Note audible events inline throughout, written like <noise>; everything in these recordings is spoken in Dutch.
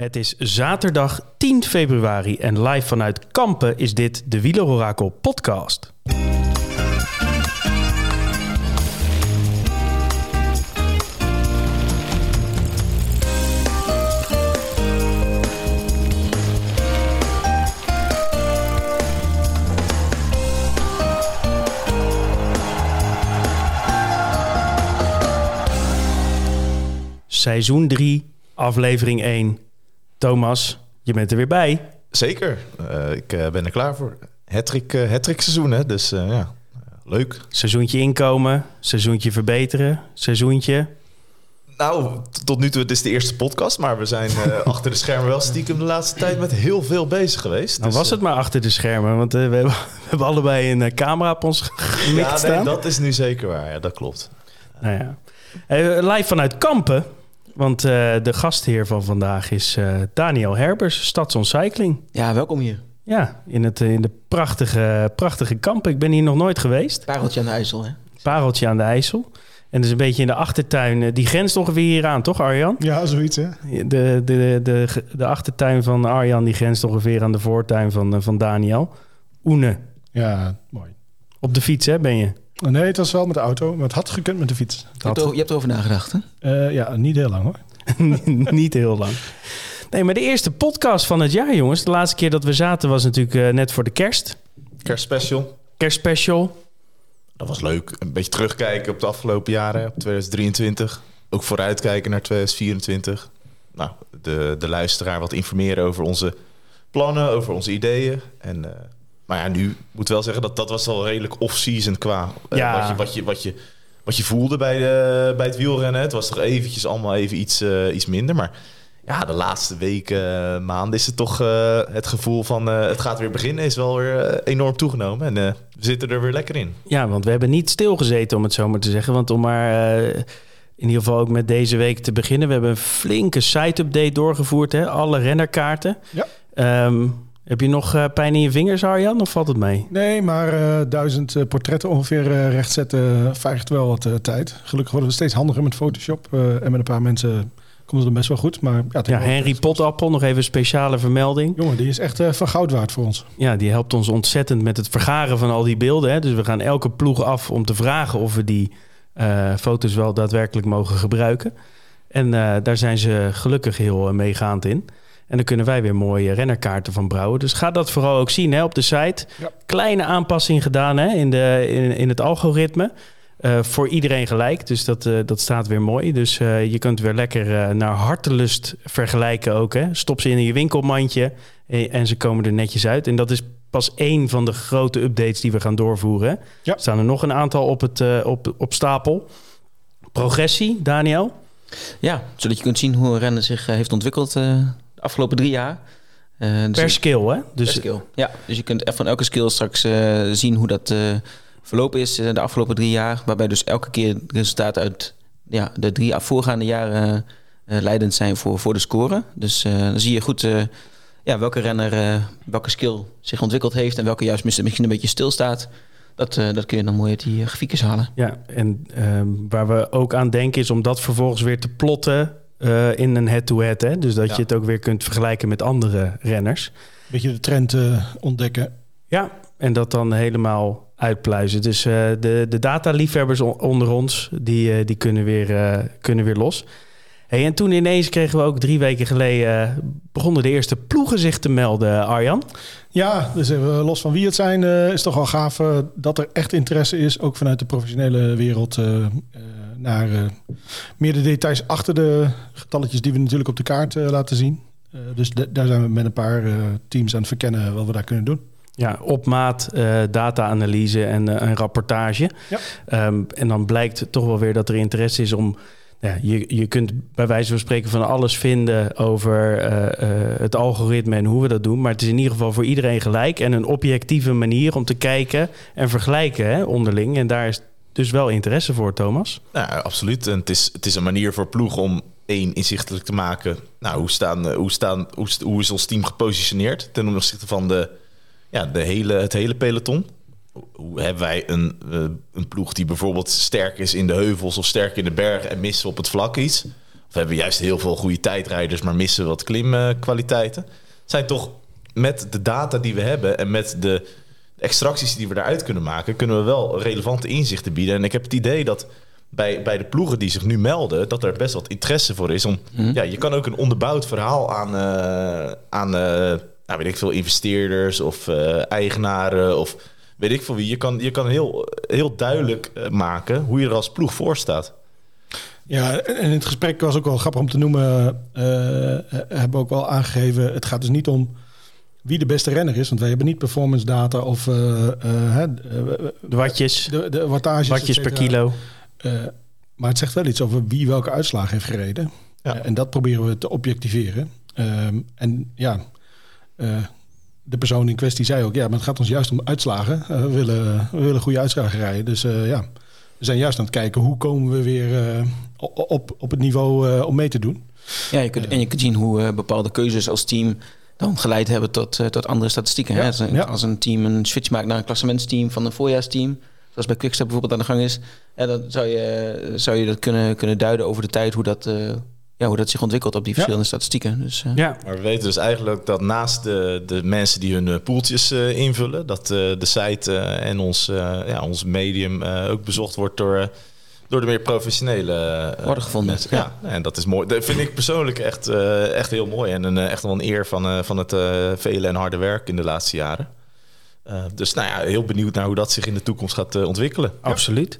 Het is zaterdag 10 februari en live vanuit Kampen is dit de Wielerorakel podcast. Seizoen 3, aflevering 1. Thomas, je bent er weer bij. Zeker, uh, ik uh, ben er klaar voor. Hattrick, uh, hattrick seizoen, hè? dus ja, leuk. Seizoentje inkomen, seizoentje verbeteren, seizoentje... Nou, tot nu toe, het is de eerste podcast, maar we zijn <laughs> achter de schermen wel stiekem de laatste tijd met heel veel bezig geweest. Nou dus, was het maar achter de schermen, want we hebben, <laughs> we, hebben, allebei een camera op ons gemikt ja, nee, dat is nu zeker waar, ja, dat klopt. Nou ja. live vanuit Kampen, want uh, de gastheer van vandaag is uh, Daniel Herbers, Stadsontcycling. Ja, welkom hier. Ja, in, het, in de prachtige, prachtige kamp. Ik ben hier nog nooit geweest. Pareltje aan de IJssel, hè? Pareltje aan de IJssel. En dus een beetje in de achtertuin. Eh, die grens ongeveer hier aan, toch Arjan? Ja, zoiets hè. De, de, de, de, de achtertuin van Arjan die grenst ongeveer aan de voortuin van, van Daniel. Oene. Ja, mooi. Op de fiets hè, ben je? Nee, het was wel met de auto, maar het had gekund met de fiets. Je hebt, er, je hebt erover nagedacht, hè? Uh, ja, niet heel lang hoor. <laughs> niet heel lang. Nee, maar de eerste podcast van het jaar, jongens. De laatste keer dat we zaten was natuurlijk uh, net voor de kerst. Kerstspecial. Kerstspecial. Dat was leuk. Een beetje terugkijken op de afgelopen jaren, op 2023. Ook vooruitkijken naar 2024. Nou, de, de luisteraar wat informeren over onze plannen, over onze ideeën. En... Uh, maar ja, nu moet wel zeggen dat dat was al redelijk off-season qua ja. uh, wat, je, wat, je, wat, je, wat je voelde bij, de, bij het wielrennen. Het was toch eventjes allemaal even iets, uh, iets minder. Maar ja, de laatste weken, maanden is het toch uh, het gevoel van het gaat weer beginnen. Is wel weer enorm toegenomen. En we zitten er weer lekker in. Ja, want we hebben niet stilgezeten om het zo maar te zeggen. Want om maar in ieder geval ook met deze week te beginnen. We hebben een flinke site-update doorgevoerd. Hè? Alle rennerkaarten. Ja. Um, heb je nog uh, pijn in je vingers, Arjan, of valt het mee? Nee, maar uh, duizend uh, portretten ongeveer rechtzetten vergt wel wat tijd. Gelukkig worden we steeds handiger met Photoshop. en met een paar mensen komt het best wel goed. Maar, ja, ja Henry Potappel, nog even een speciale vermelding. Jongen, die is echt van goud waard voor ons. Ja, die helpt ons ontzettend met het vergaren van al die beelden. Hè. Dus we gaan elke ploeg af om te vragen of we die foto's wel daadwerkelijk mogen gebruiken. En daar zijn ze gelukkig heel meegaand in. En dan kunnen wij weer mooie rennerkaarten van brouwen. Dus ga dat vooral ook zien hè, op de site. Ja. Kleine aanpassing gedaan hè, in, de, in, in het algoritme. Uh, voor iedereen gelijk. Dus dat, uh, dat staat weer mooi. Dus uh, je kunt weer lekker naar hartelust vergelijken ook. Hè. Stop ze in je winkelmandje en, en, ze komen er netjes uit. En dat is pas één van de grote updates die we gaan doorvoeren. Ja. Er staan er nog een aantal op, het, op, op stapel. Progressie, Daniel? Ja, zodat je kunt zien hoe een renner zich heeft ontwikkeld afgelopen drie jaar. Uh, dus per skill, hè? Dus, per skill, ja. Dus je kunt van elke skill straks uh, zien hoe dat uh, verlopen is de afgelopen drie jaar. Waarbij dus elke keer het resultaat uit ja, de drie voorgaande jaren leidend zijn voor, voor de score. Dus dan zie je goed ja, welke renner welke skill zich ontwikkeld heeft... en welke juist misschien een beetje stilstaat. Dat, dat kun je dan mooi uit die grafiekjes halen. Ja, en ehm, waar we ook aan denken is om dat vervolgens weer te plotten uh, in een head-to-head. Hè? Dus dat ja. je het ook weer kunt vergelijken met andere renners. Beetje de trend uh, ontdekken. Ja, en dat dan helemaal uitpluizen. Dus uh, de, de dataliefhebbers onder ons, die, die kunnen, weer, kunnen weer los. Hey, en toen ineens kregen we ook drie weken geleden... begonnen de eerste ploegen zich te melden, Arjan. Ja, dus even los van wie het zijn... is toch wel gaaf dat er echt interesse is... ook vanuit de professionele wereld naar uh, meer de details achter de getalletjes die we natuurlijk op de kaart uh, laten zien. Uh, dus daar zijn we met een paar teams aan het verkennen wat we daar kunnen doen. Ja, op maat data-analyse en, en rapportage. Ja. Um, en dan blijkt toch wel weer dat er interesse is om ja, je, je kunt bij wijze van spreken van alles vinden over uh, uh, het algoritme en hoe we dat doen. Maar het is in ieder geval voor iedereen gelijk en een objectieve manier om te kijken en vergelijken hè, onderling. En daar is dus wel interesse voor, Thomas? Nou, absoluut. En het is, het is een manier voor ploeg om één inzichtelijk te maken. Nou, hoe, staan, eh, hoe, staan, hoe, hoe is ons team gepositioneerd ten opzichte van de, ja, de hele, het hele peloton? Hoe hebben wij een, uh, een ploeg die bijvoorbeeld sterk is in de heuvels of sterk in de bergen en missen op het vlak iets? of hebben juist heel veel goede tijdrijders, maar missen wat klimkwaliteiten. zijn toch met de data die we hebben en met de extracties die we daaruit kunnen maken, kunnen we wel relevante inzichten bieden. En ik heb het idee dat bij, bij de ploegen die zich nu melden, dat er best wat interesse voor is. Om, ja, je kan ook een onderbouwd verhaal aan, eh, aan eh, nou, weet ik veel, investeerders of eh, eigenaren of weet ik veel wie. Je kan, je kan heel, heel duidelijk maken hoe je er als ploeg voor staat. Ja, en in het gesprek was ook wel grappig om te noemen. hebben we ook wel aangegeven. Het gaat dus niet om wie de beste renner is. Want wij hebben niet performance data of uh, de watjes, de, de wattages, watjes per kilo. maar het zegt wel iets over wie welke uitslag heeft gereden. Ja. en dat proberen we te objectiveren. Ehm, en ja, de persoon in kwestie zei ook, ja, maar het gaat ons juist om uitslagen. we, willen, we willen goede uitslagen rijden. Dus ja, we zijn juist aan het kijken hoe komen we weer op, op het niveau om mee te doen. Ja, je kunt, en je kunt zien hoe bepaalde keuzes als team dan geleid hebben tot, uh, tot andere statistieken. hè? Als, een, als, een, team een switch maakt naar een klassementsteam van een voorjaarsteam, zoals bij Quickstep bijvoorbeeld aan de gang is, ja, dan zou je, zou je dat kunnen, kunnen duiden over de tijd hoe dat, uh, ja, hoe dat zich ontwikkelt op die verschillende statistieken. Dus, uh, ja. Maar we weten dus eigenlijk dat naast de, de mensen die hun poeltjes invullen, dat de site en ons, ja, ons medium ook bezocht wordt door door de meer professionele uh, worden gevonden. Ja. en dat is mooi. Dat vind ik persoonlijk echt, uh, echt heel mooi. En een, eh, echt wel een eer van, van het vele en harde werk in de laatste jaren. dus nou ja, heel benieuwd naar hoe dat zich in de toekomst gaat ontwikkelen. Absoluut.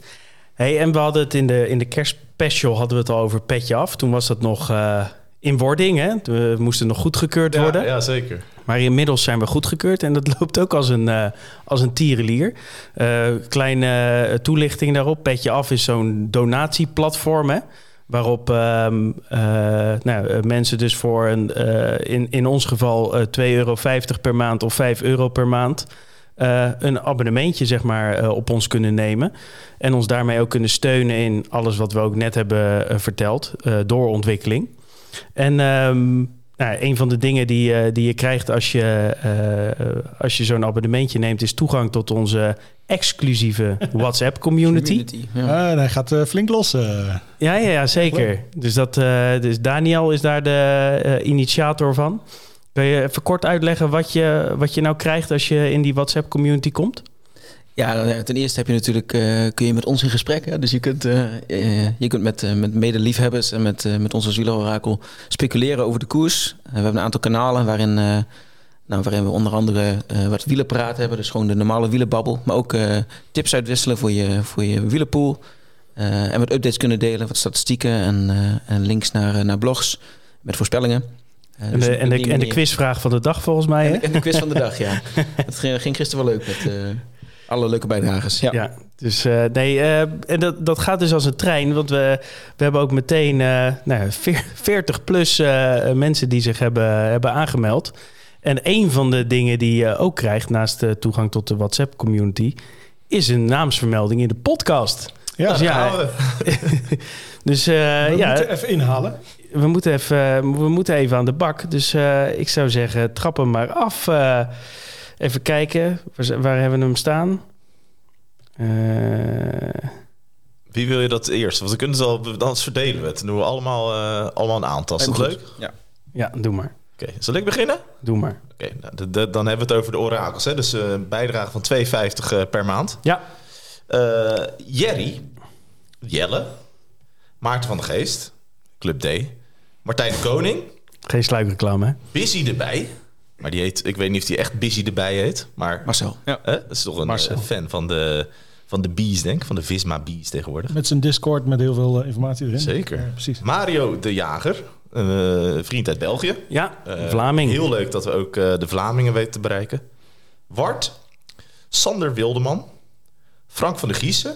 Hey, en we hadden het in de, in de kerstspecial hadden we het al over petje af. Toen was dat nog in wording. Hè? We moesten nog goedgekeurd worden. Ja, zeker. Maar inmiddels zijn we goedgekeurd en dat <laughs> loopt ook als een, uh, als een tierenlier. Uh, kleine uh, toelichting daarop. Petje Af is zo'n donatieplatform... Hè? waarop ehm, nou, mensen dus voor een, in, in ons geval 2,50 euro per maand of 5 euro per maand... een abonnementje zeg maar, op ons kunnen nemen. En ons daarmee ook kunnen steunen in alles wat we ook net hebben verteld. doorontwikkeling. En um, nou, een van de dingen die, uh, die je krijgt als je, uh, als je zo'n abonnementje neemt, is toegang tot onze exclusieve <laughs> WhatsApp community. ja. hij gaat uh, flink los. Ja, ja, ja, zeker. Dus, dat, dus Daniel is daar de initiator van. Kun je even kort uitleggen wat je, wat je nou krijgt als je in die WhatsApp community komt? Ja, eh, ten eerste heb je natuurlijk, uh, kun je met ons in gesprek. Hè? Dus je kunt, uh, je kunt met, met medeliefhebbers en met, met onze wielerorakel speculeren over de koers. we hebben een aantal kanalen waarin, nou, waarin we onder andere wat wielenpraat hebben. Dus gewoon de normale wielenbabbel. Maar ook tips uitwisselen voor je, voor je wielenpool. en wat updates kunnen delen, wat statistieken en, en links naar, naar blogs met voorspellingen. en, dus de, en, de, en de quizvraag van de dag volgens mij. En, en de quiz van de dag, ja. <laughs> Het ging, ging gisteren wel leuk met alle leuke bijdragers. Ja, ja dus uh, nee, uh, en dat, dat gaat dus als een trein. Want we, we hebben ook meteen uh, nou, 40 plus mensen die zich hebben, hebben aangemeld. En een van de dingen die je ook krijgt naast de toegang tot de WhatsApp community, is een naamsvermelding in de podcast. Ja, dus, ja, <laughs> dus we ja, moeten even inhalen. We moeten even, we moeten even aan de bak. Dus ik zou zeggen, trap hem maar af. Even kijken, waar, waar hebben we hem staan? Uh... Wie wil je dat eerst? Want we kunnen het al, dan verdelen we het. Dan doen we allemaal, uh, allemaal een aantal. Is dat leuk? Ja. ja, doe maar. Oké, okay. zal ik beginnen? Doe maar. Oké, okay, nou, dan hebben we het over de orakels. Hè? Dus een uh, bijdrage van 2,50 per maand. Ja. Jerry, Jelle, Maarten van der Geest, Club D, Martijn de Koning. Geen sluikreclame, hè? Busy erbij. Maar die heet, ik weet niet of hij echt Busy erbij heet. Maar Marcel. Ja. Dat is toch een Marcel. fan van de, van de Bees, denk ik. Van de Visma Bees tegenwoordig. Met zijn Discord met heel veel uh, informatie erin. Zeker. Ja, precies. Mario de Jager. Een uh, vriend uit België. Ja, uh, Vlaming. Heel leuk dat we ook de Vlamingen weten te bereiken. Wart. Sander Wildeman. Frank van der Giezen.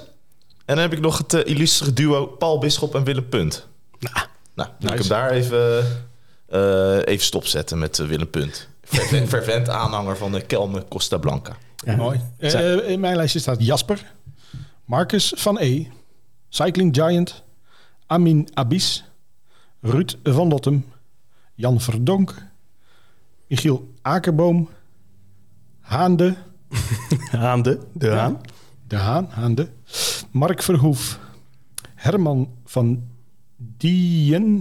En dan heb ik nog het illustere duo Paul Bisschop en Willem Punt. Nou, nou nice. ik hem daar even, even stopzetten met Willem Punt fervent aanhanger van de Kelme Costa Blanca. Ja. Mooi. Uh, in mijn lijstje staat Jasper, Marcus van E, Cycling Giant, Amin Abis, Ruud van Lottem, Jan Verdonk, Michiel Akerboom, Haande. <laughs> Haande, de Haan. De Haan, Haande. Mark Verhoef, Herman van Dien,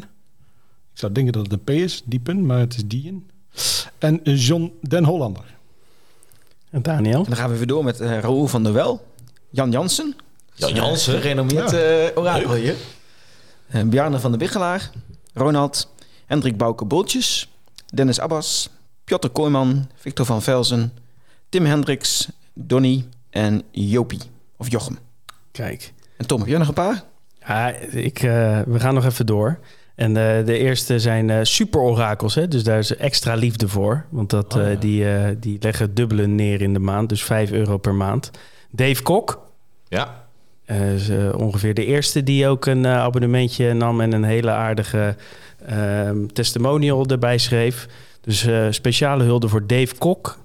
Ik zou denken dat het een P is, Diepen, maar het is Dien. En John Den Hollander. En Daniel? En dan gaan we weer door met uh, Raoul van der Wel. Jan Jansen. Jan Jansen. Gerenommeerd Ja. eh orakel hier. Eh, Bjarne van der Wiggelaar. Ronald. Hendrik Bouke Boltjes. Dennis Abbas. Piotr Kooijman. Victor van Velzen. Tim Hendricks. Donny en Jopie. Of Jochem. Kijk. En Tom, heb jij nog een paar? Ja, ik, eh, we gaan nog even door. En eh, de eerste zijn eh, super orakels, hè? dus daar is extra liefde voor. Want dat, Oh, eh, die, die leggen dubbele neer in de maand, dus 5 euro per maand. Dave Kok, Ja, is ongeveer de eerste die ook een abonnementje nam en een hele aardige ehm, testimonial erbij schreef. Dus speciale hulde voor Dave Kok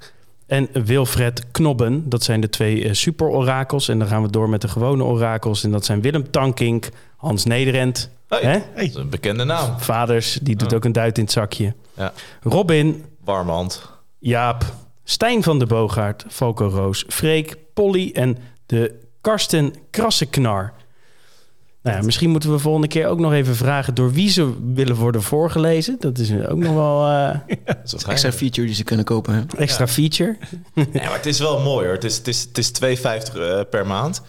en Wilfred Knobben. Dat zijn de twee super orakels. En dan gaan we door met de gewone orakels. En dat zijn Willem Tankink, Hans Nederend. Hey. Hè? dat is een bekende naam. Vaders, die doet Ja. ook een duit in het zakje. Ja. Robin, Warme hand. Jaap, Stijn van de Boogaard, Falco Roos, Freek, Polly en de Karsten Krassenknar. Nou ja, misschien moeten we volgende keer ook nog even vragen door wie ze willen worden voorgelezen. Dat is ook nog wel eh <laughs> Dat is wat Extra feature die ze kunnen kopen. Hè? extra feature. Ja, maar het is wel mooi hoor. Het is, het is, het is 2,50 eh, per maand.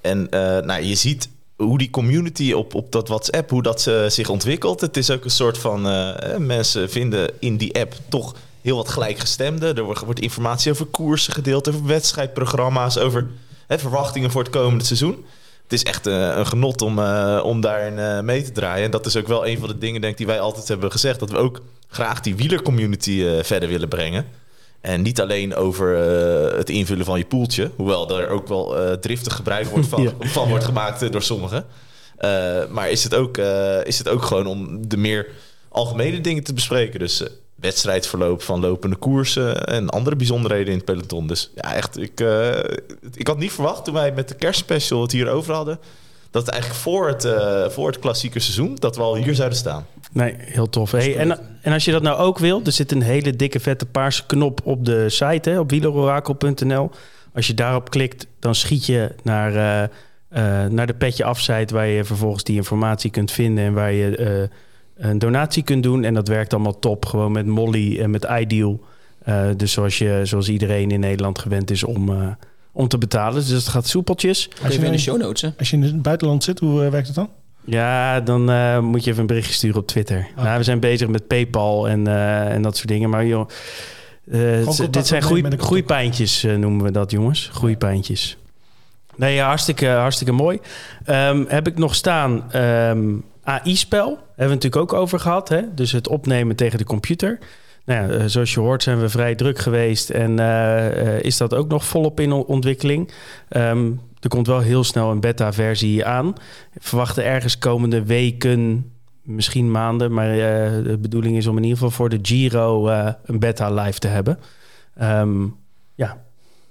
En eh, nou, je ziet hoe die community op, op dat WhatsApp, hoe dat eh, zich ontwikkelt. Het is ook een soort van, eh, mensen vinden in die app toch heel wat gelijkgestemden. Er wordt, wordt informatie over koersen gedeeld, over wedstrijdprogramma's, over hè, verwachtingen voor het komende seizoen. Het is echt eh, een genot om, om daarin mee te draaien. En dat is ook wel een van de dingen denk die wij altijd hebben gezegd. Dat we ook graag die wielercommunity verder willen brengen. En niet alleen over eh, het invullen van je poeltje. Hoewel er ook wel eh, driftig gebruik wordt van, <laughs> Ja. <laughs> van wordt gemaakt eh, door sommigen. Maar is het, ook, is het ook gewoon om de meer algemene dingen te bespreken. Dus wedstrijdverloop van lopende koersen en andere bijzonderheden in het peloton. Dus ja, echt, ik, ik had niet verwacht toen wij met de kerstspecial het hier over hadden... dat het eigenlijk voor het, eh, voor het klassieke seizoen, dat we al hier zouden staan. Nee, heel tof. Hey, en, en als je dat nou ook wil, er zit een hele dikke vette paarse knop op de site, hè, op wielerorakel.nl. Als je daarop klikt, dan schiet je naar, eh, eh, naar de petje afsite waar je vervolgens die informatie kunt vinden en waar je eh, een donatie kunt doen. En dat werkt allemaal top, gewoon met Molly en met Ideal. Eh, dus zoals, je, zoals iedereen in Nederland gewend is om, eh, om te betalen. Dus het gaat soepeltjes. Even in de show notes. Hè? Als je in het buitenland zit, hoe eh, werkt het dan? Ja, dan eh, moet je even een berichtje sturen op Twitter. Ah. Nou, we zijn bezig met PayPal en, eh, en dat soort dingen. Maar joh, eh, contact dit zijn groei, groeipijntjes, noemen we dat, jongens. Groeipijntjes. Nee, ja, hartstikke, hartstikke mooi. Ehm, heb ik nog staan ehm, AI-spel. Hebben we het natuurlijk ook over gehad. Hè? Dus het opnemen tegen de computer. Nou ja, eh, zoals je hoort zijn we vrij druk geweest. En eh, eh, is dat ook nog volop in ontwikkeling. Ehm, er komt wel heel snel een beta-versie aan. We verwachten ergens komende weken, misschien maanden. Maar de bedoeling is om in ieder geval voor de Giro een beta live te hebben. Ehm, ja,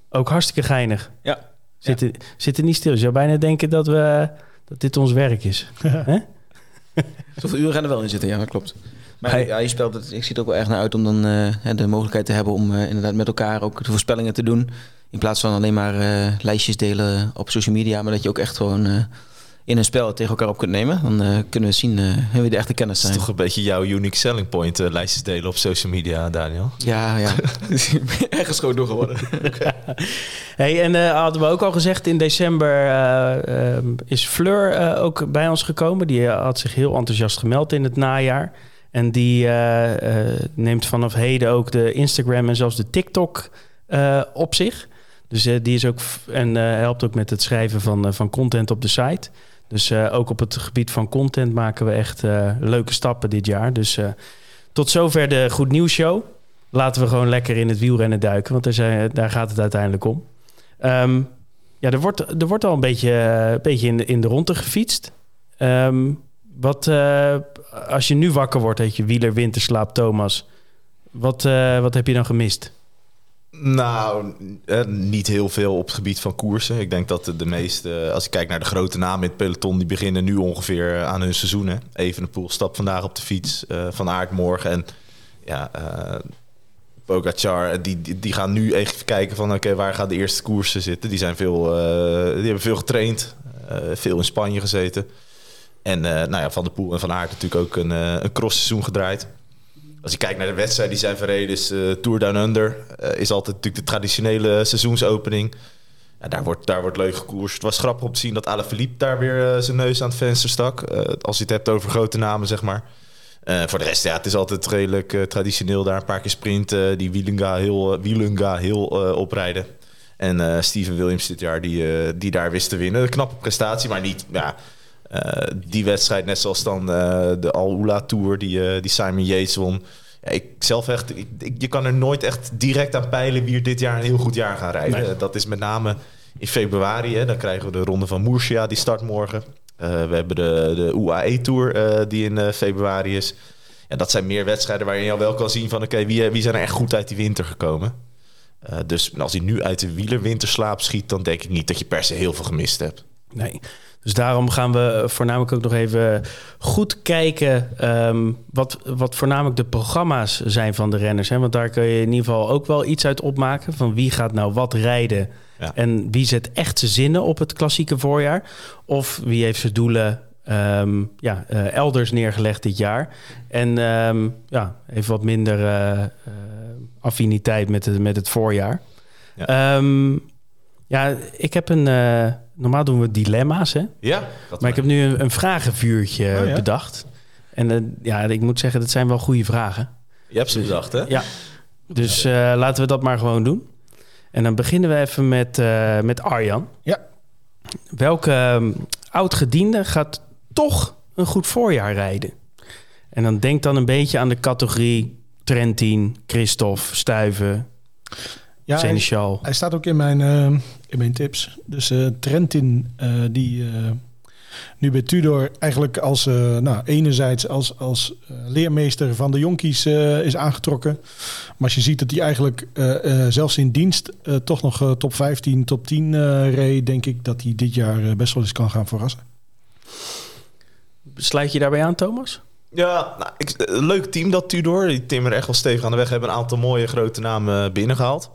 ook hartstikke geinig. Ja. Zitten, zitten niet stil. Je zou bijna denken dat, we, dat dit ons werk is. <laughs> Zoveel uren gaan er wel in zitten, ja, dat klopt. Maar Hey. ja, je speelt het, ik zie er ook wel erg naar uit om dan eh, hè, de mogelijkheid te hebben om eh, inderdaad met elkaar ook de voorspellingen te doen. In plaats van alleen maar eh, lijstjes delen op social media, maar dat je ook echt gewoon eh, in een spel tegen elkaar op kunt nemen. Dan eh, kunnen we zien eh, wie de echte kennis Dat is zijn. toch een beetje jouw unique selling point, lijstjes delen op social media, Daniel. Ja, ja. <laughs> Ergens gewoon door geworden. <laughs> Hey, en eh, hadden we ook al gezegd, in december eh, ehm, is Fleur eh, ook bij ons gekomen. Die had zich heel enthousiast gemeld in het najaar. En die eh, eh, neemt vanaf heden ook de Instagram en zelfs de TikTok eh, op zich. Dus die is ook en helpt ook met het schrijven van, van content op de site. Dus ook op het gebied van content maken we echt leuke stappen dit jaar. Dus tot zover de Goed Nieuws Show. Laten we gewoon lekker in het wielrennen duiken, want daar, gaat het uiteindelijk om. Ehm, ja, er wordt, er wordt al een beetje, een beetje in, de, in de ronde gefietst. Ehm, wat, eh, als je nu wakker wordt uit je wieler winterslaap, Thomas, wat, eh, wat heb je dan gemist? Nou, eh, niet heel veel op het gebied van koersen. Ik denk dat de, meeste, als ik kijk naar de grote namen in het peloton, die beginnen nu ongeveer aan hun seizoen. Hè. Evenepoel stapt vandaag op de fiets, Van Aert morgen. En ja, eh Pogacar, die, die, gaan nu even kijken van oké, waar gaan de eerste koersen zitten. Die, zijn veel, die hebben veel getraind, veel in Spanje gezeten. En eh, nou ja, Van der Poel en Van Aert natuurlijk ook een, uh, een crossseizoen gedraaid. Als je kijkt naar de wedstrijden die zijn verreden, is uh, Tour Down Under is altijd natuurlijk de traditionele seizoensopening. Ja, daar, wordt, daar wordt leuk gekoerst. Het was grappig om te zien dat Alaphilippe daar weer zijn neus aan het venster stak. als je het hebt over grote namen, zeg maar. voor de rest, ja, het is altijd redelijk traditioneel daar een paar keer sprinten. die Wielenga heel, Wielenga heel oprijden. En Steven Williams dit jaar, die, die daar wist te winnen. Een knappe prestatie, maar niet... Ja, die wedstrijd, net zoals dan uh, de Al Tour, die, uh, die Simon Yates won. Ja, ik zelf echt, ik, ik, je kan er nooit echt direct aan peilen wie er dit jaar een heel goed jaar gaat rijden. Nee. Dat is met name in februari. Hè, dan krijgen we de ronde van Murcia, die start morgen. we hebben de, de UAE Tour, die in februari is. Ja, dat zijn meer wedstrijden waarin je al wel kan zien van... oké, okay, wie, wie zijn er echt goed uit die winter gekomen? dus als hij nu uit de wielerwinterslaap schiet... dan denk ik niet dat je per se heel veel gemist hebt. Nee. Dus daarom gaan we voornamelijk ook nog even goed kijken um, wat, wat voornamelijk de programma's zijn van de renners. Hè? Want daar kun je in ieder geval ook wel iets uit opmaken. Van wie gaat nou wat rijden ja. en wie zet echt zijn zinnen op het klassieke voorjaar. Of wie heeft zijn doelen um, ja, uh, elders neergelegd dit jaar. En um, ja, heeft wat minder uh, uh, affiniteit met, het, met het voorjaar. Ja, ja ik heb een normaal doen we dilemma's, hè? Ja. Maar ik heb nu een, een vragenvuurtje oh, ja? bedacht. En uh, ja, ik moet zeggen, dat zijn wel goede vragen. Je hebt ze dus, bedacht, hè? Ja. Dus uh, laten we dat maar gewoon doen. En dan beginnen we even met, uh, met Arjan. Ja. Welke um, oud-gediende gaat toch een goed voorjaar rijden? En dan denk dan een beetje aan de categorie Trentin, Christophe, Stuiven, ja, Seneschal. Hij, hij, staat ook in mijn, uh, in mijn tips. Dus uh, Trentin, uh, die nu bij Tudor eigenlijk als, nou, enerzijds als, als leermeester van de jonkies is aangetrokken. Maar als je ziet dat hij eigenlijk zelfs in dienst toch nog top 15, top 10 reed, denk ik dat hij dit jaar best wel eens kan gaan verrassen. Sluit je daarbij aan, Thomas? Ja, nou, ik, leuk team dat Tudor. Die timmeren echt wel stevig aan de weg. Hebben een aantal mooie grote namen binnengehaald.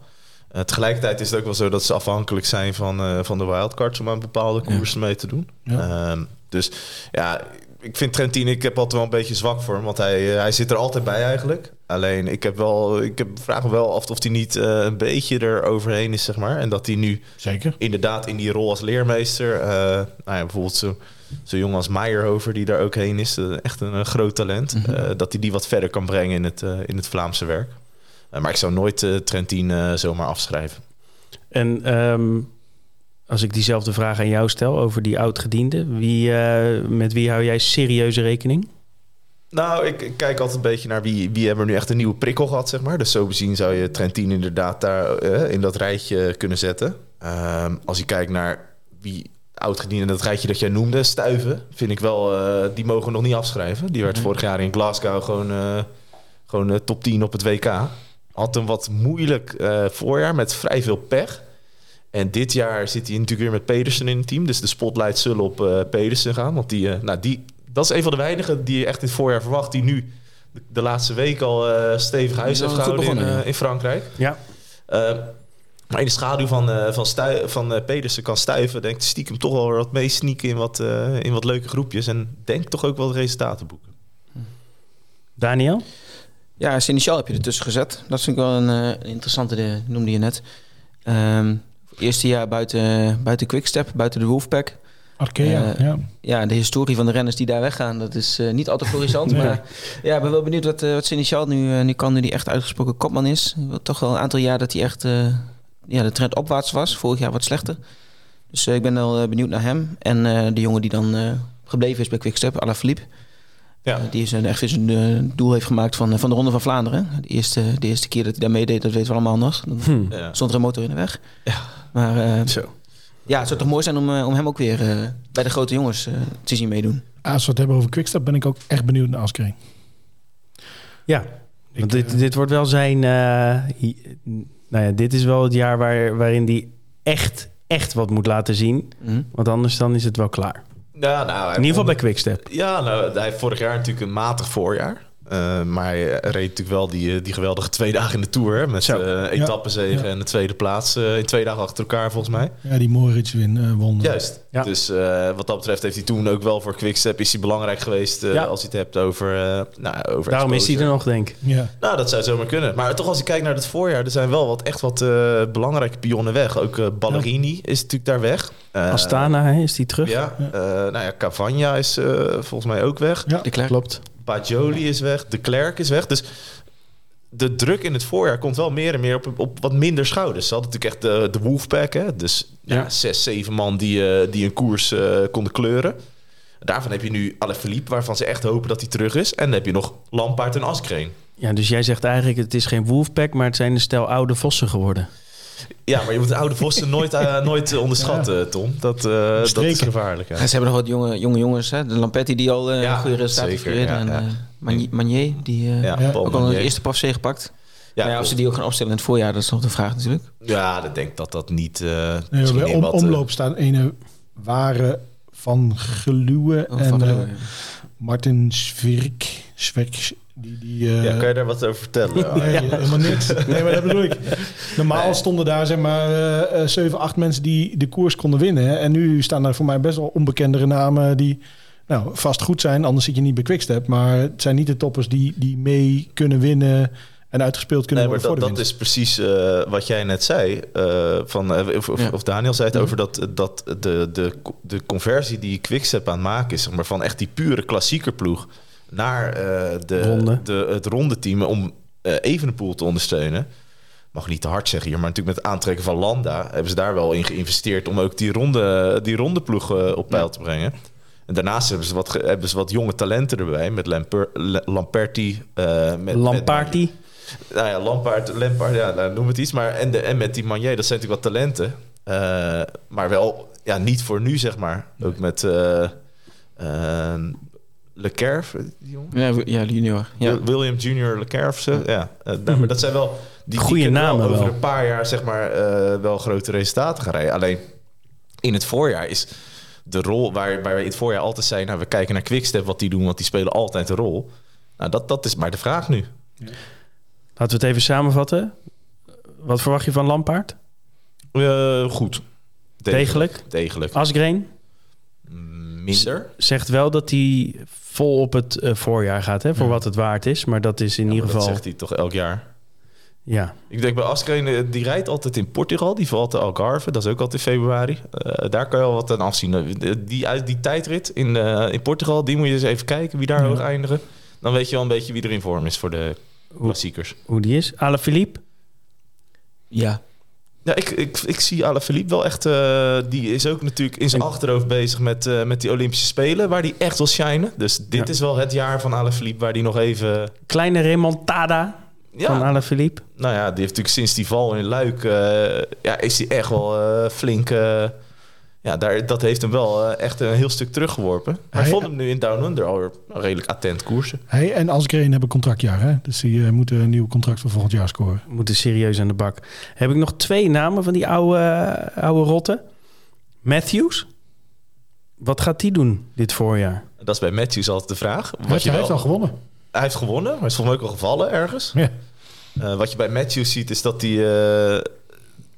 Uh, tegelijkertijd is het ook wel zo dat ze afhankelijk zijn van, uh, van de wildcards om aan bepaalde koersen ja. mee te doen. Ja. Uh, dus ja, ik vind Trentin, ik heb altijd wel een beetje zwak voor hem, want hij, eh, hij zit er altijd bij eigenlijk. Alleen ik heb wel, ik heb, vraag me wel af of hij niet een beetje er overheen is, zeg maar. En dat hij nu Zeker. inderdaad in die rol als leermeester, nou ja, bijvoorbeeld zo, zo jong als Meijerhover, die daar ook heen is, echt een, een groot talent, mm -hmm. dat hij die wat verder kan brengen in het, in het Vlaamse werk. Uh, maar ik zou nooit uh, Trentin uh, zomaar afschrijven. En um, als ik diezelfde vraag aan jou stel over die oud-gediende, wie, met wie hou jij serieuze rekening? Nou, ik, ik, kijk altijd een beetje naar wie, wie hebben nu echt een nieuwe prikkel gehad, zeg maar. Dus zo bezien zou je Trentin inderdaad daar in dat rijtje kunnen zetten. Um, als je kijkt naar wie oud-gediende, dat rijtje dat jij noemde, Stuiven, vind ik wel, die mogen we nog niet afschrijven. Die werd nee. vorig jaar in Glasgow gewoon, gewoon top 10 op het WK had een wat moeilijk uh, voorjaar met vrij veel pech. En dit jaar zit hij natuurlijk weer met Pedersen in het team. Dus de spotlight zullen op uh, Pedersen gaan. Want die, uh, nou die, dat is een van de weinigen die je echt dit voorjaar verwacht. Die nu de, de laatste week al stevig huis heeft gehouden in, Frankrijk. Ja. maar in de schaduw van, van, stui, van Pedersen kan stuiven. Denk ik stiekem toch wel wat mee sneaken in wat, in wat leuke groepjes. En denk toch ook wel de resultaten boeken. Daniel? Ja, Seneschal heb je ertussen gezet. Dat vind ik wel een, uh, interessante, de, noemde je net. Um, eerste jaar buiten, buiten Quickstep, buiten de Wolfpack. Arkea, uh, ja. Ja, de historie van de renners die daar weggaan, dat is uh, niet altijd florissant. <laughs> nee. Maar ja, ik ben wel benieuwd wat, wat Seneschal nu, nu kan, nu die echt uitgesproken kopman is. Toch wel een aantal jaar dat hij echt ja, de trend opwaarts was. Vorig jaar wat slechter. Dus ik ben wel benieuwd naar hem. En de jongen die dan gebleven is bij Quickstep, Alaphilippe. Ja. Uh, die zijn echt zijn uh, doel heeft gemaakt van, van de Ronde van Vlaanderen. De eerste, de eerste keer dat hij daar meedeed, dat weten we allemaal nog. Dan hm. ja. stond er een motor in de weg. Ja. Maar uh, Zo. ja, het zou toch mooi zijn om, om hem ook weer bij de grote jongens te zien meedoen. Als we het hebben over Quickstep, ben ik ook echt benieuwd naar Askreen. Ja, ik, want dit, dit wordt wel zijn... nou ja, dit is wel het jaar waar, waarin hij echt, echt wat moet laten zien. Mm. Want anders dan is het wel klaar. Ja, nou, in ieder geval bij Quickstep. Ja, nou, hij heeft vorig jaar natuurlijk een matig voorjaar. Eh, maar hij reed natuurlijk wel die, eh, die geweldige twee <laughs> dagen in de Tour. hè, Met uh, etappenzegen Ja. en de tweede plaats eh, in twee dagen achter elkaar volgens mij. Ja, die Moritz win, eh, won. Juist. Ja. Dus eh, wat dat betreft heeft hij toen ook wel voor Quickstep is hij belangrijk geweest. eh, Ja. Als je het hebt over, eh nou, over Daarom is hij er nog, denk ik. Ja. Nou, dat zou zomaar kunnen. Maar toch als je kijkt naar het voorjaar, er zijn wel wat, echt wat eh, belangrijke pionnen weg. Ook eh, Ballerini is natuurlijk daar weg. Eh, Astana, hè, is die terug? Ja, eh, nou ja, Cavagna is eh, volgens mij ook weg. Ja. Klopt. Bajoli is weg, de Klerk is weg. Dus de druk in het voorjaar komt wel meer en meer op, op wat minder schouders. Ze hadden natuurlijk echt de, de Wolfpack, hè? dus ja. Ja. zes, zeven man die, eh, die een koers eh, konden kleuren. Daarvan heb je nu Alaphilippe, waarvan ze echt hopen dat hij terug is. En dan heb je nog Lampaard en Askreen. Ja, dus jij zegt eigenlijk, het is geen Wolfpack, maar het zijn een stel oude vossen geworden. Ja, maar je moet de oude vossen <laughs> nooit, eh, nooit onderschatten, Tom. Dat, eh, dat is gevaarlijk. Ja. Ja, ze hebben nog wat jonge, jonge jongens. Hè? De Lampetti die al eh Ja, goede resultaten heeft en ja. eh, Magnier, Magnier, die eh, Ja, Ja. Paul ook al een Magnier. eerste profzee gepakt. Ja, maar ja, of ze die ook gaan opstellen in het voorjaar, dat is nog de vraag natuurlijk. ja, ik denk dat dat niet... eh Nee, misschien bij in om, wat, eh, omloop staan ene ware van Geluwe Oh, en van de eh. Martin Zwirk. Zwirk die, die, eh, ja, kan je daar wat over vertellen? <laughs> Nee, helemaal niks. Nee, maar dat bedoel ik. Normaal stonden daar zeg maar eh, eh, 7, 8 mensen die de koers konden winnen. hè. En nu staan daar voor mij best wel onbekendere namen die nou, vast goed zijn. Anders zit je niet bij Quickstep. Maar het zijn niet de toppers die, die mee kunnen winnen en uitgespeeld kunnen Nee, maar worden dat, voor de dat winst. is precies eh, wat jij net zei. eh, van, eh, of, of, Ja. of Daniel zei het over dat, dat de, de, de conversie die Quickstep aan het maken is, zeg maar, van echt die pure klassiekerploeg naar eh, de, Ronde. De, het ronde team om eh Evenepoel te ondersteunen. Mag niet te hard zeggen hier, maar natuurlijk met het aantrekken van Landa hebben ze daar wel in geïnvesteerd om ook die ronde, die ronde ploeg eh, op peil te brengen. En daarnaast hebben ze wat, hebben ze wat jonge talenten erbij met Lamper, La- Lamperti. eh, met, met Lamparty. nou ja, Lampaard, Lampaard, ja, nou, noem het iets. Maar en, de, en met die Manier, dat zijn natuurlijk wat talenten. Maar wel, ja, niet voor nu, zeg maar. Ook met eh, Leclerc, die jongen. Ja, ja, junior. Ja. Wil- William Junior of zo. Ja, eh, nou, maar dat zijn wel... Die, die Goeie kunnen wel namen over wel. een paar jaar, zeg maar, eh, wel grote resultaten gaan rijden. Alleen in het voorjaar is de rol waar, waar we in het voorjaar altijd zijn... Nou, we kijken naar Quickstep, wat die doen, want die spelen altijd een rol. Nou, dat, dat is maar de vraag nu. Laten we het even samenvatten. Wat verwacht je van Lampaard? Eh, goed. Degelijk. Degelijk. Asgreen Mm, Minder. zegt wel dat hij vol op het eh, voorjaar gaat, hè, voor Ja. wat het waard is. Maar dat is in Ja, ieder maar dat geval... zegt hij toch elk jaar. Ja, Ik denk bij Askreen, eh, die rijdt altijd in Portugal. Die valt de Algarve, dat is ook altijd in februari. Eh, daar kan je al wat aan afzien. Eh, Die, uit die tijdrit in, eh, in Portugal, die moet je eens even kijken wie daar Ja. hoog eindigen. Dan weet je wel een beetje wie er in vorm is voor de klassiekers. hoe die is. Alaphilippe? ja. Ja, ik, ik, ik zie Alaphilippe wel echt... eh, die is ook natuurlijk in zijn achterhoofd bezig met, eh, met die Olympische Spelen... waar die echt wil shinen. Dus dit Ja. is wel het jaar van Alaphilippe... waar die nog even... Kleine remontada van Ja, Alaphilippe. nou ja, die heeft natuurlijk sinds die val in Luik... eh, ja, is hij echt wel flink... eh, ja, daar, dat heeft hem wel eh, echt een heel stuk teruggeworpen. Hij Hij- vond hem nu in Down Under al weer redelijk attent koersen. Hij en Asgreen hebben contractjaar. Hè? Dus die eh, moeten een nieuw contract voor volgend jaar scoren. We moeten serieus aan de bak. Heb ik nog twee namen van die oude, eh, oude rotten. Matthews? Wat gaat die doen dit voorjaar? Dat is bij Matthews altijd de vraag. Wat Hij, je hij heeft wel- al gewonnen. Hij heeft gewonnen, maar hij is volgens mij ook al gevallen ergens. Ja. Eh, wat je bij Matthews ziet is dat hij...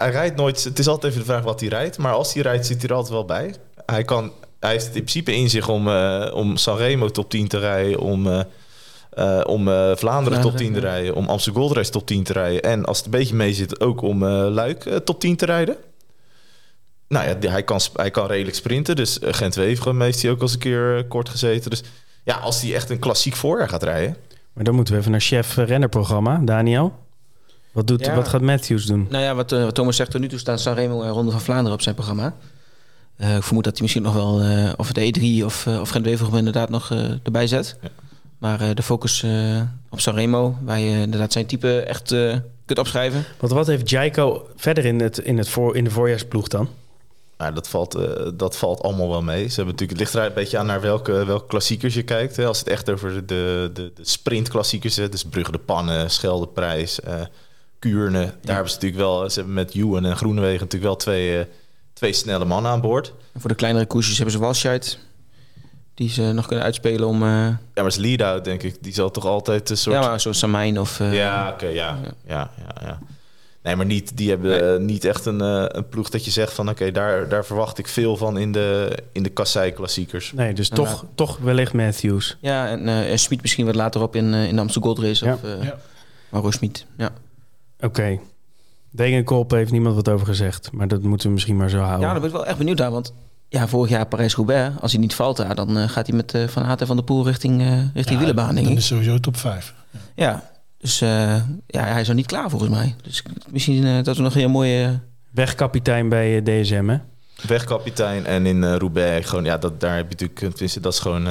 hij rijdt nooit... Het is altijd even de vraag wat hij rijdt. Maar als hij rijdt, zit hij er altijd wel bij. Hij, kan, hij heeft in principe in zich om, eh, om Sanremo top 10 te rijden... om, eh, eh, om Vlaanderen, top 10 te rijden... om Amsterdam Gold Race top 10 te rijden... en als het een beetje mee zit, ook om Luik top 10 te rijden. Nou ja, hij kan, hij kan redelijk sprinten. Dus eh, Gent-Wevelgem heeft hij ook al eens een keer kort gezeten. Dus ja, als hij echt een klassiek voorjaar gaat rijden... Maar dan moeten we even naar chef rennerprogramma. Daniel? Wat, doet, Ja. wat gaat Matthews doen? Nou ja, wat, eh, wat Thomas zegt, tot nu toe staan Sanremo en Ronde van Vlaanderen op zijn programma. Eh, ik vermoed dat hij misschien nog wel, eh, of de E3 of, uh, of Gent-Wevelgem inderdaad nog eh, erbij zet. Ja. Maar eh, de focus eh, op Sanremo, waar je inderdaad zijn type echt eh, kunt opschrijven. Want wat heeft Jaiko verder in, het, in, het voor, in de voorjaarsploeg dan? Nou, dat valt, eh, dat valt allemaal wel mee. Ze hebben natuurlijk, het ligt er een beetje aan naar welke, welke klassiekers je kijkt. Hè. Als het echt over de, de, de, sprintklassiekers is, dus Brugge de Pannen, Scheldeprijs, eh Kuurne. Daar hebben ze natuurlijk wel, ze hebben met Ewan en Groenewegen natuurlijk wel twee, eh, twee snelle mannen aan boord. En voor de kleinere koersjes hebben ze Walscheid. die ze nog kunnen uitspelen om... eh, Ja, maar is lead-out, denk ik. Die zal toch altijd een soort... ja, maar zo'n Samijn of... eh, Ja, oké, ja. Ja, ja, ja. Nee, maar niet, die hebben niet echt een, eh, een ploeg dat je zegt van... oké, daar, daar verwacht ik veel van in de, in de kassei-klassiekers. Nee, dus toch, toch wellicht Matthews. Ja, en, eh en Schmid misschien wat later op in, in de Amsterdam Gold Race. Ja. Of, eh Ja. Mauro ja. Oké. Degenkop heeft niemand wat over gezegd. Maar dat moeten we misschien maar zo houden. Ja, daar ben ik wel echt benieuwd naar. Want ja, vorig jaar Parijs-Roubaix, als hij niet valt daar... dan eh, gaat hij met eh, Van Aert en Van der Poel richting, eh richting Ja, wielenbaan, denk Dan ik. is sowieso top 5. Ja, dus eh, ja, hij is nog niet klaar volgens mij. Dus misschien dat we nog een mooie... Wegkapitein bij DSM, hè? Wegkapitein en in Roubaix, gewoon, ja, dat, daar heb je natuurlijk... tenminste, dat is gewoon...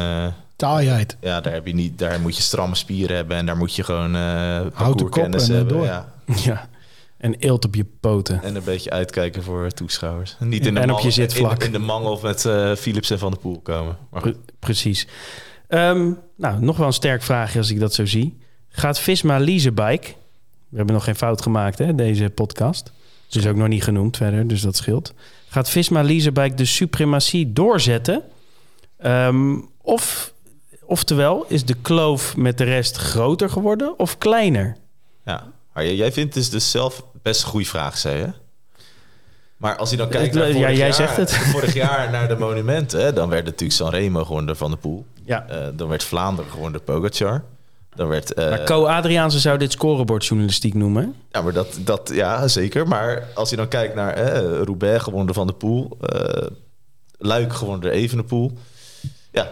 Taaiheid. ja, daar, heb je niet, daar moet je stramme spieren hebben... en daar moet je gewoon eh parcourskennis en, eh, hebben. door. Ja. <laughs> Ja. En eelt op je poten. En een beetje uitkijken voor toeschouwers. Niet in de En op je zitvlak. In, in de mangel met eh Philips en Van der Poel komen. Maar. Pre- precies. Ehm, nou, nog wel een sterk vraagje als ik dat zo zie. Gaat Visma Leasebike... We hebben nog geen fout gemaakt, hè, deze podcast. Ze is ook nog niet genoemd verder, dus dat scheelt. Gaat Visma Leasebike de suprematie doorzetten? Ehm, of, oftewel, is de kloof met de rest groter geworden of kleiner? Ja, maar jij- vindt dus, dus zelf best een goede vraag, zei je? Maar als je dan kijkt naar ja, vorig, jij jaar, zegt het. <laughs> vorig <laughs> jaar naar de monumenten... dan werd natuurlijk Sanremo gewoon door Van der Poel. Ja. Eh, dan werd Vlaanderen gewoon door Pogacar. Dan werd... eh, Maar Co Adriaanse zou dit scorebordjournalistiek noemen. ja, maar dat, dat, ja, zeker. Maar als je dan kijkt naar eh, Roubaix gewonnen Van der Poel... eh, Luik gewonnen door Evenepoel. Ja,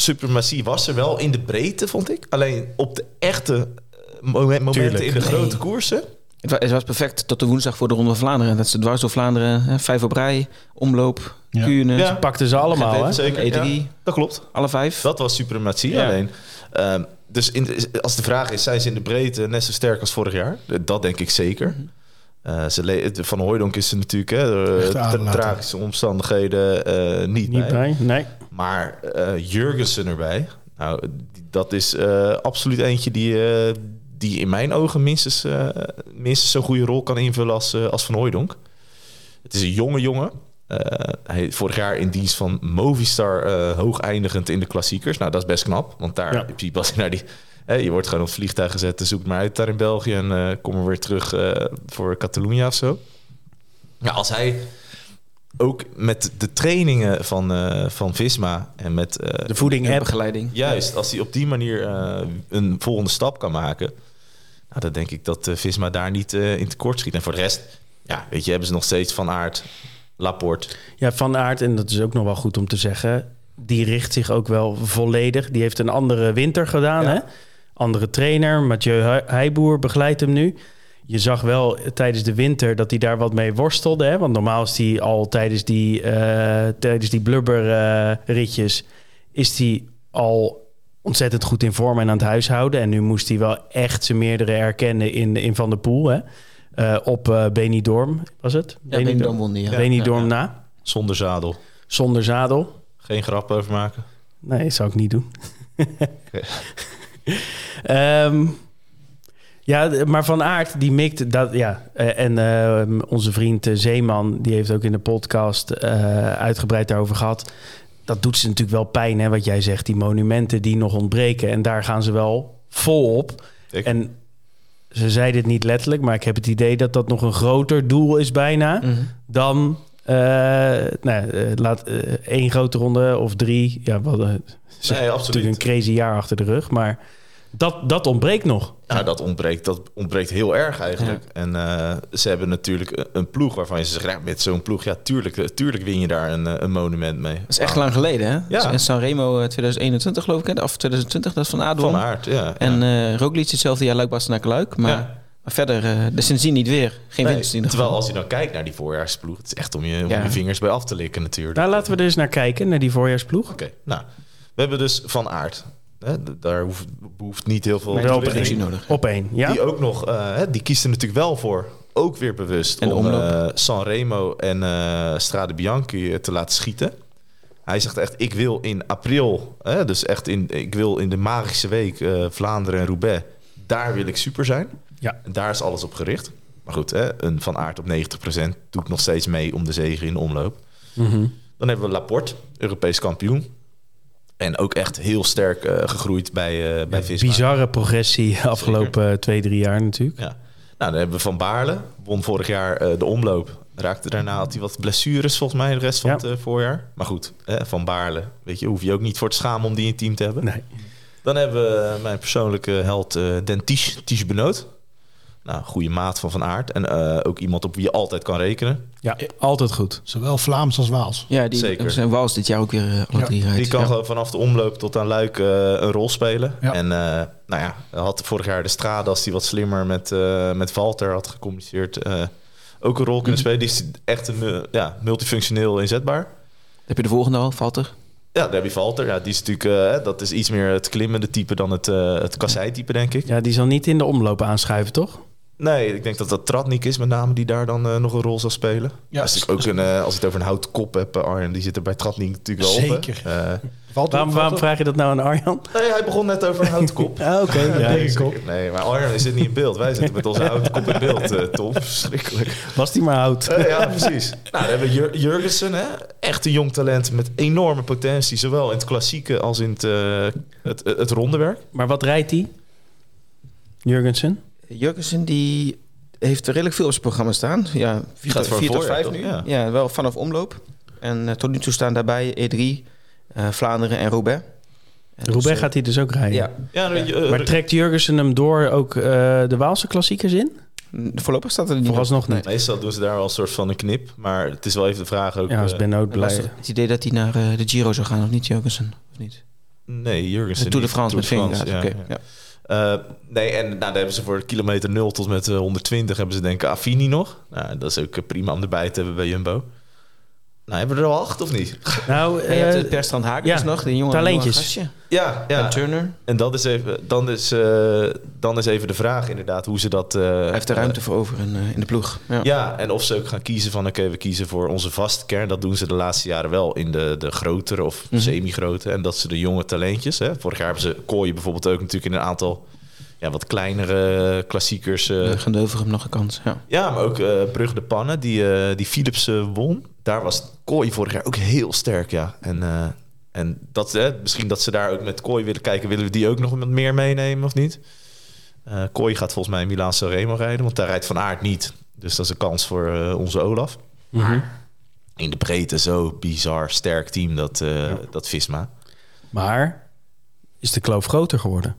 suprematie was er wel in de breedte, vond ik. Alleen op de echte eh, moment- momenten Tuurlijk. in de Nee. grote koersen... Het wa- het was perfect tot de woensdag voor de Ronde van Vlaanderen. Dat ze dwars door Vlaanderen, hè, vijf op rij, omloop, Ja. Kuurne, Ja. Pakten ze allemaal, hè? Zeker, E3, ja. dat klopt. alle vijf. Dat was suprematie Ja. alleen. Ehm, dus in de- als de vraag is, zijn ze in de breedte net zo sterk als vorig jaar? Dat denk ik zeker. Eh, ze le- de- van Hooijdonk is er natuurlijk hè, eh, aderlating. tragische omstandigheden eh, niet, Niet bij. bij? Nee. Maar eh Jurgensen erbij, nou, dat is eh, absoluut eentje die, eh, die in mijn ogen minstens, minstens zo'n goede rol kan invullen als, als Van Hooijdonk. Het is een jonge jongen. Hij vorig jaar in dienst van Movistar hoog eindigend in de klassiekers. Nou, dat is best knap, want daar Ja. in principe als je naar die... Hè, je wordt gewoon op het vliegtuig gezet, zoek maar uit daar in België... en kom er weer terug voor Catalunya of zo. Ja, als hij ook met de trainingen van, eh, van Visma en met... eh, De voeding en begeleiding. Juist, als hij op die manier eh, een volgende stap kan maken... Nou, dan denk ik dat Visma daar niet in tekort schiet. En voor de rest, ja, weet je, hebben ze nog steeds Van Aert, Laporte... Ja, Van Aert, en dat is ook nog wel goed om te zeggen... die richt zich ook wel volledig. Die heeft een andere winter gedaan, Ja. hè? Andere trainer, Mathieu He- Heijboer begeleidt hem nu. Je zag wel tijdens de winter dat hij daar wat mee worstelde. Hè? Want normaal is hij al tijdens die, eh tijdens die blubberritjes... is hij al ontzettend goed in vorm en aan het huishouden. En nu moest hij wel echt zijn meerdere erkennen in, in Van der Poel. Hè? Eh, op eh Benidorm, was het? Ja, Benidorm won die, ja. Benidorm Ja, ja. na. Zonder zadel. Zonder zadel. Geen grap over maken. Nee, zou ik niet doen. <laughs> Ehm, ja, maar Van Aert, die mikt dat, ja. Eh, en eh, onze vriend eh, Zeeman, die heeft ook in de podcast uitgebreid daarover gehad. Dat doet ze natuurlijk wel pijn, hè, wat jij zegt. Die monumenten die nog ontbreken. En daar gaan ze wel vol op. Ik- En ze zei dit niet letterlijk, maar ik heb het idee dat dat nog een groter doel is bijna Mhm. dan eh, nou, laat één grote ronde of drie. Ja, Nee, heeft absoluut. natuurlijk een crazy jaar achter de rug, maar dat, dat ontbreekt nog. Ja, dat ontbreekt, dat ontbreekt heel erg eigenlijk. En eh, ze hebben natuurlijk een, een ploeg waarvan je zegt... Ja, met zo'n ploeg, ja, tuurlijk, eh, tuurlijk win je daar een, eh, een monument mee. Dat is echt lang geleden, hè? Ja. In Sanremo eh, 2021 geloof ik, hè? of 2020, dat is van Aard won. Van Aert, ja. En ja. eh Roglic hetzelfde jaar Luik naar Luik. Maar, Ja. maar verder, eh dus sindsdien niet weer. Geen Nee, winst in ieder terwijl geval. als je dan kijkt naar die voorjaarsploeg... het is echt om je, om Ja. je vingers bij af te likken natuurlijk. Daar laten we er eens naar kijken, naar die voorjaarsploeg. Oké, nou, we hebben dus Van Aert. Hè, daar hoeft, niet heel veel productie nodig. Op één, ja? Die ook nog, eh, hè, die kiest er natuurlijk wel voor, ook weer bewust, En om omloop. eh, Sanremo en eh Strade Bianchi te laten schieten. Hij zegt echt, ik wil in april, hè, dus echt in, ik wil in de magische week eh, Vlaanderen en Roubaix, daar wil ik super zijn. Ja. En daar is alles op gericht. Maar goed, hè, een Van Aert op 90% doet nog steeds mee om de zegen in de omloop. Mhm. Dan hebben we Laporte, Europees kampioen. En ook echt heel sterk eh, gegroeid bij, eh bij Visma. Bizarre progressie afgelopen eh, twee, drie jaar natuurlijk. Ja. Nou, dan hebben we Van Baarle. Won vorig jaar de omloop. Raakte daarna had hij wat blessures volgens mij de rest van Ja. het voorjaar. Maar goed, hè, Van Baarle. Weet je, hoef je ook niet voor te schamen om die in het team te hebben. Nee. Dan hebben we mijn persoonlijke held Den Ties, Ties Benoot. Nou, goede maat van Van Aert. En eh, ook iemand op wie je altijd kan rekenen. Ja, altijd goed. Zowel Vlaams als Waals. Ja, die Zeker. zijn Wals dit jaar ook weer eh, alle Ja, drie rijdt. Die kan Ja. gewoon vanaf de omloop tot aan Luik eh, een rol spelen. Ja. En eh, nou ja, had vorig jaar de Strade, als hij wat slimmer met, eh met Walter had gecommuniceerd, eh, ook een rol kunnen Mhm. spelen. Die is echt een, eh, ja, multifunctioneel inzetbaar. Heb je de volgende al, Valter? Ja, daar heb je Walter. Ja, die is natuurlijk, eh, dat is iets meer het klimmende type dan het, eh het kasseitype, denk ik. Ja, die zal niet in de omloop aanschuiven, toch? Nee, ik denk dat dat Tratnik is met name die daar dan eh, nog een rol zal spelen. Ja, is ook een, eh, als je het over een houten kop hebt, eh, Arjen, die zit er bij Tratnik natuurlijk wel op. Zeker. Valt Waarom, waarom vraag je dat nou aan Arjan? nee, hij begon net over een houten kop. <laughs> Ah, oké. ja, nee, ik- maar Arjen zit niet in beeld. Wij zitten met onze houten kop in beeld, eh, Tom. <laughs> Verschrikkelijk. Was die maar. Eh, ja, precies. Nou, dan hebben we Jur- Jurgensen, hè? echt een jong talent met enorme potentie. Zowel in het klassieke als in het, eh, het, het rondewerk. Maar wat rijdt hij? Jurgensen? Jurgensen die heeft er redelijk veel op zijn programma staan. Ja, 4 Gaat tot, voor 4 tot voorjaar, 5 nu. Ja. Ja. wel vanaf omloop. En eh, tot nu toe staan daarbij E3, eh, Vlaanderen en Roubaix. En Roubaix dus, eh, gaat hij dus ook rijden. Ja, Ja, Maar trekt Jurgensen hem door ook eh, de Waalse klassiekers in? voorlopig staat er niet Vooralsnog niet. Meestal doen ze daar wel een soort van een knip. Maar het is wel even de vraag ook... Ja, als Ben ook blij. het idee dat hij naar eh, de Giro zou gaan of niet, Jurgensen? Of niet? nee, Jurgensen De Tour de. France met ja, ja. ja. Eh, nee, en nou, daar hebben ze voor kilometer 0 tot met eh, 120 hebben ze denk ik Affini nog. Nou, dat is ook eh, prima om erbij te hebben bij Jumbo. Nou, hebben we er al acht of niet? Nou, En je hebt eh, ja, nog, die jonge, talentjes. Ja, ja. En Turner. En dat is even, dan, is, eh, dan is even de vraag inderdaad hoe ze dat... eh, Hij heeft er ruimte voor over in, eh, in de ploeg. Ja. Ja, en of ze ook gaan kiezen van... oké, we kiezen voor onze vaste kern. Dat doen ze de laatste jaren wel in de, de grotere of Mhm. semi-grote. En dat ze de jonge talentjes... Hè. Vorig jaar hebben ze Kooi bijvoorbeeld ook natuurlijk... in een aantal ja, wat kleinere klassiekers... eh, Uh, gaan Deuver hem nog een kans. Ja. Ja, maar ook eh Brugge de Pannen, die, eh, die Philips eh, won. Daar was Kooi vorig jaar ook heel sterk, ja. En, eh, en dat, eh, misschien dat ze daar ook met Kooi willen kijken... willen we die ook nog wat meer meenemen of niet? Eh Kooi gaat volgens mij Milaan Sanremo rijden... want daar rijdt Van Aert niet. Dus dat is een kans voor eh, onze Olaf. mhm. In de breedte zo bizar sterk team, dat, eh, dat Visma. Maar is de kloof groter geworden?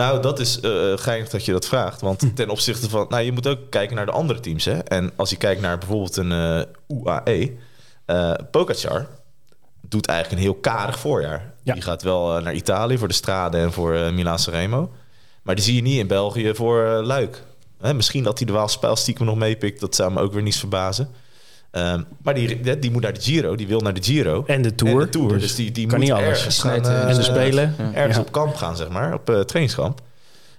Nou, dat is eh geinig dat je dat vraagt. Want ten opzichte van... Nou, je moet ook kijken naar de andere teams. Hè? En als je kijkt naar bijvoorbeeld een eh, UAE... eh Pogacar doet eigenlijk een heel karig voorjaar. Ja. Die gaat wel naar Italië voor de Strade en voor eh Milaan Sanremo. Maar die zie je niet in België voor Luik. Hè, misschien dat hij de Waalse spijl stiekem nog meepikt. Dat zou me ook weer niet verbazen. Ehm, maar die, die moet naar de Giro. Die wil naar de Giro. En de Tour. En de Tour. Dus, die, die kan moet niet alles. gaan, eh, en de Spelen. Ja. ergens Ja. op kamp gaan, zeg maar, op eh, trainingskamp.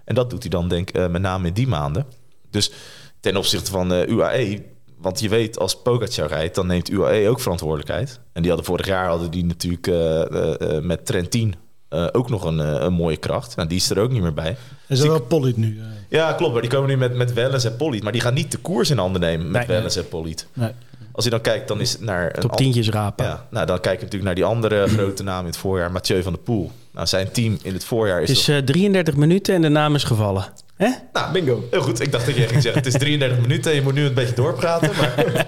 En dat doet hij dan, denk ik, eh, met name in die maanden. Dus ten opzichte van UAE, want je weet, als Pogacar rijdt, dan neemt UAE ook verantwoordelijkheid. En die hadden vorig jaar hadden die natuurlijk met Trentin ook nog een, een mooie kracht. Nou, die is er ook niet meer bij. Is er wel Pollitt nu? Ja, klopt. Maar die komen nu met, met Wellens en Polliet. Maar die gaan niet de koers in handen nemen met Nee. Wellens en Polliet. Nee. Als je dan kijkt, dan is het naar... Top tientjes rapen. Ja, nou, dan kijk je natuurlijk naar die andere <clears throat> grote naam in het voorjaar. Mathieu van der Poel. Nou, zijn team in het voorjaar is... Het is eh, 33 minuten en de naam is gevallen. Hè? Nou, bingo. Heel goed. Ik dacht dat je ging zeggen, het is 33 <laughs> minuten en je moet nu een beetje doorpraten. Maar <laughs>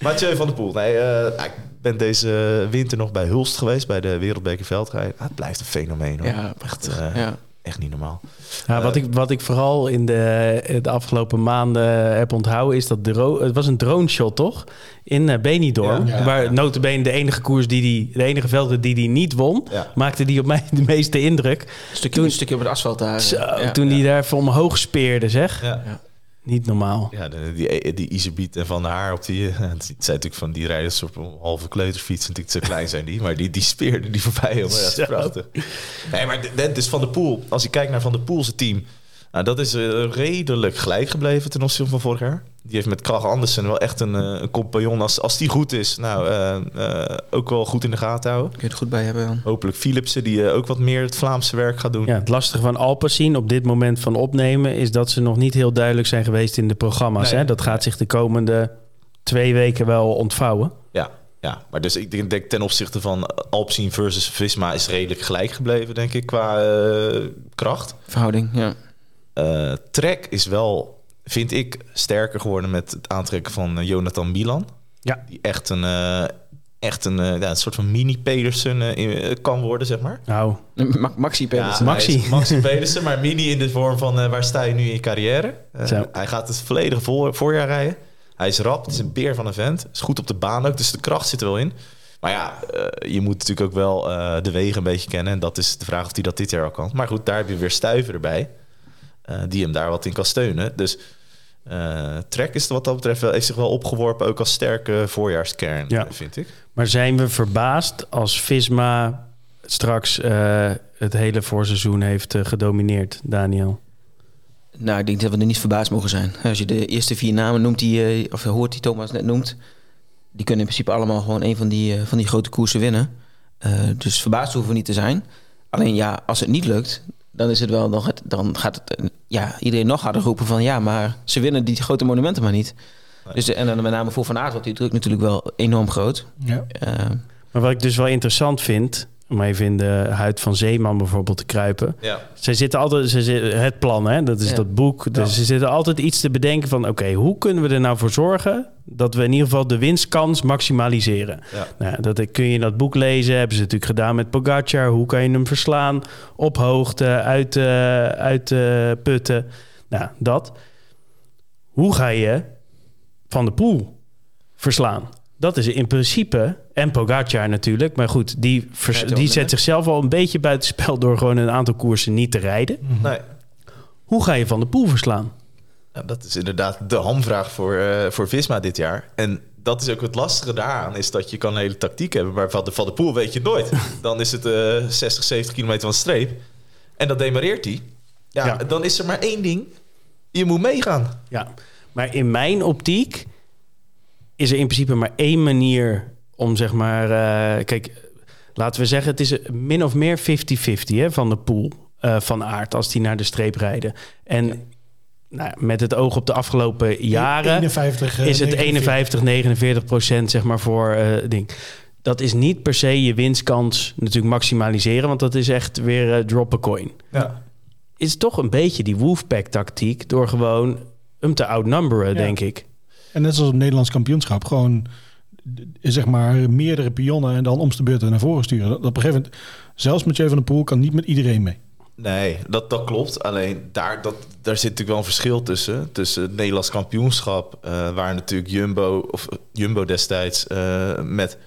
Mathieu van der Poel. Nee, eh, nou, ik ben deze winter nog bij Hulst geweest, bij de Wereldbeker Veldrijden. Ah, het blijft een fenomeen hoor. Ja, echt, eh, ja. Echt niet normaal. Ja, wat, ik, wat ik vooral in de, de afgelopen maanden heb onthouden... is dat dro het was een drone shot, toch? In uh, Benidorm. Ja, ja, waar ja. notabene de enige koers die die... de enige velden die die niet won... Ja. maakte die op mij <laughs> de meeste indruk. Een stukje, een stukje op het asfalt daar. Zo, ja. toen die daar voor omhoog speerde, zeg. Ja. Niet normaal. Ja, die, die Iserbiet en Van der Haar op die... eh, <laughs> Het zijn natuurlijk van die rijders op een halve kleutersfiets. Natuurlijk te klein zijn die. Maar die, die speerden die voorbij. Jongen. Ja, dat is prachtig. Nee, maar dit is Van der Poel. Als je kijkt naar Van der Poel's team... Nou, dat is eh, redelijk gelijk gebleven ten opzichte van vorig jaar. Die heeft met Krach Andersen wel echt een, eh, een compagnon. Als, als die goed is, nou, eh, eh, ook wel goed in de gaten houden. Kun je het goed bij hebben dan? Hopelijk Philipsen, die ook wat meer het Vlaamse werk gaat doen. Ja, het lastige van Alpecin op dit moment van opnemen... is dat ze nog niet heel duidelijk zijn geweest in de programma's. Nee. hè? Dat gaat zich de komende twee weken wel ontvouwen. Ja. Ja, maar dus ik denk, ten opzichte van Alpecin versus Visma is redelijk gelijk gebleven, denk ik, qua eh, kracht. Verhouding, ja. Eh, Trek is wel, vind ik, sterker geworden met het aantrekken van eh, Jonathan Milan. Ja. Die echt een, eh, echt een, ja, een soort van mini-Pedersen eh, in- kan worden, zeg maar. Nou, Ma- Maxi Pedersen. Ja, Maxi. Maxi Pedersen, maar mini in de vorm van eh, waar sta je nu in je carrière? Zo. hij gaat het volledige voor, voorjaar rijden. Hij is rap, het is een beer van een vent. Is goed op de baan ook, dus de kracht zit er wel in. Maar ja, je moet natuurlijk ook wel eh, de wegen een beetje kennen. En dat is de vraag of hij dat dit jaar al kan. Maar goed, daar heb je weer Stuiven erbij. Eh, die hem daar wat in kan steunen. Dus eh Trek is wat dat betreft wel, heeft zich wel opgeworpen... ook als sterke voorjaarskern, Ja. vind ik. maar zijn we verbaasd als Visma straks eh, het hele voorseizoen heeft gedomineerd, Daniel? Nou, ik denk dat we er niet verbaasd mogen zijn. Als je de eerste vier namen noemt die, eh, of hoort die Thomas net noemt, die kunnen in principe allemaal gewoon een van die, van die grote koersen winnen. Eh, dus verbaasd hoeven we niet te zijn. Alleen ja, als het niet lukt, dan is het wel, dan gaat, dan gaat het, eh, ja, iedereen nog harder roepen van ja, maar ze winnen die grote monumenten maar niet. Nee. Dus, en dan met name voor Van Aert wordt die druk natuurlijk wel enorm groot. Ja. Eh, Maar wat ik dus wel interessant vind, om even in de huid van Zeeman bijvoorbeeld te kruipen. Ja. Zij zitten altijd, ze zitten, het plan, hè, dat is Ja. dat boek. Dus ze zitten altijd iets te bedenken van, oké, hoe kunnen we er nou voor zorgen dat we in ieder geval de winstkans maximaliseren? Ja. Nou, dat kun je in dat boek lezen. Hebben ze natuurlijk gedaan met Pogacar. Hoe kan je hem verslaan? Op hoogte, uit, eh, uit eh, putten. Nou, dat. Hoe ga je Van de Poel verslaan? Dat is in principe... En Pogacar natuurlijk. Maar goed, die, vers- die zet hè? zichzelf al een beetje buitenspel... door gewoon een aantal koersen niet te rijden. Nee. Hoe ga je Van de Poel verslaan? Ja, dat is inderdaad de hamvraag voor, eh, voor Visma dit jaar. En dat is ook het lastige daaraan, is dat je kan een hele tactiek hebben, maar van de, van de Poel weet je het nooit. <laughs> Dan is het eh 60, 70 kilometer van de streep. En dan demareert hij. Ja, Ja. dan is er maar één ding. Je moet meegaan. Ja, maar in mijn optiek is er in principe maar één manier om zeg maar... eh, kijk, laten we zeggen, het is min of meer 50-50 hè, van de pool eh, van aard als die naar de streep rijden. En nou, met het oog op de afgelopen jaren 51, eh, is het 49. 51, 49 procent zeg maar voor ding. Dat is niet per se je winstkans natuurlijk maximaliseren, want dat is echt weer drop a coin Ja. is toch een beetje die Wolfpack-tactiek... door gewoon hem te outnumberen, Ja. denk ik. En net zoals het Nederlands kampioenschap, gewoon d- zeg maar meerdere pionnen en dan om de beurt naar voren sturen. Dat, op een gegeven moment, zelfs Mathieu van der Poel kan niet met iedereen mee. Nee, dat, dat klopt. Alleen daar, dat, daar zit natuurlijk wel een verschil tussen. Tussen het Nederlands kampioenschap, eh, waar natuurlijk Jumbo, of eh, Jumbo destijds eh, met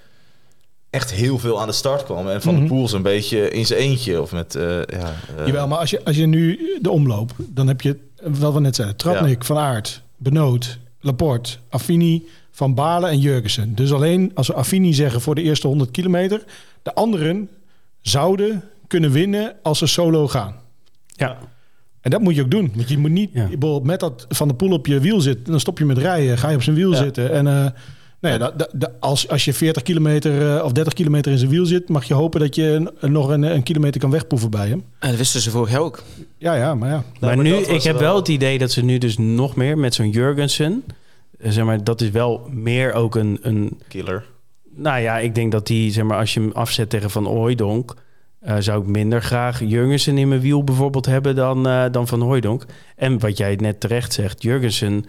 echt heel veel aan de start kwam. En Van Mhm. de Poel zo'n beetje in zijn eentje. Of met, eh, ja, eh, Jawel, maar als je, als je nu de omloop, dan heb je, wat we net zeiden, Tratnik, Van Aert, Benoot, Laporte, Affini, Van Baarle en Jurgensen. Dus alleen als we Affini zeggen voor de eerste 100 kilometer, de anderen zouden kunnen winnen als ze solo gaan. Ja, En dat moet je ook doen. Want je moet niet, Ja. bijvoorbeeld met dat Van de Poel op je wiel zit, dan stop je met rijden, ga je op zijn wiel Ja. zitten. En eh, nou ja, als, als je 40 kilometer eh, of 30 kilometer in zijn wiel zit, mag je hopen dat je een- nog een, een kilometer kan wegpoeven bij hem. en dat wisten ze vorig jaar ook. Ja, ja, maar ja. maar, maar nu, ik heb wel- het idee dat ze nu dus nog meer met zo'n Jurgensen... eh, zeg maar, dat is wel meer ook een, een... killer. Nou ja, ik denk dat die, zeg maar, als je hem afzet tegen Van Hooijdonk... eh, zou ik minder graag Jurgensen in mijn wiel bijvoorbeeld hebben dan, eh, dan Van Hooijdonk. En wat jij net terecht zegt, Jurgensen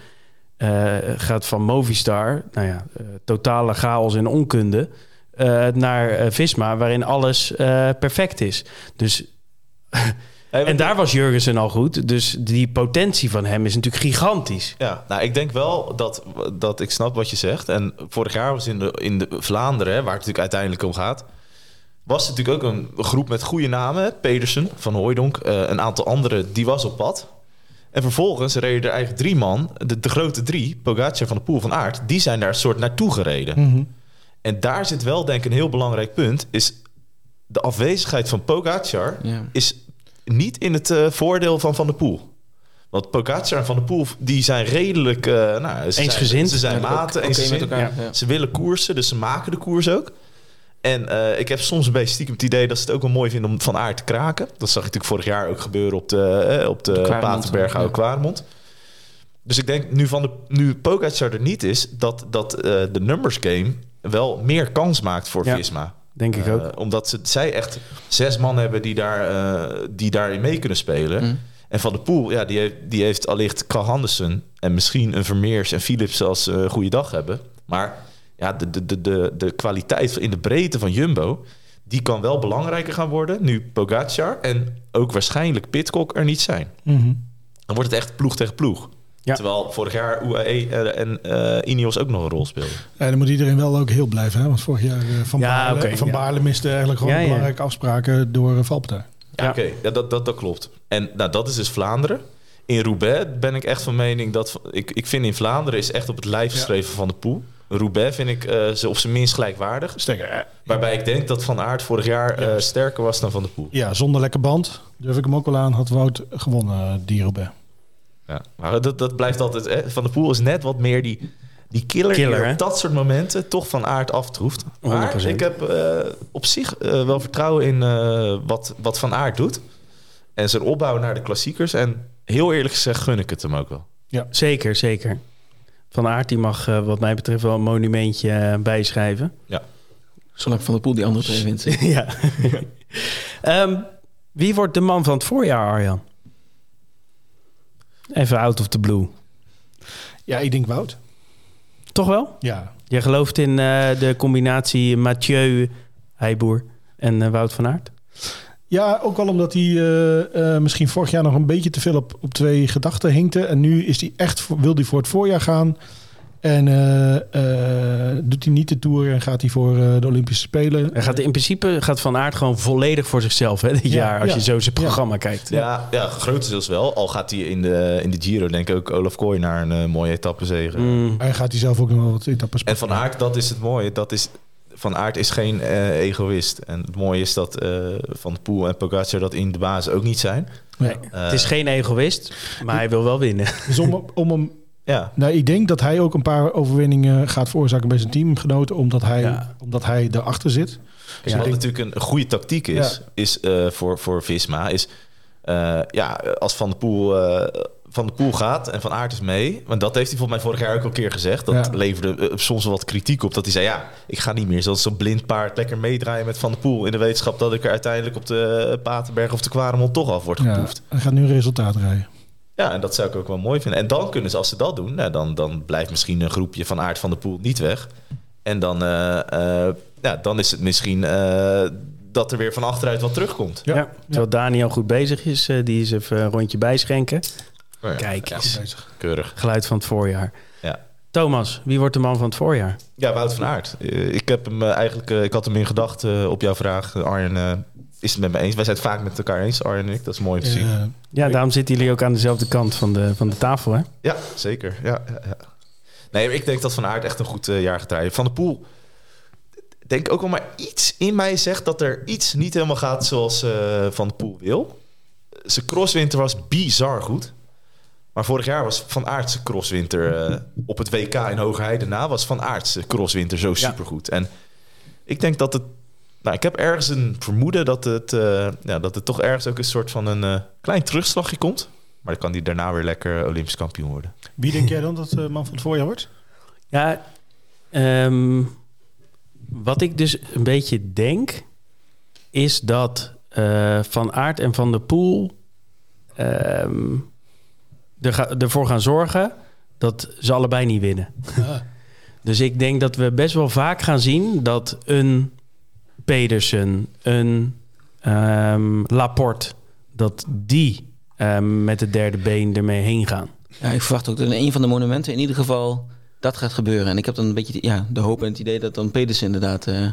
eh, gaat van Movistar... nou ja, eh, totale chaos en onkunde... eh, naar Visma, waarin alles eh, perfect is. Dus <laughs> en daar was Jurgensen al goed. Dus die potentie van hem is natuurlijk gigantisch. Ja, nou, ik denk wel dat, dat ik snap wat je zegt. En vorig jaar was in de, in de Vlaanderen, waar het natuurlijk uiteindelijk om gaat... was natuurlijk ook een groep met goede namen. Pedersen, Van Hooijdonk, eh, een aantal anderen, die was op pad. En vervolgens reden er eigenlijk drie man, de, de grote drie... Pogacar, Van de Poel, Van Aert, die zijn daar een soort naartoe gereden. Mhm. En daar zit wel denk ik een heel belangrijk punt... is de afwezigheid van Pogacar is niet in het eh, voordeel van Van der Poel. Want Pogacar en Van der Poel die zijn redelijk... eh nou, ze Eensgezind. Zijn, ze zijn maten, met elkaar. Ja. Ze willen koersen, dus ze maken de koers ook. En eh, ik heb soms een beetje stiekem het idee dat ze het ook wel mooi vinden om van aard te kraken. Dat zag ik natuurlijk vorig jaar ook gebeuren op de, eh, op de, De Kwaremond, Paterberg, ja. Oude Kwaremond. Dus ik denk, nu, van de, nu Pogacar er niet is, dat, dat eh, de numbers game wel meer kans maakt voor Ja. Visma. Denk ik Eh, ook. omdat ze, zij echt zes man hebben die, daar, die daarin mee kunnen spelen. Mm. En Van de Poel, ja, die heeft, die heeft allicht Carl Andersen en misschien een Vermeers en Philips als een goede dag hebben. Maar ja, de, de, de, de, de kwaliteit in de breedte van Jumbo, die kan wel belangrijker gaan worden nu Pogacar en ook waarschijnlijk Pitcock er niet zijn. Mhm. Dan wordt het echt ploeg tegen ploeg. Ja. Terwijl vorig jaar UAE en eh Ineos ook nog een rol speelden. Ja, dan moet iedereen wel ook heel blijven. Hè? Want vorig jaar eh, Van, Ja, Baarle, van ja. Baarle miste eigenlijk gewoon Ja, ja. belangrijke afspraken door uh, Valpartij. Ja, Ja. oké, ja, dat, dat, dat klopt. En nou, dat is dus Vlaanderen. In Roubaix ben ik echt van mening dat... Ik, ik vind in Vlaanderen is echt op het lijf geschreven van de Poel. Roubaix vind ik eh, ze op zijn minst gelijkwaardig. Sterker, eh, Waarbij ik denk dat Van Aert vorig jaar eh, sterker was dan Van de Poel. ja, zonder lekker band durf ik hem ook wel aan. Had Wout gewonnen, die Roubaix. Ja. Maar dat, dat blijft altijd... Hè. Van de Poel is net wat meer die, die killer, Killer, die op dat soort momenten toch Van Aert aftroeft. Maar 100%. ik heb eh, op zich eh, wel vertrouwen in eh, wat, wat Van Aert doet. En zijn opbouw naar de klassiekers. En heel eerlijk gezegd gun ik het hem ook wel. Zeker, zeker. Van Aert die mag eh, wat mij betreft wel een monumentje eh, bijschrijven. Zolang Van der Poel die andere twee <laughs> wint. ja. <laughs> Ehm, wie wordt de man van het voorjaar, Arjan? Even out of the blue. Ja, ik denk Wout. Toch wel? Ja, Je gelooft in eh, de combinatie Mathieu Heijboer en Wout van Aert? Ja, ook wel omdat hij eh, eh, misschien vorig jaar nog een beetje te veel op, op twee gedachten hinkte. En nu is hij echt, voor- wil hij voor het voorjaar gaan. En eh, eh, doet hij niet de Tour en gaat hij voor eh, de Olympische Spelen. Hij gaat in principe gaat Van Aert gewoon volledig voor zichzelf hè, dit Ja, jaar. Als ja. je zo zijn Ja. programma kijkt. Ja, ja grotendeels wel. Al gaat hij in de, in de Giro, denk ik ook, Olaf Kooi naar een mooie etappe zegen. Mm, En gaat hij zelf ook nog wel wat etappes En Van Aert, dat is het mooie. Dat is, van Aert is geen eh, egoïst. En het mooie is dat eh, Van de Poel en Pogacar dat in de basis ook niet zijn. nee, Eh, het is geen egoïst, maar hij wil wel winnen. Dus om, om hem Ja, Nou, ik denk dat hij ook een paar overwinningen gaat veroorzaken bij zijn teamgenoten, omdat hij, Ja. omdat hij daarachter zit. Kijk, Ja. wat natuurlijk een, goede tactiek is, Ja. is eh, voor, voor Visma, is eh, ja, als Van de Poel eh, van de Poel gaat en Van Aert is mee. Want dat heeft hij volgens mij vorig jaar ook al een keer gezegd. Dat Ja. leverde eh, soms wel wat kritiek op. Dat hij zei, ja, ik ga niet meer zoals zo'n blind paard lekker meedraaien met Van de Poel. In de wetenschap dat ik er uiteindelijk op de Patenberg of de Kwaremond toch af word Ja, geproefd. hij gaat nu resultaat rijden. Ja, en dat zou ik ook wel mooi vinden. En dan kunnen ze, als ze dat doen, nou, dan, dan blijft misschien een groepje van Aard van de Poel niet weg. En dan, eh, eh, ja, dan is het misschien eh, dat er weer van achteruit wat terugkomt. Ja. Ja. Terwijl Daniel goed bezig is, die is even een rondje bijschenken. Oh ja, Kijk eens. Keurig. geluid van het voorjaar. Ja. Thomas, wie wordt de man van het voorjaar? Ja, Wout van Aert. Eh, ik heb hem eh, eigenlijk, eh, ik had hem in gedachten op jouw vraag. Arjen eh, is het met me eens. Wij zijn het vaak met elkaar eens, Arjen en ik. Dat is mooi om te zien. Ja, daarom zitten jullie ook aan dezelfde kant van de, van de tafel, hè? Ja, zeker. Ja, ja, ja. Nee, ik denk dat Van Aert echt een goed jaar gaat rijden. Van de Poel, denk ook wel maar iets in mij zegt dat er iets niet helemaal gaat zoals eh, Van de Poel wil. Zijn crosswinter was bizar goed. Maar vorig jaar was Van zijn crosswinter eh, op het WK in Hogerheide na... was Van zijn crosswinter zo supergoed. En ik denk dat het... Nou, ik heb ergens een vermoeden dat het, eh, ja, dat het toch ergens ook een soort van een eh, klein terugslagje komt. Maar dan kan hij daarna weer lekker Olympisch kampioen worden. wie denk jij dan dat de man van het voorjaar wordt? Ja, ehm, wat ik dus een beetje denk, is dat eh, Van Aert en Van der Poel ehm, er ervoor gaan zorgen dat ze allebei niet winnen. <laughs> Dus ik denk dat we best wel vaak gaan zien dat een Pedersen, een ehm, Laporte, dat die ehm, met het derde been ermee heen gaan. Ja, ik verwacht ook dat in een van de monumenten in ieder geval dat gaat gebeuren. En ik heb dan een beetje ja, de hoop en het idee dat dan Pedersen inderdaad eh, eh,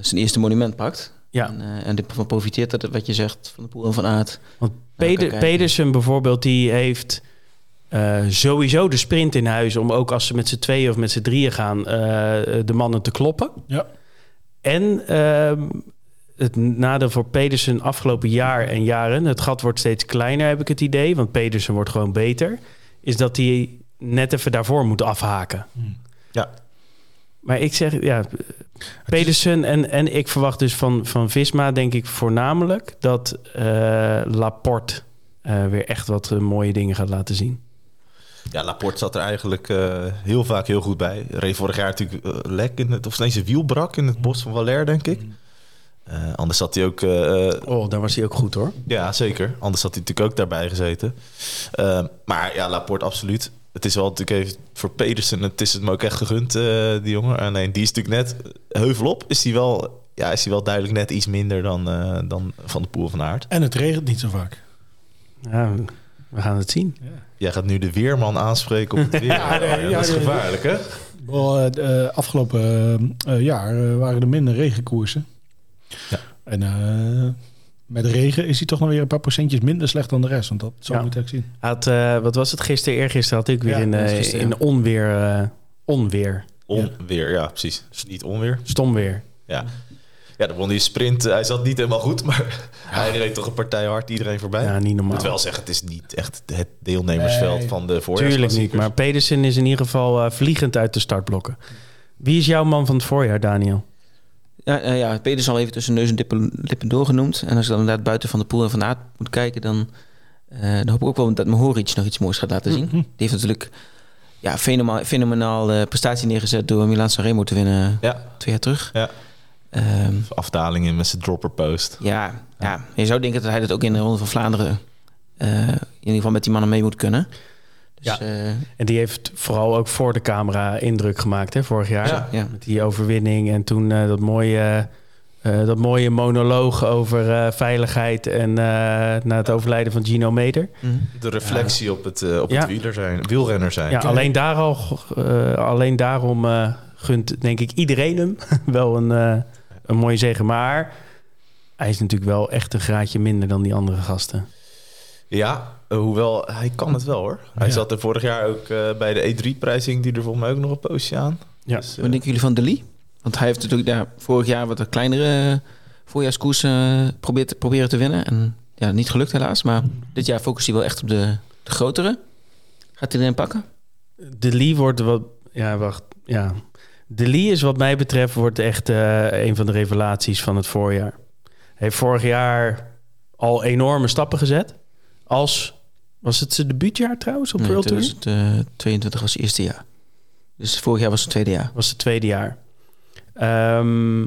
zijn eerste monument pakt. Ja. En, eh, en ervan profiteert dat, wat je zegt, van de Poel en van Aert. Want Peder-. Pedersen bijvoorbeeld, die heeft eh, sowieso de sprint in huis... om ook als ze met z'n tweeën of met z'n drieën gaan... eh, de mannen te kloppen. Ja. En ehm, het nadeel voor Pedersen afgelopen jaar en jaren... het gat wordt steeds kleiner, heb ik het idee... want Pedersen wordt gewoon beter... is dat hij net even daarvoor moet afhaken. Ja. Maar ik zeg, ja, Pedersen en, en ik verwacht dus van, van Visma, denk ik voornamelijk dat eh, Laporte eh, weer echt wat eh, mooie dingen gaat laten zien. Ja, Laporte zat er eigenlijk eh, heel vaak heel goed bij. Reed vorig jaar natuurlijk lek in het... Of nee, zijn wiel brak in het bos van Valère, denk ik. Eh, anders zat hij ook... Oh, daar was hij ook goed hoor. ja, zeker. Anders had hij natuurlijk ook daarbij gezeten. Maar ja, Laporte absoluut. Het is wel natuurlijk even voor Pedersen. Het is het me ook echt gegund, eh, die jongen. Alleen die is natuurlijk net heuvelop. Is hij wel, ja, is hij wel duidelijk net iets minder dan, eh, dan Van de Poel van Aert. En het regent niet zo vaak. Ja, we gaan het zien. Jij gaat nu de weerman aanspreken op het <laughs> weer. Ja, nee, ja, dat is gevaarlijk, hè? Wel, eh, afgelopen jaar waren er minder regenkoersen. Ja. En eh, met regen is hij toch nog weer een paar procentjes minder slecht dan de rest. Want dat zo Ja. moet ik zien. Had, eh, wat was het gisteren? Eergisteren had ik weer Ja, in, eh, in onweer. eh, onweer. Onweer, ja, precies. Niet onweer. Stom weer. Ja. Ja, dan won die sprint. Hij zat niet helemaal goed, maar <laughs> hij reed toch een partij hard iedereen voorbij. Ja, niet Ik normaal. moet wel zeggen, het is niet echt het deelnemersveld Nee, van de Tuurlijk niet. Maar Pedersen is in ieder geval eh, vliegend uit de startblokken. Wie is jouw man van het voorjaar, Daniel? Ja, eh, ja Peter is al even tussen neus en lippen, lippen doorgenoemd. En als ik dan inderdaad buiten van de poel en van moet kijken... dan, eh, dan hoop ik ook wel dat Mohoric nog iets moois gaat laten zien. Die heeft natuurlijk ja, fenomenaal, fenomenaal eh, prestatie neergezet... door Milan Sanremo te winnen Ja, twee jaar terug. Ja. Ehm, afdaling in met zijn dropper post. ja, ja, je zou denken dat hij dat ook in de Ronde van Vlaanderen... in ieder geval met die mannen mee moet kunnen. Dus, Ja. eh, En die heeft vooral ook voor de camera indruk gemaakt, hè, vorig jaar. Ja. ja. Met die overwinning en toen eh, dat mooie... eh, dat mooie monoloog over eh, veiligheid en eh, na het overlijden van Gino Meder. Mhm. De reflectie op het, op Ja. het wieler zijn, wielrenner zijn. Ja, alleen, daar al, eh, alleen daarom eh, gunt denk ik iedereen hem <laughs> wel een, eh, een mooie zegen. Maar hij is natuurlijk wel echt een graadje minder dan die andere gasten. Ja, hoewel hij kan het wel hoor. Hij Ja. zat er vorig jaar ook eh, bij de E3-prijzing, die er volgens mij ook nog een poosje aan. Ja. Dus, eh, Wat denken jullie van De Lee? Want hij heeft natuurlijk ja, vorig jaar wat een kleinere eh, voorjaarskoers eh, probeert te, proberen te winnen. En ja, niet gelukt helaas. Maar dit jaar focust hij wel echt op de, de grotere. Gaat hij erin pakken? De Lee wordt wat... Ja, wacht. Ja. De Lee is wat mij betreft wordt echt eh, een van de revelaties van het voorjaar. Hij heeft vorig jaar al enorme stappen gezet. Als... Was het zijn debuutjaar trouwens op Nee, World Tour? 2022 was het eerste jaar. Dus vorig jaar was het tweede jaar. was het tweede jaar. Ehm,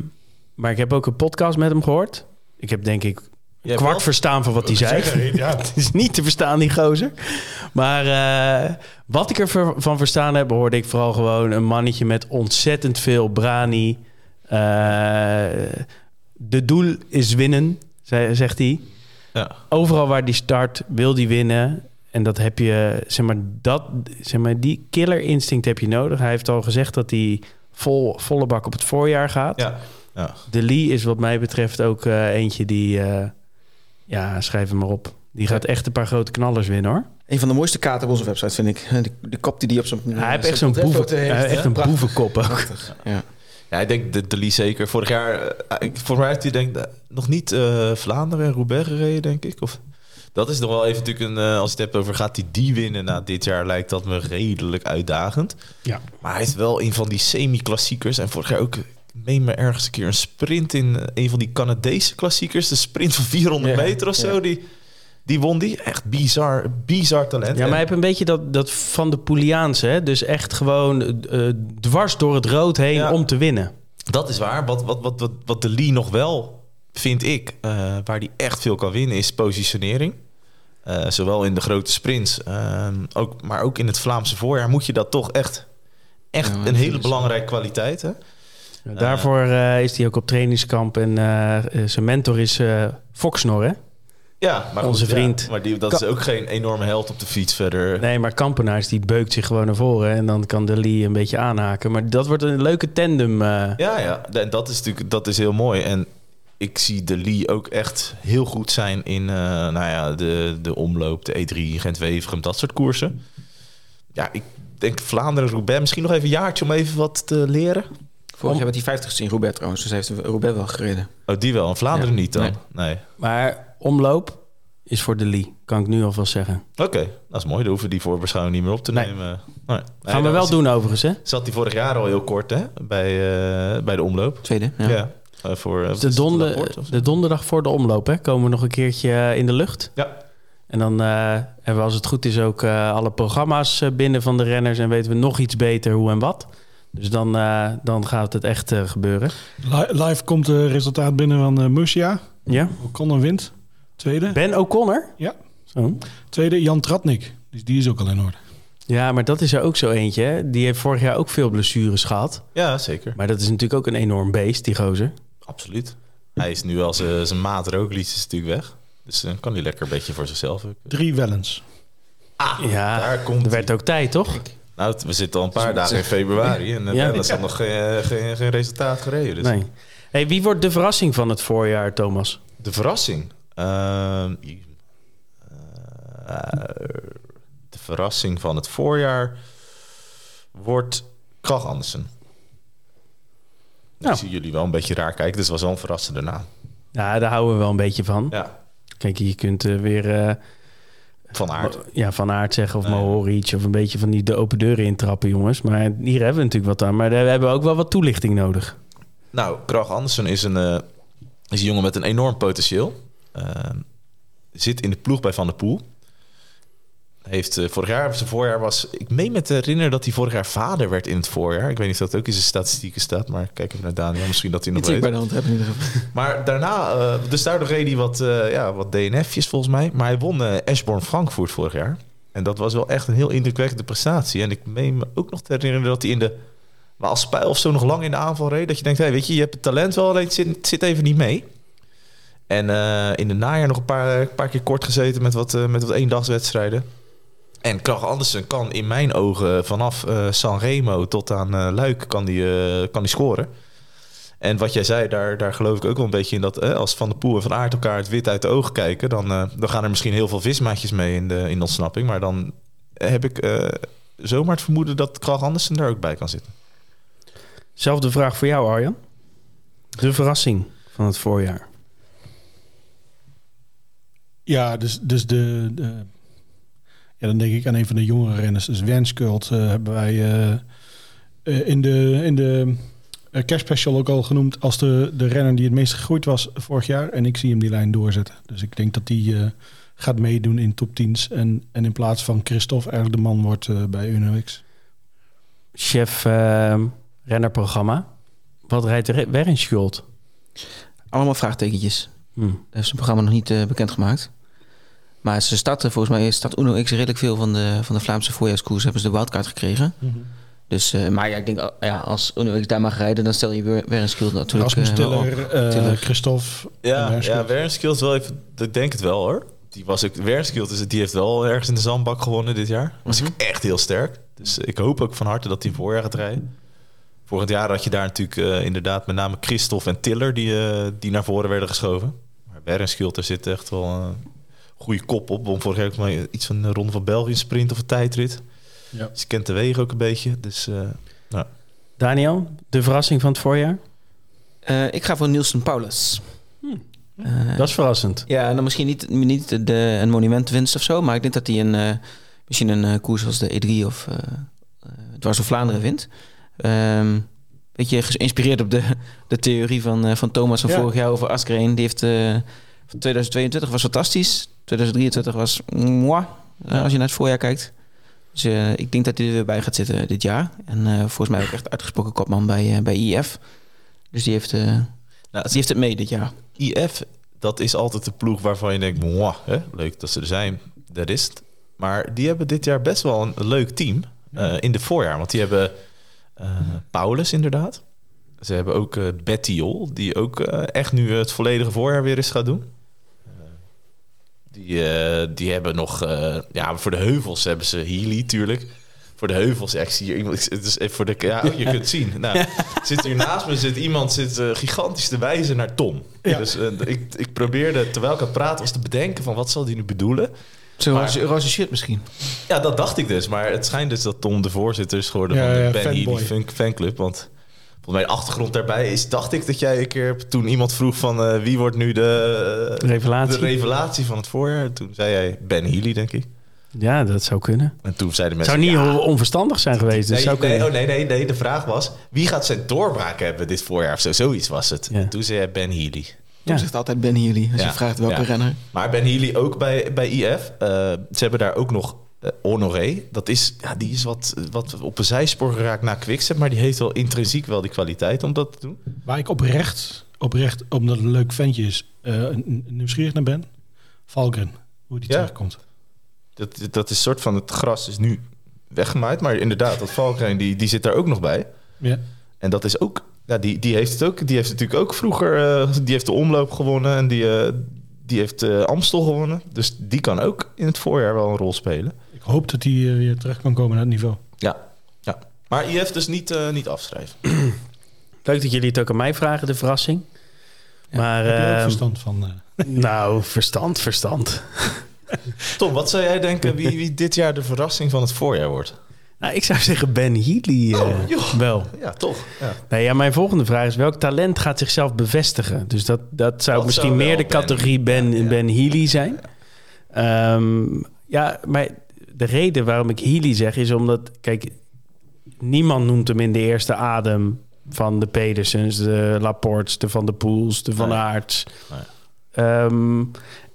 maar ik heb ook een podcast met hem gehoord. Ik heb denk ik Jij kwart wel? verstaan van wat hij zei. Ja, <laughs> Het is niet te verstaan, die gozer. Maar eh, wat ik ervan verstaan heb, hoorde ik vooral gewoon een mannetje met ontzettend veel brani. Eh, de doel is winnen, zei- zegt hij. Ja. Overal waar die start, wil die winnen. En dat heb je, zeg maar, dat, zeg maar, die killer instinct heb je nodig. Hij heeft al gezegd dat hij vol, volle bak op het voorjaar gaat. Ja. Ja. De Lee is wat mij betreft ook eh, eentje die... eh, ja, schrijf hem maar op. Die gaat echt een paar grote knallers winnen, hoor. Een van de mooiste kaarten op onze website, vind ik. De, de kop die hij op zijn hij heeft echt zo'n boeven, heeft echt een boevenkop ook. Ja. Ja, ik denk de, de Lee zeker. Vorig jaar, eh, ik- volgens mij heeft hij denk, nog niet eh, Vlaanderen en Roubaix gereden, denk ik. Of, dat is nog wel even natuurlijk een, eh, als je het hebt over gaat hij die winnen. Nou, dit jaar lijkt dat me redelijk uitdagend. Ja. Maar hij is wel een van die semi-klassiekers. En vorig jaar ook, ik meen me ergens een keer een sprint in eh, een van die Canadese klassiekers. De sprint van 400 Ja, meter of zo. Die, die won die. Echt bizar, bizar talent. Ja, maar hij heeft een beetje dat, dat van de Pouliaanse. Hè? Dus echt gewoon eh, dwars door het rood heen Ja. om te winnen. Dat is waar. Wat, wat, wat, wat, wat de Lee nog wel, vind ik, eh, waar die echt veel kan winnen, is positionering. Eh, zowel in de grote sprints, ehm, ook, maar ook in het Vlaamse voorjaar moet je dat toch echt, echt Ja, een hele belangrijke kwaliteit. Hè? Daarvoor eh, is hij ook op trainingskamp. En zijn mentor is eh Foxnor, hè? Ja, maar Onze goed, ja. vriend. maar die, dat is ook geen enorme held op de fiets verder. Nee, maar Kampenaars die beukt zich gewoon naar voren. En dan kan de Lee een beetje aanhaken. Maar dat wordt een leuke tandem. eh. Ja, ja. En dat is natuurlijk dat is heel mooi. En ik zie de Lee ook echt heel goed zijn in eh, nou ja, de, de omloop, de E3, Gent-Wevelgem, dat soort koersen. Ja, ik denk Vlaanderen, Roubaix, misschien nog even een jaartje om even wat te leren. Vorig jaar werd hij 50 in Roubaix trouwens. Dus hij heeft Roubaix wel gereden. Oh, die wel. En Vlaanderen Ja, niet dan? nee. Nee. Maar omloop is voor de Lee. Kan ik nu alvast zeggen. Oké, dat is mooi. Dan hoeven we die voorbeschouwing niet meer op te Nee. nemen. Nee. Gaan Nee, we wel doen overigens, hè? Zat hij vorig jaar al heel kort hè? Bij, eh, bij de omloop. Tweede. Ja. Ja. Eh, voor, eh, wat De, is het, donde- Laporte of zo? de donderdag voor de omloop, hè? Komen we nog een keertje in de lucht. Ja. En dan eh, hebben we als het goed is ook eh, alle programma's binnen van de renners. En weten we nog iets beter hoe en wat. Dus dan, eh, dan gaat het echt gebeuren. Li- live komt het resultaat binnen van uh, Musia. Ja? O'Connor wint. Tweede. Ben O'Connor? Ja. Zo. Tweede, Jan Tratnik. Dus die is ook al in orde. Ja, maar dat is er ook zo eentje. Hè? Die heeft vorig jaar ook veel blessures gehad. Ja, zeker. Maar dat is natuurlijk ook een enorm beest, die gozer. Absoluut. Hij is nu als eh, zijn maat Roglic is natuurlijk weg. Dus dan kan hij lekker een beetje voor zichzelf. ook. Drie Wellens. Ja, daar komt er werd ook tijd, toch? Nou, we zitten al een paar dagen in februari en uh, Ja. is nog geen, geen, geen resultaat gereden. Dus. Nee. Hey, wie wordt de verrassing van het voorjaar, Thomas? De verrassing. Ehm, eh, de verrassing van het voorjaar wordt Krach Andersen. Nou. Ik zie jullie wel een beetje raar kijken, dus het was wel een verrassende naam. Ja, daar houden we wel een beetje van. Ja, Kijk, je kunt eh, weer eh, van aard. ja, van aard zeggen of. Mohoric of een beetje van die de open deuren intrappen, jongens. Maar hier hebben we natuurlijk wat aan. Maar daar hebben we ook wel wat toelichting nodig. Nou, Krach Andersen is een, is een jongen met een enorm potentieel. Ehm, zit in de ploeg bij Van der Poel. Heeft eh, vorig jaar, zijn voorjaar was... Ik meen me te herinneren dat hij vorig jaar vader werd in het voorjaar. Ik weet niet of dat ook in zijn statistieken staat, maar kijk even naar Daniel. Misschien dat hij nog Iets weet. bij de hand heb in ieder geval. <laughs> Maar daarna, eh, dus daardoor reed hij wat, eh, ja, wat DNF'jes volgens mij. Maar hij won Eschborn Frankfurt vorig jaar. En dat was wel echt een heel indrukwekkende prestatie. En ik meen me ook nog te herinneren dat hij in de Waalspijl of zo nog lang in de aanval reed. Dat je denkt, hey, weet je, je hebt het talent wel, alleen het zit, het zit even niet mee. En eh, in de najaar nog een paar, een paar keer kort gezeten met wat, eh, met wat eendagswedstrijden. En Krach Andersen kan in mijn ogen vanaf eh Sanremo tot aan eh, Luik kan die, eh, kan die scoren. En wat jij zei, daar, daar geloof ik ook wel een beetje in dat eh, als Van der Poel en Van Aert elkaar het wit uit de ogen kijken, dan, eh, dan gaan er misschien heel veel vismaatjes mee in de, in de ontsnapping. Maar dan heb ik eh, zomaar het vermoeden dat Krach Andersen daar ook bij kan zitten. Zelfde vraag voor jou, Arjan. De verrassing van het voorjaar. Ja, dus, dus de, de... Ja, dan denk ik aan een van de jongere renners. Dus Wenskult eh hebben wij eh, eh, in de, in de kerstspecial ook al genoemd... als de, de renner die het meest gegroeid was vorig jaar. En ik zie hem die lijn doorzetten. Dus ik denk dat die eh, gaat meedoen in top 10's. En, en in plaats van Christophe eigenlijk de man wordt eh, bij UNOX. Chef eh, rennerprogramma. Wat rijdt er Wernschuld? Allemaal vraagtekentjes. Hm. Daar heeft zijn programma nog niet eh, bekendgemaakt. Maar ze starten, volgens mij start Uno X redelijk veel van de, van de Vlaamse voorjaarskoers. Hebben ze de wildcard gekregen. Dus, eh, maar ja, ik denk, oh, ja, als Uno X daar mag rijden, dan stel je weer, weer een skill natuurlijk. Rasmus eh. Tiller, eh, Tiller. Christophe. Ja, ja Wernskild wel even, ik denk het wel hoor. Die was ook, Wernskild is, die heeft wel ergens in de zandbak gewonnen dit jaar. Was Mhm. ik echt heel sterk. Dus ik hoop ook van harte dat hij voorjaar gaat rijden. Vorig jaar had je daar natuurlijk eh, inderdaad met name Christophe en Tiller die, eh, die naar voren werden geschoven. Maar Wernskild, er zit echt wel een goede kop op. Om vorig jaar ook maar iets van een ronde van België sprint of een tijdrit. Ja. Dus je kent de wegen ook een beetje. Dus eh, nou, Daniel, de verrassing van het voorjaar? Eh, ik ga voor Nielsen Paulus. Eh, Dat is verrassend. Ja, en dan misschien niet, niet de, een monumentwinst of zo, maar ik denk dat hij een, eh, misschien een koers als de E3 of dwars door Vlaanderen wint. Ehm beetje geïnspireerd op de, de theorie van, eh, van Thomas van Ja. vorig jaar over Askreen. Die heeft eh, 2022 was fantastisch, 2023 was moi, als je naar het voorjaar kijkt. Dus eh, ik denk dat hij er weer bij gaat zitten dit jaar. En eh, volgens mij ook echt uitgesproken kopman bij, eh, bij IF. Dus die heeft, eh, nou, die heeft het mee dit jaar. IF, dat is altijd de ploeg waarvan je denkt, "Mwah, hè, leuk dat ze er zijn, dat is het. Maar die hebben dit jaar best wel een leuk team in de voorjaar. Want die hebben Paulus inderdaad. Ze hebben ook Betty Jol, die ook echt nu het volledige voorjaar weer eens gaat doen. Die, eh, die hebben nog, eh, ja, voor de heuvels hebben ze Healy natuurlijk. Voor de heuvels, zie hier iemand, het is voor de, ja, je kunt zien. Nou, zit hier naast me zit iemand zit eh, gigantisch te wijzen naar Tom. Ja. Dus ik, ik probeerde, terwijl ik aan het praten was, te bedenken van wat zal die nu bedoelen. Roze, shirt misschien. Ja, dat dacht ik dus. Maar het schijnt dus dat Tom de voorzitter is geworden Ja, van de ja, Ben fanboy. Healy fan, fanclub. Want volgens mij de achtergrond daarbij is, dacht ik dat jij een keer toen iemand vroeg van eh, wie wordt nu de, eh, Revelatie. de revelatie van het voorjaar. Toen zei jij Ben Healy, denk ik. Ja, dat zou kunnen. En toen zeiden Het mensen... zou niet ja, onverstandig zijn geweest. Dus Nee, zou nee, kunnen. oh, nee, nee, nee, de vraag was... wie gaat zijn doorbraak hebben dit voorjaar of zo? Zoiets was het. Ja. En toen zei hij Ben Healy. Tom Ja. zegt altijd Ben Healy. Als Ja, je vraagt welke ja. renner. Maar Ben Healy ook bij, bij IF. Eh, ze hebben daar ook nog eh, Honoré. Dat is, ja, die is wat, wat op een zijspoor geraakt na Quickstep. Maar die heeft wel intrinsiek wel die kwaliteit om dat te doen. Waar ik oprecht, oprecht omdat het een leuk ventje is, een- een nieuwsgierig naar ben. Valgren, hoe die Ja. terugkomt. Dat, dat is soort van, het gras is nu weggemaaid. Maar inderdaad, dat Valkrein, die, die zit daar ook nog bij. Ja. En dat is ook, ja, die, die heeft het ook, die heeft natuurlijk ook vroeger, eh, die heeft de omloop gewonnen en die, die heeft Amstel gewonnen. Dus die kan ook in het voorjaar wel een rol spelen. Ik hoop dat hij eh, weer terug kan komen naar het niveau. Ja, ja. Maar IF dus niet, eh, niet afschrijven. <clears throat> Leuk dat jullie het ook aan mij vragen, de verrassing. maar Heb je ook ehm, verstand van? eh? <laughs> nou, verstand, verstand. <laughs> Tom, wat zou jij denken wie, wie dit jaar de verrassing van het voorjaar wordt? Nou, ik zou zeggen Ben Healy eh, Oh, joh. wel. Ja, toch? Ja. Nee, ja, mijn volgende vraag is welk talent gaat zichzelf bevestigen? Dus dat, dat zou Dat misschien zou meer de Ben- categorie Ben, ja, ja. ben Healy zijn. Ehm, ja, maar de reden waarom ik Healy zeg is omdat, kijk, niemand noemt hem in de eerste adem van de Pedersens, de Laportes, de Van de Poels, de Van Nee. Aerts. Nee. Ehm,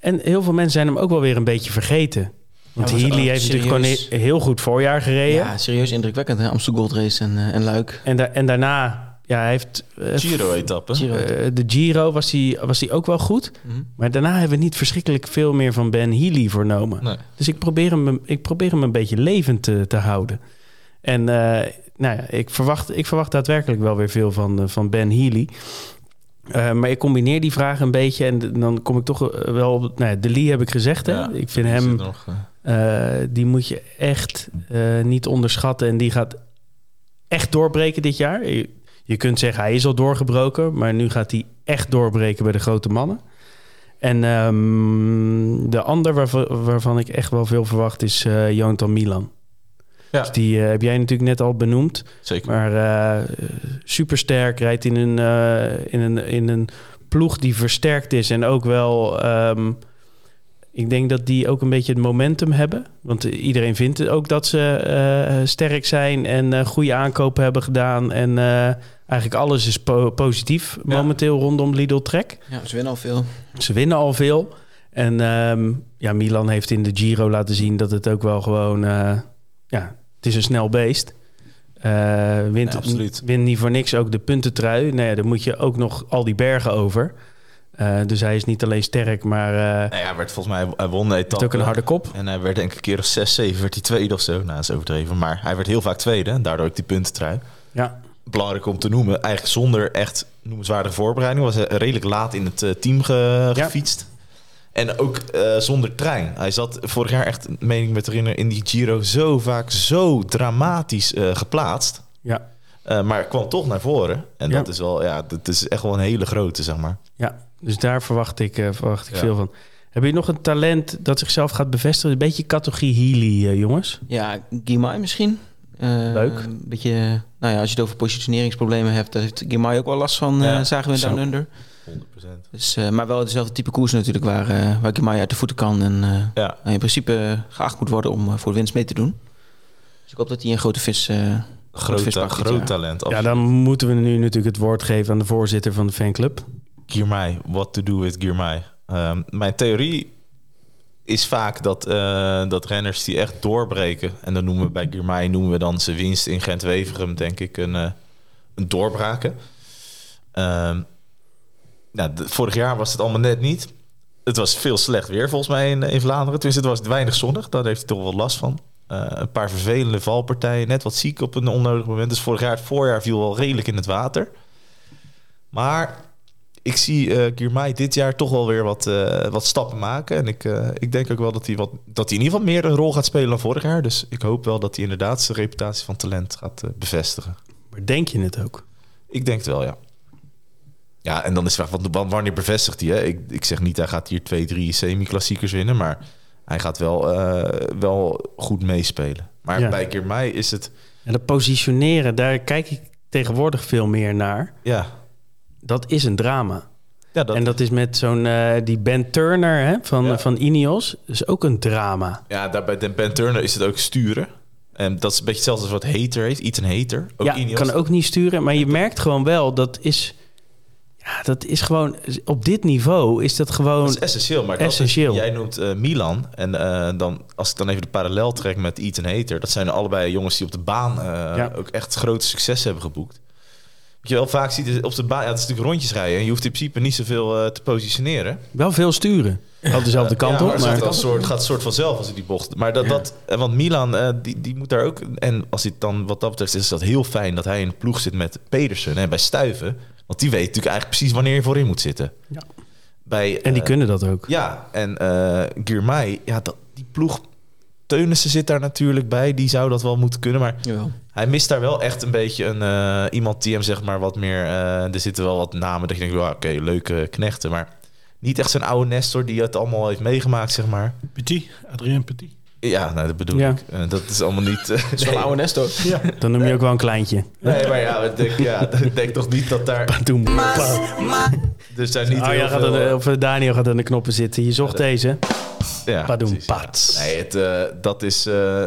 en heel veel mensen zijn hem ook wel weer een beetje vergeten. Want Ja, Healy ook heeft natuurlijk gewoon heel goed voorjaar gereden. Ja, serieus indrukwekkend. Hè? Amsterdam Gold Race en, eh, en Luik. En, da- en daarna, ja, hij heeft... eh, Giro-etappe. Giro. eh, de Giro was hij was die ook wel goed. Mhm. Maar daarna hebben we niet verschrikkelijk veel meer van Ben Healy vernomen. Nee. Dus ik probeer hem, ik probeer hem een beetje levend te, te houden. En eh, nou ja, ik, verwacht, ik verwacht daadwerkelijk wel weer veel van, van Ben Healy. Eh, maar ik combineer die vragen een beetje en dan kom ik toch wel op... Nou ja, de Lee heb ik gezegd, hè? Ja, ik vind hem... nog, die moet je echt eh, niet onderschatten. En die gaat echt doorbreken dit jaar. Je, je kunt zeggen, hij is al doorgebroken. Maar nu gaat hij echt doorbreken bij de grote mannen. En ehm, de ander waarvan, waarvan ik echt wel veel verwacht is eh Jonathan Milan. Ja. Dus die eh, heb jij natuurlijk net al benoemd. zeker. Maar eh supersterk, rijdt in een, in, een, in een ploeg die versterkt is. En ook wel, ehm, ik denk dat die ook een beetje het momentum hebben. Want eh, iedereen vindt ook dat ze eh, sterk zijn en eh, goede aankopen hebben gedaan. En eh, eigenlijk alles is po- positief Ja. momenteel rondom Lidl Trek. Ja, ze winnen al veel. Ze winnen al veel. En ehm, ja, Milan heeft in de Giro laten zien dat het ook wel gewoon... eh, ja, het is een snel beest. Eh wint, Ja, absoluut. wint niet voor niks ook de puntentrui. Nou ja, dan moet je ook nog al die bergen over. Eh, dus hij is niet alleen sterk, maar eh Nou ja, hij werd volgens mij, hij won de etappe. ook een harde kop. En hij werd denk ik een keer of 6, 7, werd hij tweede of zo. Nou, dat is overdreven. Maar hij werd heel vaak tweede. En daardoor ook die puntentrui. Ja, Belangrijk om te noemen. Eigenlijk zonder echt noemenswaardige voorbereiding. Was hij redelijk laat in het eh, team ge- Ja. gefietst. En ook eh, zonder trein. Hij zat vorig jaar echt, meen ik me te herinneren, in die Giro zo vaak zo dramatisch eh, geplaatst. ja, Eh, maar kwam toch naar voren. En Ja. dat is wel, ja, dat is echt wel een hele grote, zeg maar. ja. Dus daar verwacht ik, eh, verwacht ik Ja. veel van. Heb je nog een talent dat zichzelf gaat bevestigen? Een beetje categorie Healy, eh, jongens. Ja, Guimai misschien. Eh, Leuk. Een beetje, nou ja, als je het over positioneringsproblemen hebt, daar heeft Guimai ook wel last van, eh, Ja, zagen we in. Down Under. 100%. Dus, eh, maar wel dezelfde type koers natuurlijk, waar, eh waar Guimai uit de voeten kan. En eh, Ja, nou, in principe geacht moet worden om voor de winst mee te doen. Dus ik hoop dat hij een grote vis... eh, groot, groot talent. Ja, dan moeten we nu natuurlijk het woord geven aan de voorzitter van de fanclub. Girmay, what to do with Girmay. Ehm, mijn theorie is vaak dat, eh, dat renners die echt doorbreken... en dan noemen we bij Girmay noemen we dan zijn winst in Gent-Weverum... denk ik een, eh, een doorbraken. Ehm, nou, vorig jaar was het allemaal net niet. Het was veel slecht weer volgens mij in, in Vlaanderen. Dus het was weinig zonnig, daar heeft hij toch wel last van. Eh, een paar vervelende valpartijen, net wat ziek op een onnodig moment. Dus vorig jaar, het voorjaar viel wel redelijk in het water. Maar ik zie Girmay dit jaar toch wel weer wat, eh, wat stappen maken. En ik, eh, ik denk ook wel dat hij, wat, dat hij in ieder geval meer een rol gaat spelen dan vorig jaar. Dus ik hoop wel dat hij inderdaad zijn reputatie van talent gaat bevestigen. Maar denk je het ook? Ik denk het wel, ja. Ja, en dan is de vraag, want wa- wanneer bevestigt hij? Hè? Ik, ik zeg niet, hij gaat hier twee, drie semi-klassiekers winnen. Maar hij gaat wel, wel goed meespelen. Maar Ja. bij Girmay is het... En dat positioneren, daar kijk ik tegenwoordig veel meer naar. Ja, Dat is een drama. ja dat, en dat is met zo'n eh, die Ben Turner hè, van, Ja. van Ineos. Is ook een drama. Ja, daar bij Ben Turner is het ook sturen. En dat is een beetje hetzelfde als wat Hater heeft. Ethan Hater. Ook ja, Ineos. kan ook niet sturen. Maar je merkt gewoon wel, dat is... Ja, dat is gewoon... Op dit niveau is dat gewoon... Dat is essentieel. Maar dat is- Essentieel. jij noemt eh, Milan. En eh, dan, als ik dan even de parallel trek met Ethan Hater. Dat zijn allebei jongens die op de baan eh, Ja. ook echt grote succes hebben geboekt. Wat je wel vaak ziet is op de baan... Ja, het is natuurlijk rondjes rijden. En je hoeft in principe niet zoveel eh, te positioneren. Wel veel sturen. Al dezelfde kant ja, op. maar Maar, het gaat, soort, gaat soort vanzelf als hij die bocht. Maar dat, Ja. dat eh, want Milan, eh, die, die moet daar ook. En als hij het dan wat dat betreft, is dat heel fijn dat hij in de ploeg zit met Pedersen en bij Stuiven. Want die weet natuurlijk eigenlijk precies wanneer je voorin moet zitten. Ja. Bij, en die kunnen dat ook. Ja, en eh Girmay, ja, dat, die ploeg. Teunissen zit daar natuurlijk bij. Die zou dat wel moeten kunnen. Maar Jawel. Hij mist daar wel echt een beetje een, eh, iemand die hem zeg maar wat meer... eh, er zitten wel wat namen dat je denkt, ja, oké, leuke knechten. Maar niet echt zo'n oude Nestor die het allemaal heeft meegemaakt, zeg maar. Petit, Adrien Petit. Ja, nou, dat bedoel Ja. ik. Eh, dat is allemaal niet... nee. oude Nestor. Ja. Dan noem je ook wel een kleintje. Nee, maar ja, ik denk, ja, <laughs> denk toch niet dat daar... Doem. Er zijn niet Oh, heel ja, gaat veel... aan of Daniel gaat aan de knoppen zitten. Je zocht Ja, dat- deze. ja, Padoem, precies, ja. pats. Nee, het, dat, is, eh,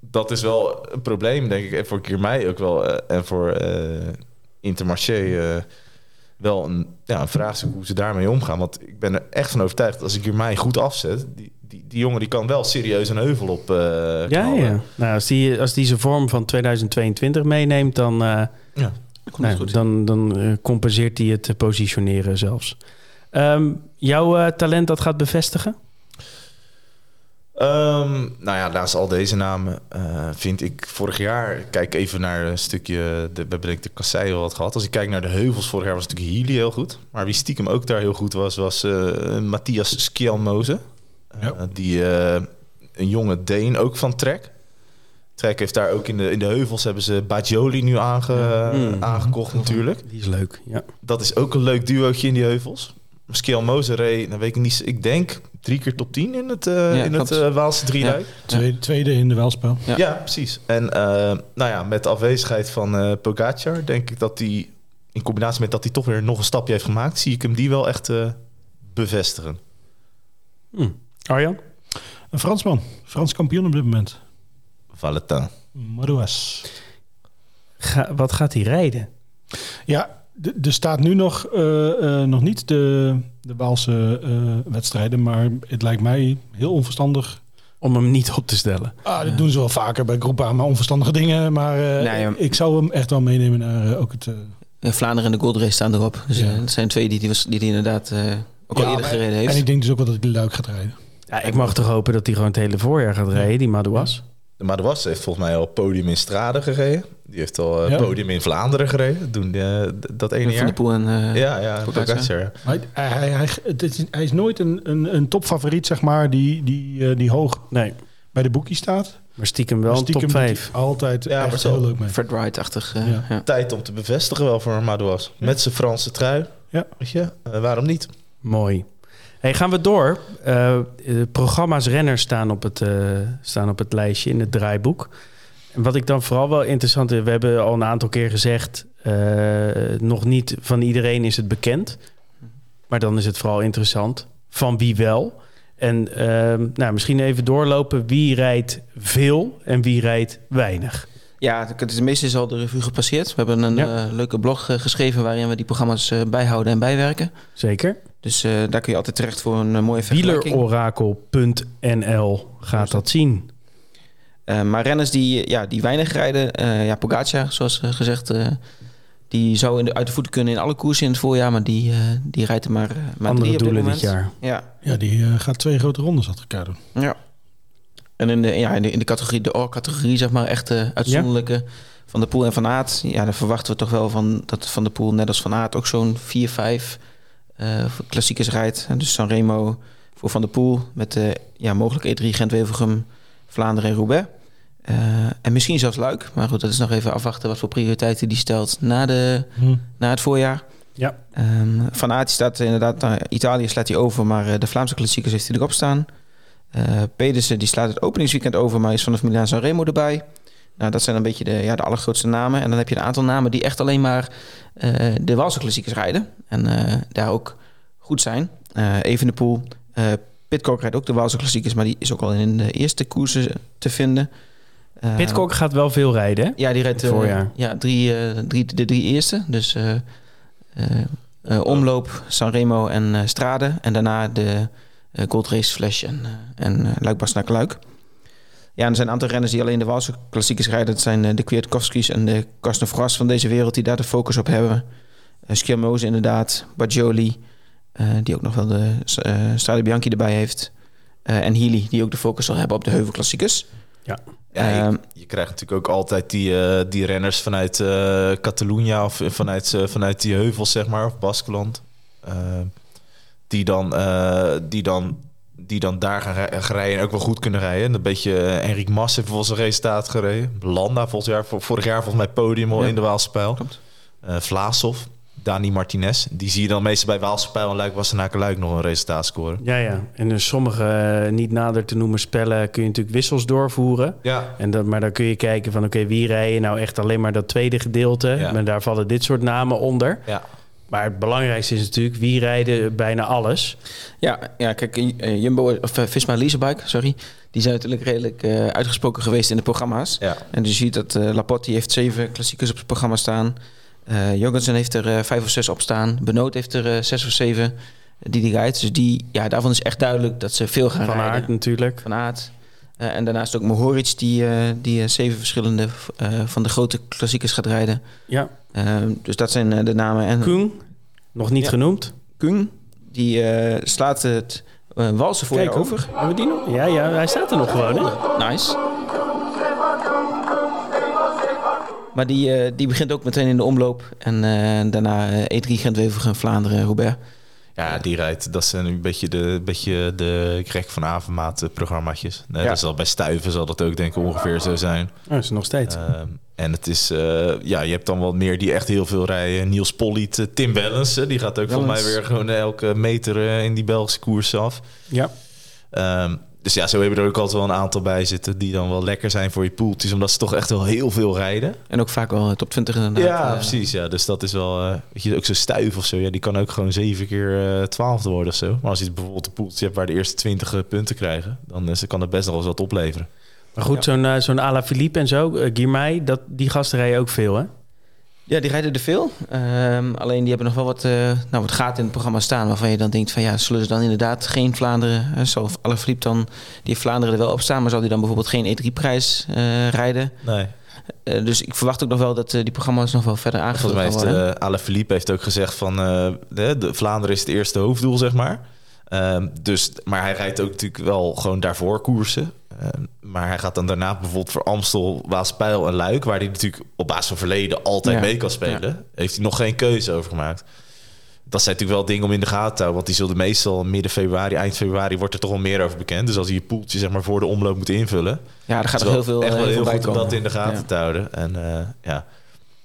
dat is wel een probleem, denk ik. En voor Kirmij ook wel. eh, en voor eh Intermarché eh, wel een, ja, een vraagstuk hoe ze daarmee omgaan. Want ik ben er echt van overtuigd, als ik Kirmij goed afzet... Die, die, die jongen die kan wel serieus een heuvel op eh Ja, ja. Nou, als die, als die zijn vorm van 2022 meeneemt, dan, eh, Ja. Komt nou, goed. dan, dan compenseert hij het positioneren zelfs. Ehm, jouw eh, talent dat gaat bevestigen? Ehm, nou ja, naast al deze namen eh, vind ik vorig jaar... Kijk even naar een stukje... De, we hebben denk ik de Kassei wat gehad. Als ik kijk naar de heuvels vorig jaar was natuurlijk Healy heel goed. Maar wie stiekem ook daar heel goed was, was eh, Matthias Skjelmoze. Eh, Ja. Die eh, een jonge Deen, ook van Trek. Trek heeft daar ook in de, in de heuvels... hebben ze Bajoli nu aange, Mm. aangekocht natuurlijk. Die is leuk, ja. Dat is ook een leuk duootje in die heuvels. Skjelmoze reed, dan weet ik niet... Ik denk drie keer top 10 in het, eh in het eh, Waalse drieluik. Tweede, tweede in de welspel. Ja. Ja, precies. En eh, nou ja, met de afwezigheid van eh Pogacar denk ik dat hij in combinatie met dat hij toch weer nog een stapje heeft gemaakt, zie ik hem die wel echt eh, bevestigen. Hm. Arjan? Een Fransman. Frans kampioen op dit moment. Valentin. Madouas. Ga, wat gaat hij rijden? Ja, er staat nu nog, eh, eh, nog niet de, de Waalse eh, wedstrijden. Maar het lijkt mij heel onverstandig. Om hem niet op te stellen. Ah, dat doen ze wel vaker bij groepen maar onverstandige dingen. Maar eh, Nee, ja. ik zou hem echt wel meenemen naar eh, ook het... Vlaanderen en de Gold Race staan erop. Dus Ja. dat zijn twee die die, was, die, die inderdaad eh, ook al eerder maar- gereden En heeft. ik denk dus ook wel dat hij luik gaat rijden. Ja, ik mag toch hopen dat hij gewoon het hele voorjaar gaat rijden, die Madouas. De Madouas heeft volgens mij al podium in Strade gereden. Die heeft al eh, Ja. podium in Vlaanderen gereden. Doen eh, d- dat ene Van jaar. de Poel en eh, ja, ja, Pogacar. Ja. Hij, hij, hij, het is, hij is nooit een, een, een topfavoriet, zeg maar, die, die, eh, die hoog Nee, bij de boekie staat. maar stiekem wel Maar een stiekem top doet 5. hij Altijd Ja, maar echt zo. heel leuk mee. Fred Wright-achtig. eh, Ja. ja. Tijd om te bevestigen wel voor Madouas. Met zijn Franse trui. Ja. Weet je, eh, waarom niet? Mooi. Hey, gaan we door. Eh, eh, programma's renners staan op, het, eh, staan op het lijstje in het draaiboek. Wat ik dan vooral wel interessant vind... We hebben al een aantal keer gezegd... eh, nog niet van iedereen is het bekend. Maar dan is het vooral interessant. Van wie wel? En ehm, nou, misschien even doorlopen. Wie rijdt veel en wie rijdt weinig? Ja, het meeste is al de revue gepasseerd. We hebben een Ja. eh, leuke blog eh, geschreven waarin we die programma's eh, bijhouden en bijwerken. Zeker. Dus eh, daar kun je altijd terecht voor een eh, mooie vergelijking. Wielerorakel.nl gaat dat zien. Eh, maar renners die, ja, die weinig rijden, eh ja, Pogacar, zoals eh, gezegd, eh, die zou in de, uit de voeten kunnen in alle koersen in het voorjaar, maar die, eh, die rijdt er maar, maar Andere drie op dit doelen dit jaar. Ja, Ja, die eh, gaat twee grote rondes achter elkaar doen. ja. En in de, ja, in de, in de categorie, de O-categorie, zeg maar, echt eh, uitzonderlijke van de Poel en Van Aert. Ja, daar verwachten we toch wel van dat Van de Poel, net als Van Aert, ook zo'n 4, 5 eh klassiekers rijdt. En dus Sanremo voor Van de Poel met de ja, mogelijk E3 Gent-Wevelgem, Vlaanderen en Roubaix. Eh, en misschien zelfs Luik. Maar goed, dat is nog even afwachten wat voor prioriteiten die stelt na, de, na het voorjaar. Ja. Ehm, van Aert staat inderdaad Italië slaat hij over, maar eh, de Vlaamse klassiekers heeft hij erop staan. Eh Pedersen die slaat het openingsweekend over, maar is vanaf Milaan Sanremo erbij. Nou, dat zijn een beetje de, ja, de allergrootste namen. En dan heb je een aantal namen die echt alleen maar de Waalse klassiekers rijden. En daar ook goed zijn. Eh Evenepoel, eh Pitcock rijdt ook de Waalse klassiekers, maar die is ook al in de eerste koersen te vinden. Eh, Pitcock gaat wel veel rijden, hè? ja, die rijdt eh, voorjaar. ja, drie, eh, drie, de drie eerste. Dus Omloop, Sanremo en Strade. En daarna de Gold Race Flash en, en uh, Luik Luik. Ja, er zijn een aantal renners die alleen de Waalse klassiekers rijden. Dat zijn de Kwiatkowski's en de Karsten van deze wereld die daar de focus op hebben. Uh, inderdaad, Bajoli, uh, die ook nog wel de uh, Strade Bianchi erbij heeft. Uh, en Healy, die ook de focus zal hebben op de heuvelklassiekers. Ja. Ja, je, je, krijgt natuurlijk ook altijd die, uh, die renners vanuit uh, Catalunya of vanuit, uh, vanuit die heuvels, zeg maar, of Baskeland. die, dan, die, dan, die dan daar gaan, rijden en ook wel goed kunnen rijden. Een beetje Enric Mas heeft volgens een resultaat gereden. Landa volgens jaar, vorig jaar volgens mij podium al ja. in de Waalspijl. Vlaasov. Dani Martinez. Die zie je dan meestal bij Waalspijl en Luik Wassenaken Luik nog een resultaat scoren. Ja, ja. En in sommige uh, niet nader te noemen spellen kun je natuurlijk wissels doorvoeren. Ja. En dat, maar dan kun je kijken van oké, okay, wie rijden nou echt alleen maar dat tweede gedeelte. Ja. En daar vallen dit soort namen onder. Ja. Maar het belangrijkste is natuurlijk wie rijden bijna alles. Ja, ja kijk, uh, Jumbo of uh, Visma Leasebike, sorry, die zijn natuurlijk redelijk uh, uitgesproken geweest in de programma's. Ja. En je ziet dat uh, Laporte die heeft zeven klassiekers op het programma staan. Uh, Jorgensen heeft er uh, vijf of zes op staan. Benoot heeft er uh, zes of zeven die die rijdt. Dus die, ja, daarvan is echt duidelijk dat ze veel gaan Van rijden. Aert natuurlijk. Van Aert. en daarnaast ook Mohoric die, die zeven verschillende van de grote klassiekers gaat rijden. Ja. dus dat zijn de namen. En Koen, nog niet Ja. genoemd. Koen, die slaat het walsen voor Kijk je over. Hebben we die nog? Ja, ja, hij staat er nog gewoon. Hè? Nice. Maar die, uh, die begint ook meteen in de omloop. En uh, daarna uh, E3 Gent-Wevelgem, Vlaanderen, Roubaix. Ja, die rijdt. Dat zijn een beetje de, beetje de Greg van Avermaat programmaatjes. Nee, Ja. Dat zal bij Stuiven zal dat ook denk ik ongeveer zo zijn. Oh, is nog steeds. Ehm, en het is, eh, ja, je hebt dan wat meer die echt heel veel rijden. Niels Polliet, eh, Tim Wellens, eh, die gaat ook voor mij weer gewoon elke meter eh, in die Belgische koers af. ja. Ehm, dus ja, zo hebben er ook altijd wel een aantal bij zitten die dan wel lekker zijn voor je poeltjes, omdat ze toch echt wel heel veel rijden. En ook vaak wel top 20 inderdaad. Ja, Eh, precies. Ja. Dus dat is wel, eh weet je, ook zo'n stuif of zo. Ja, die kan ook gewoon zeven keer eh twaalfde worden of zo. Maar als je bijvoorbeeld een poeltje hebt waar de eerste twintig eh, punten krijgen, dan kan het best nog wel eens wat opleveren. Maar goed, zo'n uh, zo'n Ala Philippe en zo, uh, Girmay, dat, die gasten rijden ook veel, hè? Ja, die rijden er veel. Ehm, alleen die hebben nog wel wat, uh, nou, wat gaten in het programma staan... waarvan je dan denkt van ja, zullen ze dan inderdaad geen Vlaanderen... Uh, zal Alaphilippe dan, die heeft Vlaanderen er wel op staan... maar zal die dan bijvoorbeeld geen E3-prijs uh, rijden? Nee. Uh, dus ik verwacht ook nog wel dat uh, die programma's nog wel verder aangevuld Volgens mij heeft worden. uh, Philippe heeft ook gezegd van de, de Vlaanderen is het eerste hoofddoel, zeg maar. Um, dus, maar hij rijdt ook natuurlijk wel gewoon daarvoor koersen. Um, maar hij gaat dan daarna bijvoorbeeld voor Amstel, Waaspijl en Luik... waar hij natuurlijk op basis van verleden altijd Ja. mee kan spelen... Ja. heeft hij nog geen keuze over gemaakt. Dat zijn natuurlijk wel dingen om in de gaten te houden... want die zullen meestal midden februari, eind februari... wordt er toch wel meer over bekend. Dus als hij je poeltje zeg maar, voor de omloop moet invullen... Ja, er gaat er heel veel, echt wel heel heel goed om dat in de gaten Ja. te houden. En uh, ja,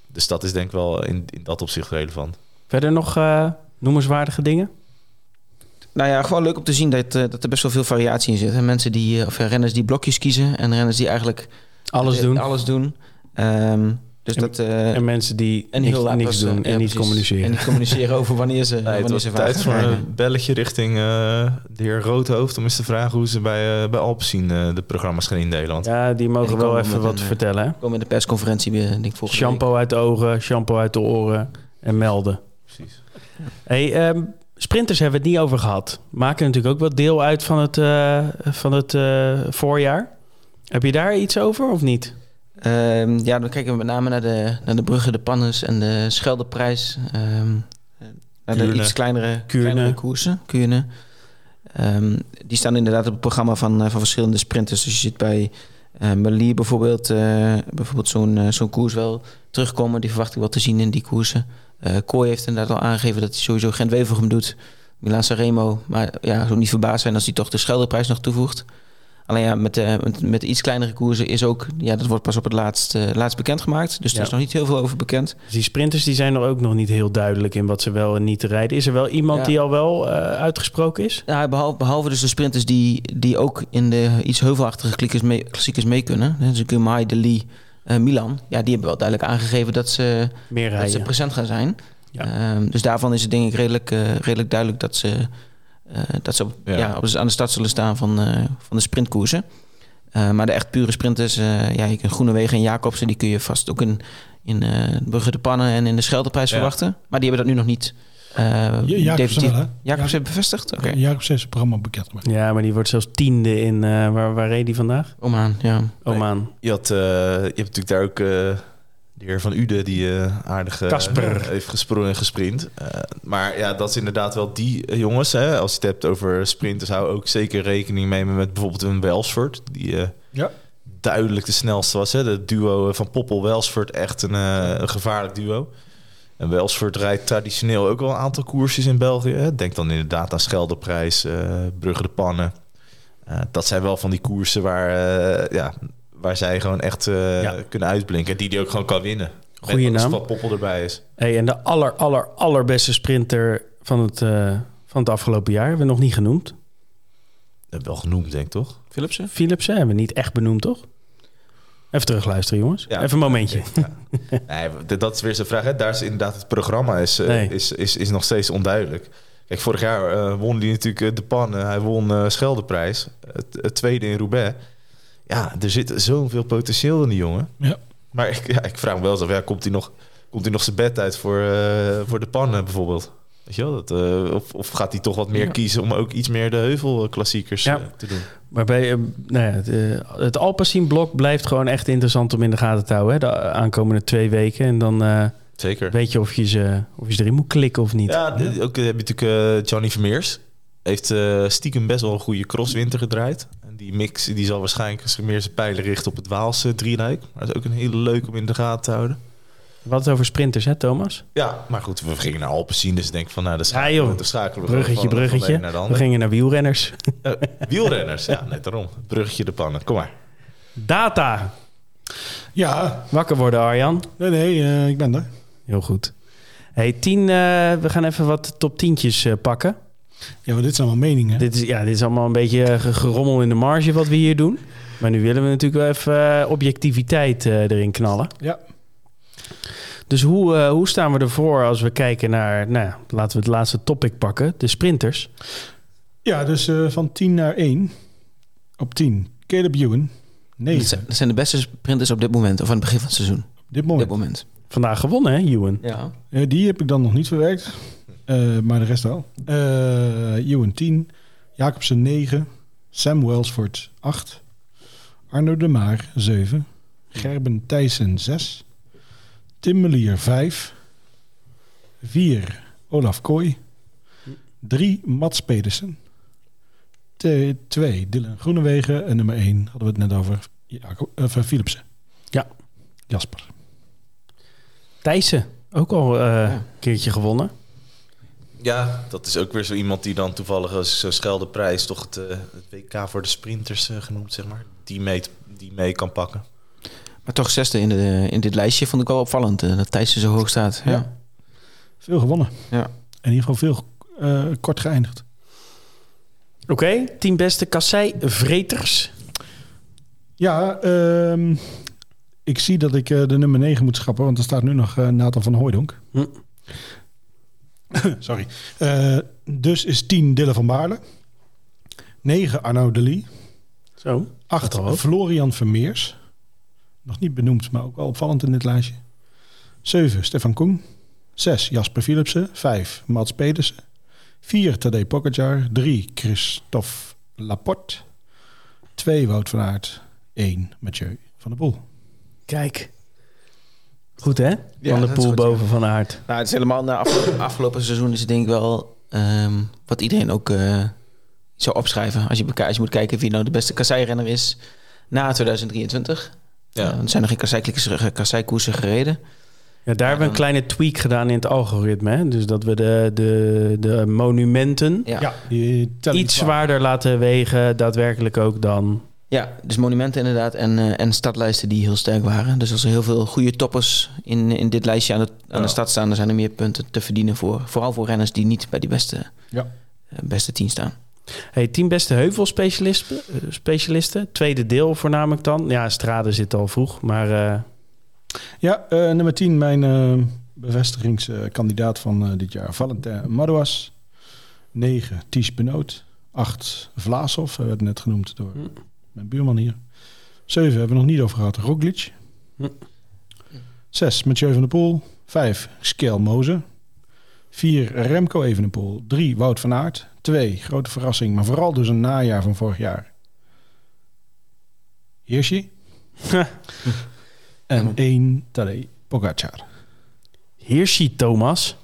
dus dat is denk ik wel in, in dat opzicht relevant. Verder nog uh, noemenswaardige dingen? Nou ja, gewoon leuk om te zien dat, uh, dat er best wel veel variatie in zit. En mensen die, uh, of renners die blokjes kiezen en renners die eigenlijk Alles doen. Alles doen. Um, dus en, dat, uh, en mensen die en niks, niks was, doen en ja, niet precies. communiceren. En niet communiceren over wanneer ze, <laughs> Nee, het wanneer was ze tijd voor een belletje richting uh, de heer Roodhoofd... om eens te vragen hoe ze bij, uh, bij Alpecin uh, de programma's gaan indelen. Want Ja, die mogen die wel even wat een, vertellen. Hè? Komen in de persconferentie weer, denk ik, volgende Shampoo uit de ogen, shampoo uit de oren en melden. precies. Hey, um, sprinters hebben we het niet over gehad. Maken natuurlijk ook wat deel uit van het, uh, van het uh, voorjaar. Heb je daar iets over of niet? Um, ja, dan kijken we met name naar de, naar de Bruggen, de Pannes en de Scheldeprijs. Um, naar de iets kleinere, Kuurne. kleinere koersen. Kuurne. Um, die staan inderdaad op het programma van, uh, van verschillende sprinters. Dus je ziet bij uh, bijvoorbeeld, uh, bijvoorbeeld zo'n uh, zo'n koers wel terugkomen. Die verwacht ik wel te zien in die koersen. Uh, Kooi heeft inderdaad al aangegeven dat hij sowieso Gent-Wevelgem doet. Milan Sanremo. Maar ja, zou niet verbaasd zijn als hij toch de Scheldeprijs nog toevoegt. Alleen ja, met, uh, met, met iets kleinere koersen is ook... Ja, dat wordt pas op het laatst, uh, laatst bekendgemaakt. Dus Ja. er is nog niet heel veel over bekend. Dus die sprinters die zijn er ook nog niet heel duidelijk in wat ze wel en niet te rijden. Is er wel iemand Ja. die al wel uh, uitgesproken is? Ja, behalve, behalve dus de sprinters die, die ook in de iets heuvelachtige klassiekers mee, klassiekers mee kunnen. Dus Gumay, De Lee, uh, Milan. Ja, die hebben wel duidelijk aangegeven dat ze, Meer dat ze present gaan zijn. Ja. Um, dus daarvan is het denk ik redelijk, uh, redelijk duidelijk dat ze, uh, dat ze op, Ja. ja. op, aan de start zullen staan van, uh, van de sprintkoersen. Uh, maar de echt pure sprinters, uh, ja, je kunt Groenewegen en Jacobsen, die kun je vast ook in, in uh, Brugge de Pannen en in de Scheldeprijs Ja. verwachten. Maar die hebben dat nu nog niet eh, Ja, Jacobsen definitief- wel, hè? Jacobsen bevestigd? Oké. Okay. Jacobs heeft zijn programma bekend. Ja, maar die wordt zelfs tiende in... eh, waar, waar reed die vandaag? Oman, ja. Oman. Je, had, eh, je hebt natuurlijk daar ook eh, de heer Van Uden die eh aardig eh, Kasper. heeft gesprongen en gesprint. Eh, maar ja, dat is inderdaad wel die eh, jongens. Hè, als je het hebt over sprinters, hou ook zeker rekening mee met bijvoorbeeld een Welsford. Die eh, Ja. duidelijk de snelste was. Hè? De duo van Poppel-Welsford, echt een, eh, een gevaarlijk duo. En Welsford rijdt traditioneel ook wel een aantal koersjes in België. Denk dan inderdaad aan Scheldeprijs, eh Brugge de Pannen. Eh, dat zijn wel van die koersen waar, eh, ja, waar zij gewoon echt eh, Ja. kunnen uitblinken. En die die ook gewoon kan winnen. Goeie naam. Wat Poppel erbij is. Hey, en de aller, aller, allerbeste sprinter van het, eh, van het afgelopen jaar hebben we nog niet genoemd. Dat heb ik wel genoemd, denk ik toch? Philipsen? Philipsen hebben we niet echt benoemd, toch? Even terugluisteren, jongens. Ja. Even een momentje. Nee, <laughs> dat is weer zo'n vraag. Hè? Daar is inderdaad het programma is, eh, Nee. is, is, is nog steeds onduidelijk. Kijk, vorig jaar eh, won hij natuurlijk eh, de pan. Eh, hij won eh Scheldeprijs. Het, het tweede in Roubaix. Ja, er zit zoveel potentieel in die jongen. Ja. Maar ik, ja, ik vraag me wel eens af, ja, komt hij nog, komt hij nog zijn bed uit voor, eh, voor de pannen bijvoorbeeld? Weet je wel, dat, eh, of, of gaat hij toch wat meer Ja. kiezen om ook iets meer de heuvelklassiekers Ja. eh, te doen? Maar bij eh, nou ja, het, het Alpecin-blok blijft gewoon echt interessant om in de gaten te houden. Hè? De aankomende twee weken. En dan Zeker. weet je of je, ze, of je ze erin moet klikken of niet. Ja, ook heb je natuurlijk Johnny Vermeers. Heeft stiekem best wel een goede crosswinter gedraaid. En die mix die zal waarschijnlijk meer zijn pijlen richten op het Waalse drieluik. Maar dat is ook een hele leuk om in de gaten te houden. Wat het over sprinters, hè, Thomas? Ja, maar goed, we gingen naar Alpen zien. Dus ik denk van, nou, de Ja, schakelen, joh. de schakelen we Bruggetje, van, van bruggetje. de We gingen naar wielrenners. Eh, wielrenners, ja, net daarom. Bruggetje de pannen, kom maar. Data. Ja, Wakker worden, Arjan. nee, nee, eh, ik ben er. Heel goed. Hey, tien, eh, we gaan even wat top tientjes eh, pakken. Ja, maar dit zijn allemaal meningen. Dit is, ja, dit is allemaal een beetje ge- gerommel in de marge wat we hier doen. Maar nu willen we natuurlijk wel even objectiviteit eh, erin knallen. Ja. Dus hoe, eh, hoe staan we ervoor als we kijken naar, nou, ja, laten we het laatste topic pakken, de sprinters. Ja, dus eh, van 10 naar 1. Op 10. Caleb Ewan. Dat 9. zijn, dat zijn de beste sprinters op dit moment, of aan het begin van het seizoen. Op dit moment. dit moment. Vandaag gewonnen, hè, Ewan? Ja. Eh, die heb ik dan nog niet verwerkt. Eh, maar de rest wel. Eh Ewan 10. Jacobsen 9. Sam Welsford 8. Arno de Maar 7. Gerben Thijssen 6. Tim Melier 5. 4. Olaf Kooi. 3. Mats Pedersen. 2. Dylan Groenewegen. En nummer 1 hadden we het net over. Jacob, eh, Philipsen. Ja. Jasper. Thijssen, ook al eh, Ja. een keertje gewonnen. Ja, dat is ook weer zo iemand die dan toevallig als zo'n Scheldeprijs... toch het, eh, het WK voor de sprinters eh, genoemd, zeg maar. Die mee, die mee kan pakken. Maar toch zesde in, de, in dit lijstje vond ik wel opvallend. eh, dat Thijssen zo hoog staat. Ja. Ja. Veel gewonnen. Ja. In ieder geval veel eh, kort geëindigd. Oké, tien beste kassei-vreters. Ja, ehm, ik zie dat ik eh, de nummer 9 moet schrappen, want er staat nu nog eh, Nathan van Hooijdonk. Hm. <coughs> Sorry. Eh, dus is 10 Dille van Baarle. 9 Arno de Lee. Zo. 8 Dat al ook. Florian Vermeers. Nog niet benoemd, maar ook wel opvallend in dit lijstje. 7 Stefan Koen. 6 Jasper Philipsen. 5 Mats Pedersen. 4 Tadej Pogacar. 3 Christophe Laporte. 2 Wout van Aert. 1 Mathieu van der Poel. Kijk. Goed, hè? Ja, van de goed, boven van Aert. Nou, het is helemaal na afgelopen, afgelopen seizoen is het denk ik wel ehm, wat iedereen ook eh, zou opschrijven. Als je, als je moet kijken wie nou de beste kasseirenner is na 2023. Ja. Ja. er zijn nog geen kasseiklikkers- kasseikoersen gereden. Ja, daar hebben we een kleine tweak gedaan in het algoritme. Hè? Dus dat we de, de, de monumenten Ja. iets zwaar. zwaarder laten wegen, daadwerkelijk ook dan. Ja, dus monumenten inderdaad en, eh, en stadlijsten die heel sterk waren. Dus als er heel veel goede toppers in, in dit lijstje aan de, aan Ja. de stad staan... dan zijn er meer punten te verdienen voor. Vooral voor renners die niet bij die beste, Ja. eh, beste tien staan. Hey, tien beste heuvelspecialisten. eh, specialisten. Tweede deel voornamelijk dan. Ja, Strade zit al vroeg, maar eh, Ja, eh, nummer 10, mijn bevestigingskandidaat van dit jaar. Valentin Madouas. 9, Ties Benoot. 8, Vlaasov. Hij werd net genoemd door Hm. mijn buurman hier. 7 hebben we nog niet over gehad. Roglic. Hm. 6, Mathieu van der Poel. 5, Skel Moze. 4. Remco Evenepoel. 3. Wout van Aert. 2. Grote verrassing, maar vooral dus een najaar van vorig jaar. Hirschi. en 1. Tadej Pogacar. Hirschi Thomas.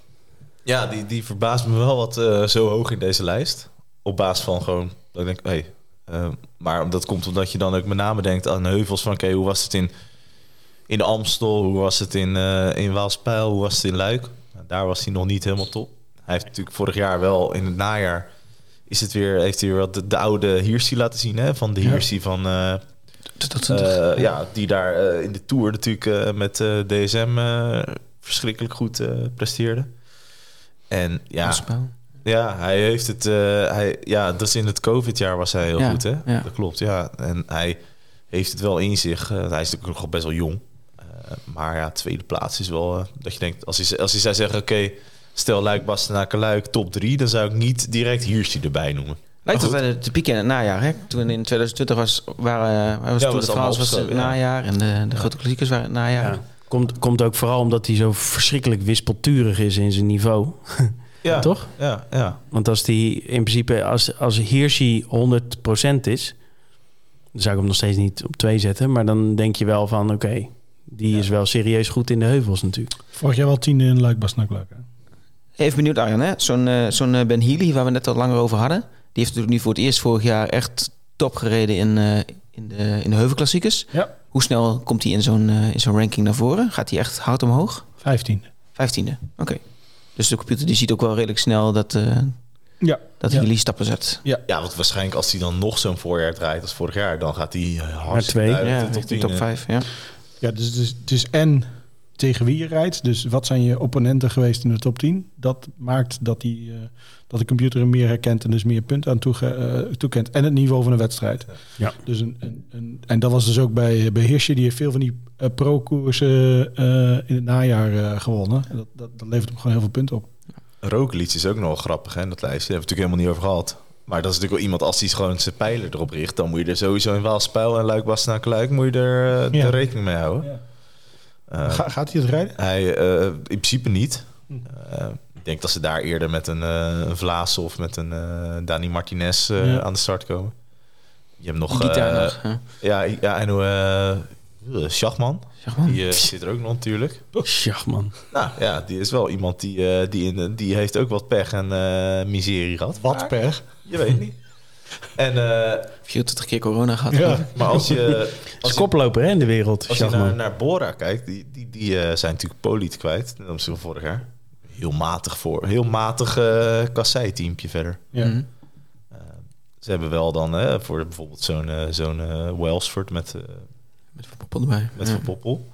Ja, die, die verbaast me wel wat eh, zo hoog in deze lijst. Op basis van gewoon, dat ik denk, hé. eh, maar dat komt omdat je dan ook met name denkt aan heuvels van, oké, hoe was het in, in de Amstel? Hoe was het in, eh in Waalspijl? Hoe was het in Luik? Nou, daar was hij nog niet helemaal top. Hij heeft natuurlijk vorig jaar wel, in het najaar, is het weer, heeft hij weer wat de, de oude Hirschi laten zien, hè? Van de Ja. Hirschi van... eh, eh, ja, die daar eh, in de Tour natuurlijk met DSM verschrikkelijk goed presteerde. En ja, ja, hij heeft het. hij, ja, dat is in het COVID-jaar was hij heel Ja, goed, hè? ja. Dat klopt, ja. En hij heeft het wel in zich. hij is natuurlijk nog best wel jong. Maar ja, tweede plaats is wel dat je denkt, als hij, als hij zou zeggen, oké, stel Luik, Bastenaken, Luik, top drie, dan zou ik niet direct Hirschi erbij noemen. Lijkt het wel te pieken in het najaar. Hè? Toen in 2020 was, waren, was Ja, Tour was de het ja. najaar. En de, de grote klassiekers waren het najaar. Ja. Komt, komt ook vooral omdat hij zo verschrikkelijk wispelturig is in zijn niveau. <laughs> Ja, Toch? Ja, ja. Want als die in principe, als, als Hirschi 100% is, dan zou ik hem nog steeds niet op 2 zetten. Maar dan denk je wel van, oké, die is wel serieus goed in de heuvels natuurlijk. Vorig jaar wel tiende in Luik, Bastenaken, Luik. hè? Even benieuwd, Arjan. hè? Zo'n eh, zo'n eh, Ben Healy, waar we net al langer over hadden. Die heeft natuurlijk nu voor het eerst vorig jaar echt top gereden in, eh, in, de, in de heuvelklassiekers. Ja. Hoe snel komt hij in zo'n in zo'n ranking naar voren? Gaat hij echt hard omhoog? 15. Vijftiende, oké. Dus de computer die ziet ook wel redelijk snel dat, eh Ja. dat Ja. Healy stappen zet. Ja, want waarschijnlijk als hij dan nog zo'n voorjaar draait als vorig jaar, dan gaat hij eh, hartstikke twee. duidelijk Ja, de top richting 10, top. 5. Ja. Ja, dus het is, het is en tegen wie je rijdt. Dus wat zijn je opponenten geweest in de top 10? Dat maakt dat, die, eh, dat de computer hem meer herkent en dus meer punten aan toege, eh, toekent. En het niveau van de wedstrijd. Ja. Dus een, een, een- en dat was dus ook bij, bij Hirschi. Die heeft veel van die eh, pro-koersen eh, in het najaar eh, gewonnen. En dat, dat, dat levert hem gewoon heel veel punten op. Roglic is ook nog wel grappig, hè, dat lijstje. Daar hebben we het natuurlijk helemaal niet over gehad. Maar dat is natuurlijk wel iemand, als hij gewoon zijn pijler erop richt... dan moet je er sowieso in Waalspijl en Luik, Bastenaken, Luik... moet je er eh, Ja. de rekening mee houden. Eh, Ga- gaat hij het rijden? hij, eh, in principe niet. Hm. Eh, ik denk dat ze daar eerder met een, eh een Vlaas of met een eh Dani Martinez eh, Ja. aan de start komen. Je hebt nog... Eh, nog. hè. Ja, ja en hoe... eh Schachman, die eh, zit er ook nog natuurlijk. Tjach, man. Nou ja, die is wel iemand die, eh, die, in, de- die heeft ook wat pech en eh, miserie gehad. Wat Maar per? Je weet niet. En, eh, 24 keer corona gehad. Ja. maar als je, <laughs> Als je, koploper hè, in de wereld, als je naar, naar Bora kijkt, die, die, die eh, zijn natuurlijk Poliet kwijt. Dat is van vorig jaar. Heel matig voor. Heel matig uh, kassei-teampje verder. Ja. Eh, ze hebben wel dan hè, voor bijvoorbeeld zo'n zo'n Wellsford met, Met Van Poppel erbij. met Ja. Van Poppel.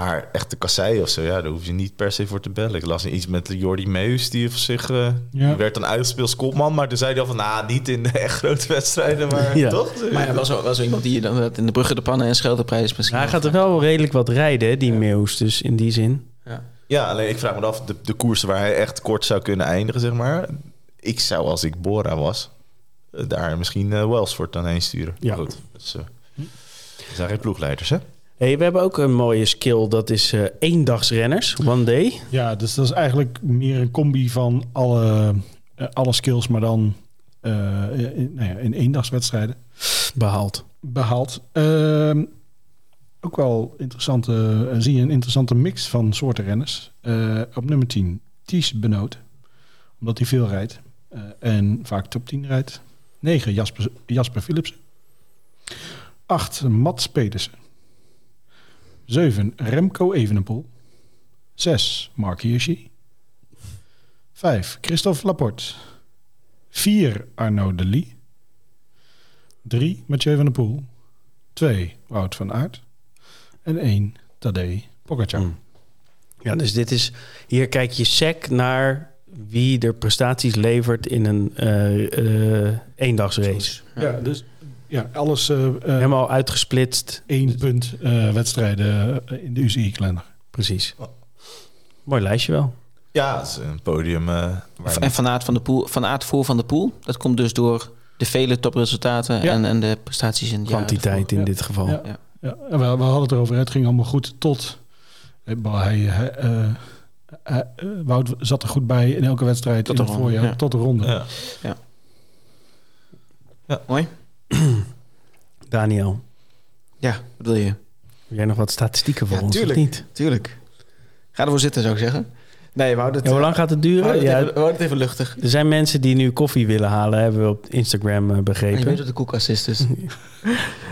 Maar echt de kassei of zo, ja, daar hoef je niet per se voor te bellen. Ik las iets met Jordi Meus, die op zich eh, Ja. die werd dan uitgespeeld als kopman. Maar toen zei hij al van, nou, niet in de <laughs> echt grote wedstrijden, maar Ja. toch? Maar ja, wel zo, wel zo iemand die je dan in de bruggen de pannen en scheldeprijs misschien. hij gaat er wel redelijk wat rijden, die Meus. Dus in die zin. Ja, alleen ik vraag me af, de, de koersen waar hij echt kort zou kunnen eindigen, zeg maar. Ik zou, als ik Bora was, eh, daar misschien eh Wellsford dan heen sturen. Ja. Goed. Dus, eh, er zijn geen ploegleiders, hè? Hey, we hebben ook een mooie skill, dat is eh eendagsrenners, one day. Ja, dus dat is eigenlijk meer een combi van alle, eh, alle skills, maar dan eh, in, nou ja, in eendagswedstrijden Behaald. behaald. Ehm, ook wel interessante, zie je een interessante mix van soorten renners. Op nummer 10, Ties Benoot, omdat hij veel rijdt en vaak top 10 rijdt. 9, Jasper, Jasper Philipsen. 8, Mats Pedersen. 7, Remco Evenepoel. 6, Mark Hirschi. 5, Christophe Laporte. 4, Arnaud de Lee. 3, Mathieu van der Poel. 2, Wout van Aert. En 1, Tadej Pogacar. Mm. Ja, dus dit is... Hier kijk je sec naar wie er prestaties levert in een eh, eh, eendagsrace. Ja, dus ja, alles eh, eh, Helemaal uitgesplitst. één punt eh, wedstrijden in de UCI-kalender. Precies. Mooi lijstje wel. Ja, het is een podium eh. En Van Aert, van de poel, van Aert voor Van de Poel. Dat komt dus door de vele topresultaten Ja. en, en de prestaties in jaar Kwantiteit in Ja. dit geval. Ja. Ja. Ja, we, we hadden het erover, het ging allemaal goed tot... Hij, hij, Wout zat er goed bij in elke wedstrijd Tot in de het ronde, voorjaar. ja. Tot de ronde. Ja. Mooi. <clears throat> Daniel, Ja, wat wil je? heb jij nog wat statistieken voor Ja, ons? tuurlijk. niet? Tuurlijk. Ga ervoor zitten, zou ik zeggen. Nee, we houden het, Ja, hoe lang gaat het we duren? houden het, Ja, even, we het even luchtig. er zijn mensen die nu koffie willen halen, hebben we op Instagram eh, Je begrepen. weet dat de koelkast is. <laughs>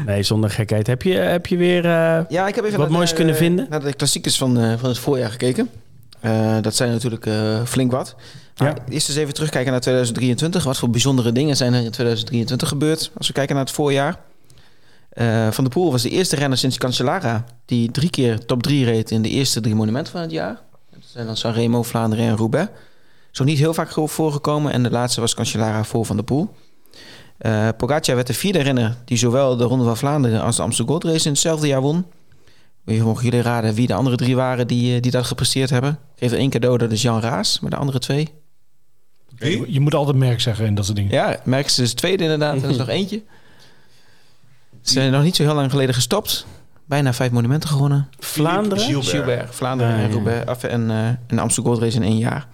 Nee, zonder gekheid. Heb je, heb je weer... eh, Ja, ik heb even Wat moois de- kunnen vinden? Naar de klassiekers van, eh, van het voorjaar gekeken. Dat zijn natuurlijk flink wat. Ja. Eerst eens even terugkijken naar 2023. Wat voor bijzondere dingen zijn er in 2023 gebeurd? Als we kijken naar het voorjaar. Eh, van der Poel was de eerste renner sinds Cancellara... die drie keer top 3 reed in de eerste drie monumenten van het jaar. Dat zijn dan Sanremo, Vlaanderen en Roubaix. Nog niet heel vaak ge- voorgekomen. En de laatste was Cancellara voor Van der Poel. Pogacar werd de vierde renner... die zowel de Ronde van Vlaanderen als de Amsterdam Gold Race in hetzelfde jaar won. Mogen jullie raden wie de andere drie waren die, eh, die dat gepresteerd hebben? Geef er één cadeau, dat is Jan Raas. Maar de andere twee? Je moet altijd merk zeggen en dat soort dingen. Ja, Merckx is tweede inderdaad. Er is nog <laughs> eentje. Ze zijn nog niet zo heel lang geleden gestopt. Bijna vijf monumenten gewonnen. Vlaanderen? Gilbert. Gilbert, Vlaanderen Ah, en ja. Roubaix. Af, en, eh en de Amsterdam Gold Race in één jaar.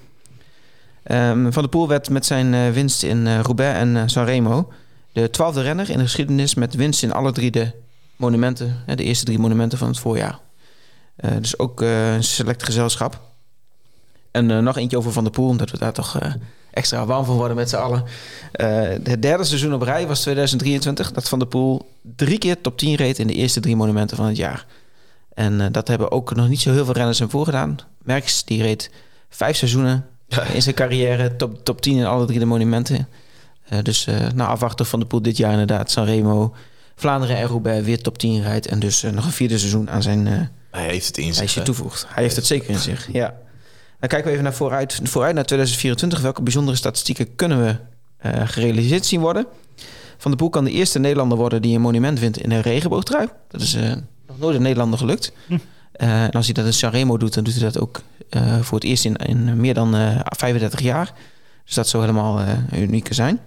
Ehm, Van der Poel werd met zijn eh, winst in eh, Roubaix en eh, Sanremo... de twaalfde renner in de geschiedenis... met winst in alle drie de monumenten. hè, de eerste drie monumenten van het voorjaar. Eh, dus ook een select gezelschap. En eh, nog eentje over Van der Poel... omdat we daar toch eh, extra warm van worden met z'n allen. Eh, het derde seizoen op rij was 2023... dat Van der Poel drie keer top 10 reed... in de eerste drie monumenten van het jaar. En eh, dat hebben ook nog niet zo heel veel renners hem voorgedaan. Merckx, die reed vijf seizoenen in zijn carrière. Top, top 10 in alle drie de monumenten. Eh, dus eh nou, afwachten van de Poel dit jaar inderdaad. Sanremo, Vlaanderen en Roubaix weer top 10 rijdt. En dus nog een vierde seizoen aan zijn Hij heeft het in zich. lijstje hè? toevoegt. Hij heeft het zeker in zich, ja. Dan kijken we even naar vooruit, vooruit naar 2024. Welke bijzondere statistieken kunnen we eh, gerealiseerd zien worden? Van der Poel kan de eerste Nederlander worden die een monument wint in een regenboogtrui. Dat is eh, nog nooit een Nederlander gelukt. Eh, en als hij dat in Sanremo doet, dan doet hij dat ook voor het eerst in, in meer dan eh 35 jaar. Dus dat zou helemaal unieke zijn.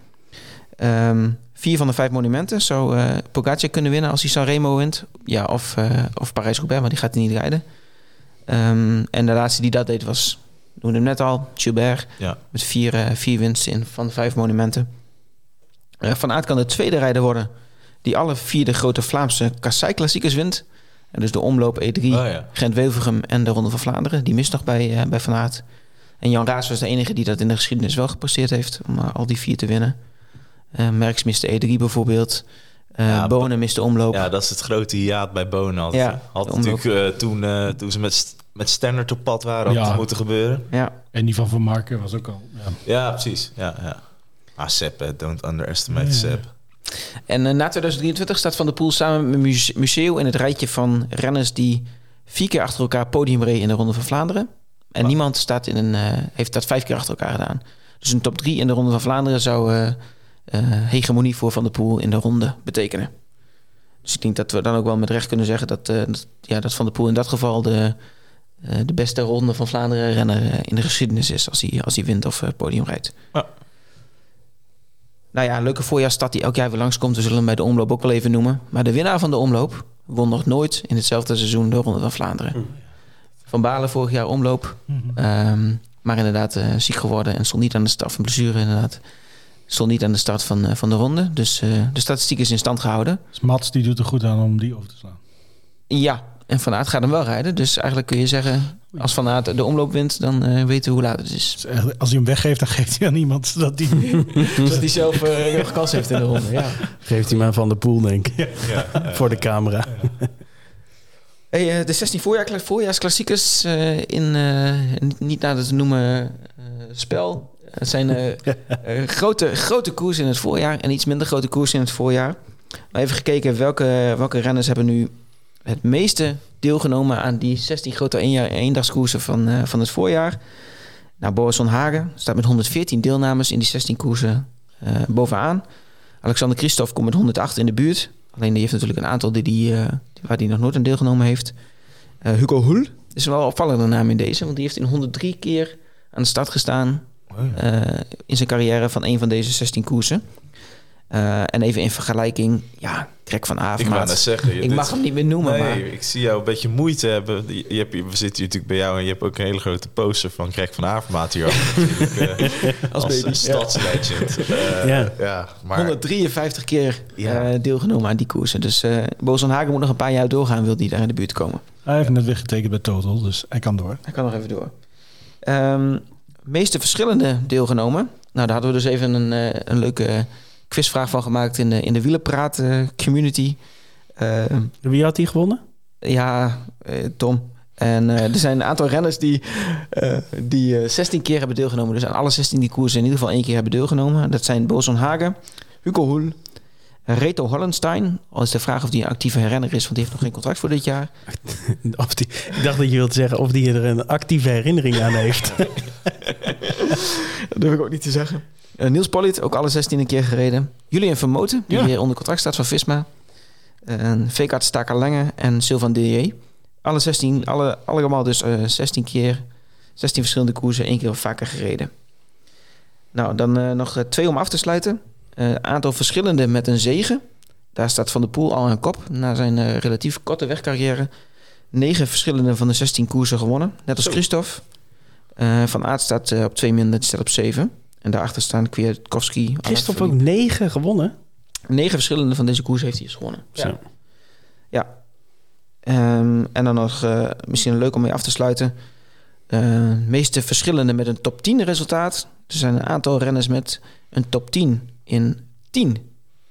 Ehm, vier van de vijf monumenten zou Pogacar kunnen winnen als hij Sanremo wint. Ja, of, of Parijs-Roubaix, maar die gaat hij niet rijden. Ehm, en de laatste die dat deed was, we noemden hem net al, Gilbert. Ja. Met vier, eh, vier winsten in van vijf monumenten. Eh, van Aert kan de tweede rijder worden die alle vier de grote Vlaamse kassei-klassiekers wint. En dus de omloop E3, Oh, ja. Gent-Wevelgem en de Ronde van Vlaanderen. Die mist nog bij, eh, bij Van Aert. En Jan Raas was de enige die dat in de geschiedenis wel gepresteerd heeft... om al die vier te winnen. Eh Merckx miste E3 bijvoorbeeld. Eh Ja, Bonen miste de omloop. Ja, dat is het grote hiaat bij Bonen. Had, Ja, had de omloop. natuurlijk eh, toen, eh, toen ze met, met Stannard op pad waren, had Ja. het moeten gebeuren. Ja. En die van Van Marken was ook al. Ja. Ja, precies. Ja, ja. Ah, Sepp, don't underestimate Ja. Sepp. En eh, na 2023 staat Van der Poel samen met Muse- Museo in het rijtje van renners die vier keer achter elkaar podium reden in de Ronde van Vlaanderen. En niemand staat in een, eh, heeft dat vijf keer achter elkaar gedaan. Dus een top drie in de Ronde van Vlaanderen zou eh, eh, hegemonie voor Van der Poel in de ronde betekenen. Dus ik denk dat we dan ook wel met recht kunnen zeggen dat, eh, dat, ja, dat Van der Poel in dat geval de, eh, de beste Ronde van Vlaanderen renner eh, in de geschiedenis is als hij, als hij wint of eh, podium rijdt. Ja. Nou ja, leuke voorjaarstad die elk jaar weer langskomt. We zullen hem bij de omloop ook wel even noemen. Maar de winnaar van de omloop won nog nooit in hetzelfde seizoen de Ronde van Vlaanderen. Van Balen vorig jaar omloop. Ehm, maar inderdaad eh, ziek geworden en stond niet aan de start van blessure inderdaad. Stond niet aan de start van, eh, van de ronde. Dus eh, de statistiek is in stand gehouden. Dus Mats die doet er goed aan om die over te slaan. Ja, en Van Aert gaat hem wel rijden. Dus eigenlijk kun je zeggen, als Van Aert de omloop wint, dan eh, weten we hoe laat het is. Dus als hij hem weggeeft, dan geeft hij aan iemand zodat die. <laughs> Dus die zelf uh, nog kans heeft in de ronde. Ja. Geeft hij maar van de poel, denk ik. <laughs> Voor de camera. Hey, eh, de 16 voorjaar, voorjaarsklassiekers eh, in uh, niet, niet nader te noemen uh, spel. Het zijn uh, <laughs> grote, grote koers in het voorjaar en iets minder grote koers in het voorjaar. Maar even gekeken welke, welke renners hebben nu het meeste deelgenomen aan die 16 grote eendagskoersen van, uh, van het voorjaar. Nou, Boris van Hagen staat met 114 deelnames in die 16 koersen uh, bovenaan. Alexander Christophe komt met 108 in de buurt. Alleen die heeft natuurlijk een aantal die die, uh, waar hij nog nooit aan deelgenomen heeft. Hugo Hul is wel een opvallende naam in deze, want die heeft in 103 keer aan de start gestaan. Uh, in zijn carrière van een van deze 16 koersen. Eh, en even in vergelijking, ja, Greg van Ik Avermaat. zeggen. Ik mag hem niet meer noemen, Nee, maar ik zie jou een beetje moeite hebben. Je, je hebt, we zitten hier natuurlijk bij jou en je hebt ook een hele grote poster van Greg van Avermaat hier. natuurlijk, eh, <laughs> als baby, ja. stadslegend. Eh, Ja. ja. maar 153 keer Ja. eh, deelgenomen aan die koersen. Dus eh Hagen moet nog een paar jaar doorgaan, wil hij daar in de buurt komen. Hij heeft net weer getekend bij Total, dus hij kan door. Hij kan nog even door. Ehm meeste verschillende deelgenomen. Nou, daar hadden we dus even een, eh, een leuke quizvraag van gemaakt in de, in de wielerpraat eh, community. Ehm, Wie had die gewonnen? ja, eh, Tom. En eh, er zijn een aantal renners die, eh, die eh, 16 keer hebben deelgenomen. Dus aan alle 16 die koersen in ieder geval één keer hebben deelgenomen. Dat zijn Boson Hagen, Hugo Hoel, Reto Hollenstein. Al is de vraag of die een actieve renner is, want die heeft nog geen contract voor dit jaar. <laughs> Of die, ik dacht dat je wilde zeggen of die er een actieve herinnering aan heeft. <laughs> <laughs> Dat durf ik ook niet te zeggen. Eh, Niels Pollitt, ook alle 16 een keer gereden. Julian Vermoten, die Ja. weer onder contract staat van Visma. En Vekart Staker-Lange en Sylvain Dillier. Alle 16, alle, allemaal dus eh 16 keer, 16 verschillende koersen, één keer of vaker gereden. Nou, dan eh, nog twee om af te sluiten. Eh aantal verschillende met een zegen. Daar staat Van der Poel al aan kop na zijn eh, relatief korte wegcarrière. Negen verschillende van de 16 koersen gewonnen, net als. Christophe. Eh, van Aert staat op twee minder, die staat op zeven. En daarachter staan Kwiatkowski. Christophe ook negen gewonnen. Negen verschillende van deze koers heeft hij eens gewonnen. Zo. Ja. Ehm, en dan nog misschien leuk om mee af te sluiten. Eh, meeste verschillende met een top 10 resultaat. Er zijn een aantal renners met een top 10 in 10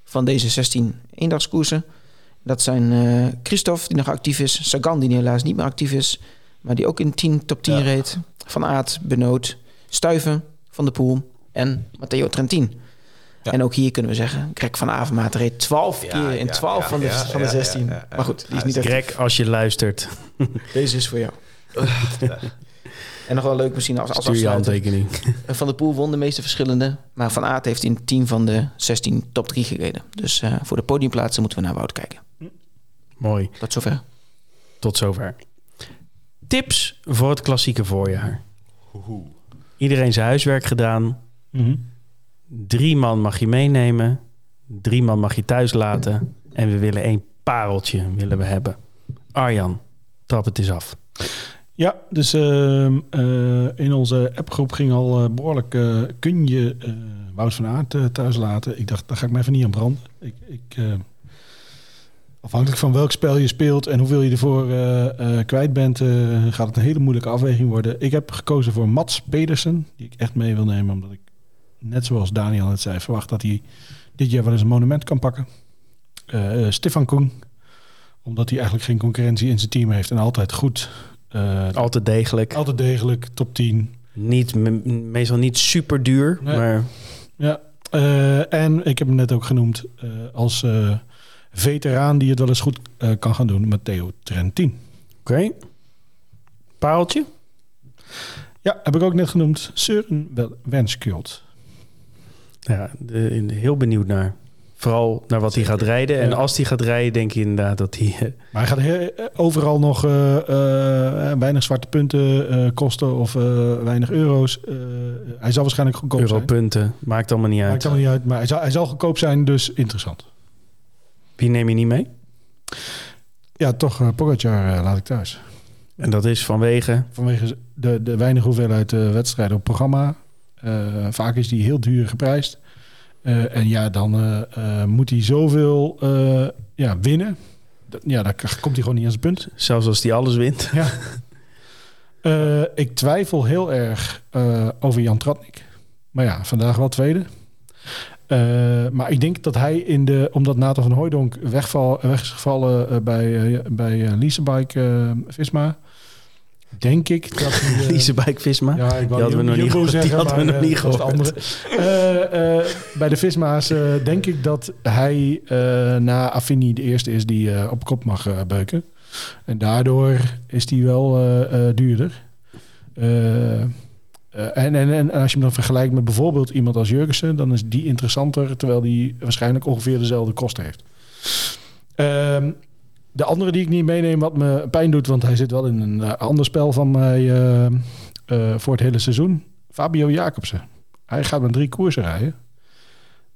van deze 16 eendagskoersen. Dat zijn eh Christophe, die nog actief is. Sagan, die helaas niet meer actief is. Maar die ook in 10 top 10 Ja. reed. Van Aert, Benoot, Stuiven, Van der Poel en Matteo Trentin. Ja. En ook hier kunnen we zeggen, Greg van Avermaat reed 12 Ja, keer in ja, 12 ja, van de, ja, van de ja, 16. ja, ja, ja. Maar goed, die is niet actief. Greg, als je luistert, <laughs> Deze is voor jou. <laughs> En nog wel leuk misschien als, als stuur handtekening. Van der Poel won de meeste verschillende. Maar Van Aert heeft in 10 van de 16 top 3 gereden. Dus eh, voor de podiumplaatsen moeten we naar Wout kijken. Mooi. Tot zover. Tot zover. Tips voor het klassieke voorjaar. Iedereen zijn huiswerk gedaan. Mhm. Drie man mag je meenemen. Drie man mag je thuis laten. En we willen één pareltje willen we hebben. Arjan, trap het eens af. Ja, dus ehm, eh, in onze appgroep ging al eh, behoorlijk... eh, kun je Wout van Aert thuis laten? Ik dacht, daar ga ik me even niet aan branden. Ik, afhankelijk van welk spel je speelt en hoeveel je ervoor kwijt bent... gaat het een hele moeilijke afweging worden. Ik heb gekozen voor Mats Pedersen, die ik echt mee wil nemen... omdat ik, net zoals Daniel het zei, verwacht dat hij dit jaar wel eens een monument kan pakken. Stefan Koen, omdat hij eigenlijk geen concurrentie in zijn team heeft... en altijd goed... eh, Altijd degelijk. altijd degelijk, top 10. Niet, me- meestal niet super duur. Nee. Maar Ja. Eh, en ik heb hem net ook genoemd eh, als eh, veteraan die het wel eens goed eh, kan gaan doen, Matteo Trentin. oké. Pareltje? Ja, heb ik ook net genoemd. Søren Wenskjöld. Ja, de, heel benieuwd naar. Vooral naar wat hij gaat rijden. En als hij gaat rijden, denk je inderdaad dat hij... eh, Maar hij gaat eh, overal nog eh, weinig zwarte punten kosten of weinig euro's. Hij zal waarschijnlijk goedkoop zijn. europunten. Maakt allemaal niet Maakt uit. allemaal niet uit, maar hij zal, hij zal goedkoop zijn, dus interessant. Wie neem je niet mee? Ja, toch, Pogacar laat ik thuis. En dat is vanwege... Vanwege de, de weinig hoeveelheid wedstrijden op programma. Vaak is die heel duur geprijsd. Eh, en ja, dan eh, eh, moet hij zoveel ja, winnen. Dat- Ja, dan komt hij gewoon niet aan zijn punt. Zelfs als hij alles wint. Ja. Ik twijfel heel erg over Jan Tratnik. Maar ja, vandaag wel tweede. Maar ik denk dat hij in de... Omdat Nathan van Hooijdonk wegval, weg is gevallen bij, bij Leasebike Visma... Denk ik dat <laughs> Liesebijk Visma. ja, ik wou Die hadden we nog niet gehoord. Die hadden we maar, nog niet gehoord. bij de Visma's denk ik dat hij na Affini de eerste is die eh, op kop mag eh, beuken. En daardoor is hij wel eh, duurder. En, en, en als je hem dan vergelijkt met bijvoorbeeld iemand als Jurgensen, dan is die interessanter, terwijl die waarschijnlijk ongeveer dezelfde kosten heeft. Ehm, de andere die ik niet meeneem, wat me pijn doet, want hij zit wel in een eh, ander spel van mij eh, eh, voor het hele seizoen. Fabio Jacobsen. Hij gaat met drie koersen rijden.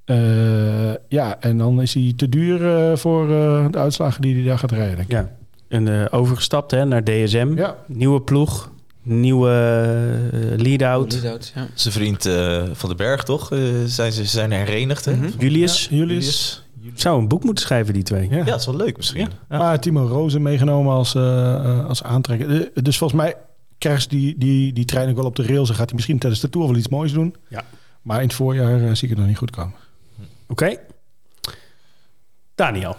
Eh, ja, en dan is hij te duur voor eh, de uitslagen die hij daar gaat rijden. denk ik. Ja. En eh, overgestapt hè, naar DSM. Ja. Nieuwe ploeg. Nieuwe lead-out. Lead-out, ja. Zijn vriend eh, Van den Berg, toch? Eh, zijn ze zijn herenigd, hè? Mhm. Julius. Ja, Julius. Zou een boek moeten schrijven, die twee. Ja. Ja, dat is wel leuk misschien. Ja. Maar Timo Rozen meegenomen als, eh, eh, als aantrekker. Eh, dus volgens mij krijgt die, die, die trein ook wel op de rails. En gaat hij misschien tijdens de Tour wel iets moois doen. Ja. Maar in het voorjaar zie ik het nog niet goed komen. Oké. Daniel.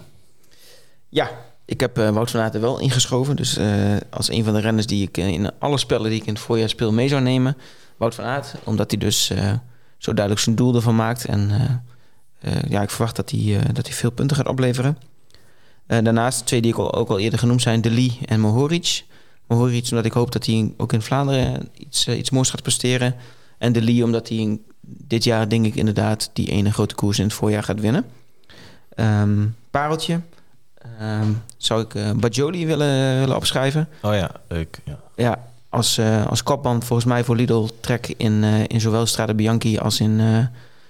Ja, ik heb Wout van Aert er wel ingeschoven. Dus eh, als een van de renners die ik in alle spellen die ik in het voorjaar speel mee zou nemen. Wout van Aert. Omdat hij dus eh, zo duidelijk zijn doel ervan maakt. En ja, ik verwacht dat hij, eh, dat hij veel punten gaat opleveren. Eh, daarnaast twee die ik al, ook al eerder genoemd zijn. De Lee en Mohoric. Mohoric omdat ik hoop dat hij ook in Vlaanderen iets, eh, iets moois gaat presteren. En De Lee omdat hij dit jaar denk ik inderdaad die ene grote koers in het voorjaar gaat winnen. Ehm, pareltje. Ehm, zou ik eh Bajoli willen, willen opschrijven. Oh ja, leuk. Ja. Ja, als, eh, als kopman volgens mij voor Lidl Trek in, eh, in zowel Strade Bianchi als in eh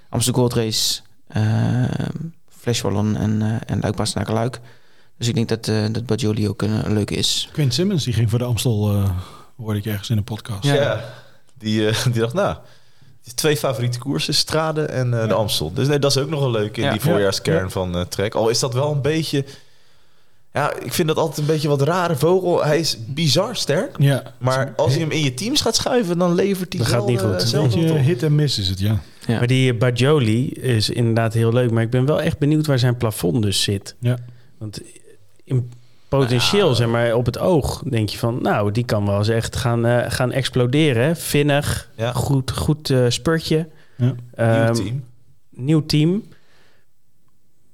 Amsterdam Gold Race, uh, Flash Wallon en, uh, en Luik Bastenaken Luik. Dus ik denk dat, uh, dat Bajoli ook een, een leuke is. Quint Simmons die ging voor de Amstel, uh, hoorde ik ergens in een podcast. Ja, ja. Die, uh, die dacht, nou, twee favoriete koersen, Strade en uh, ja. de Amstel. Dus nee, dat is ook nog wel leuk in ja. die voorjaarskern ja. van uh, Trek. Al is dat wel een beetje... Ja, ik vind dat altijd een beetje wat rare vogel. Hij is bizar sterk. Ja. Maar als je hem in je teams gaat schuiven, dan levert hij dat wel, gaat niet goed. Uh, een beetje hit en miss is het, ja. Ja. Maar die Bajoli is inderdaad heel leuk. Maar ik ben wel echt benieuwd waar zijn plafond dus zit. Ja. Want in potentieel, ja. zeg maar, op het oog denk je van... nou, die kan wel eens echt gaan, uh, gaan exploderen. Hè? Vinnig, ja. goed, goed uh, spurtje. Ja. Um, nieuw team. Nieuw team.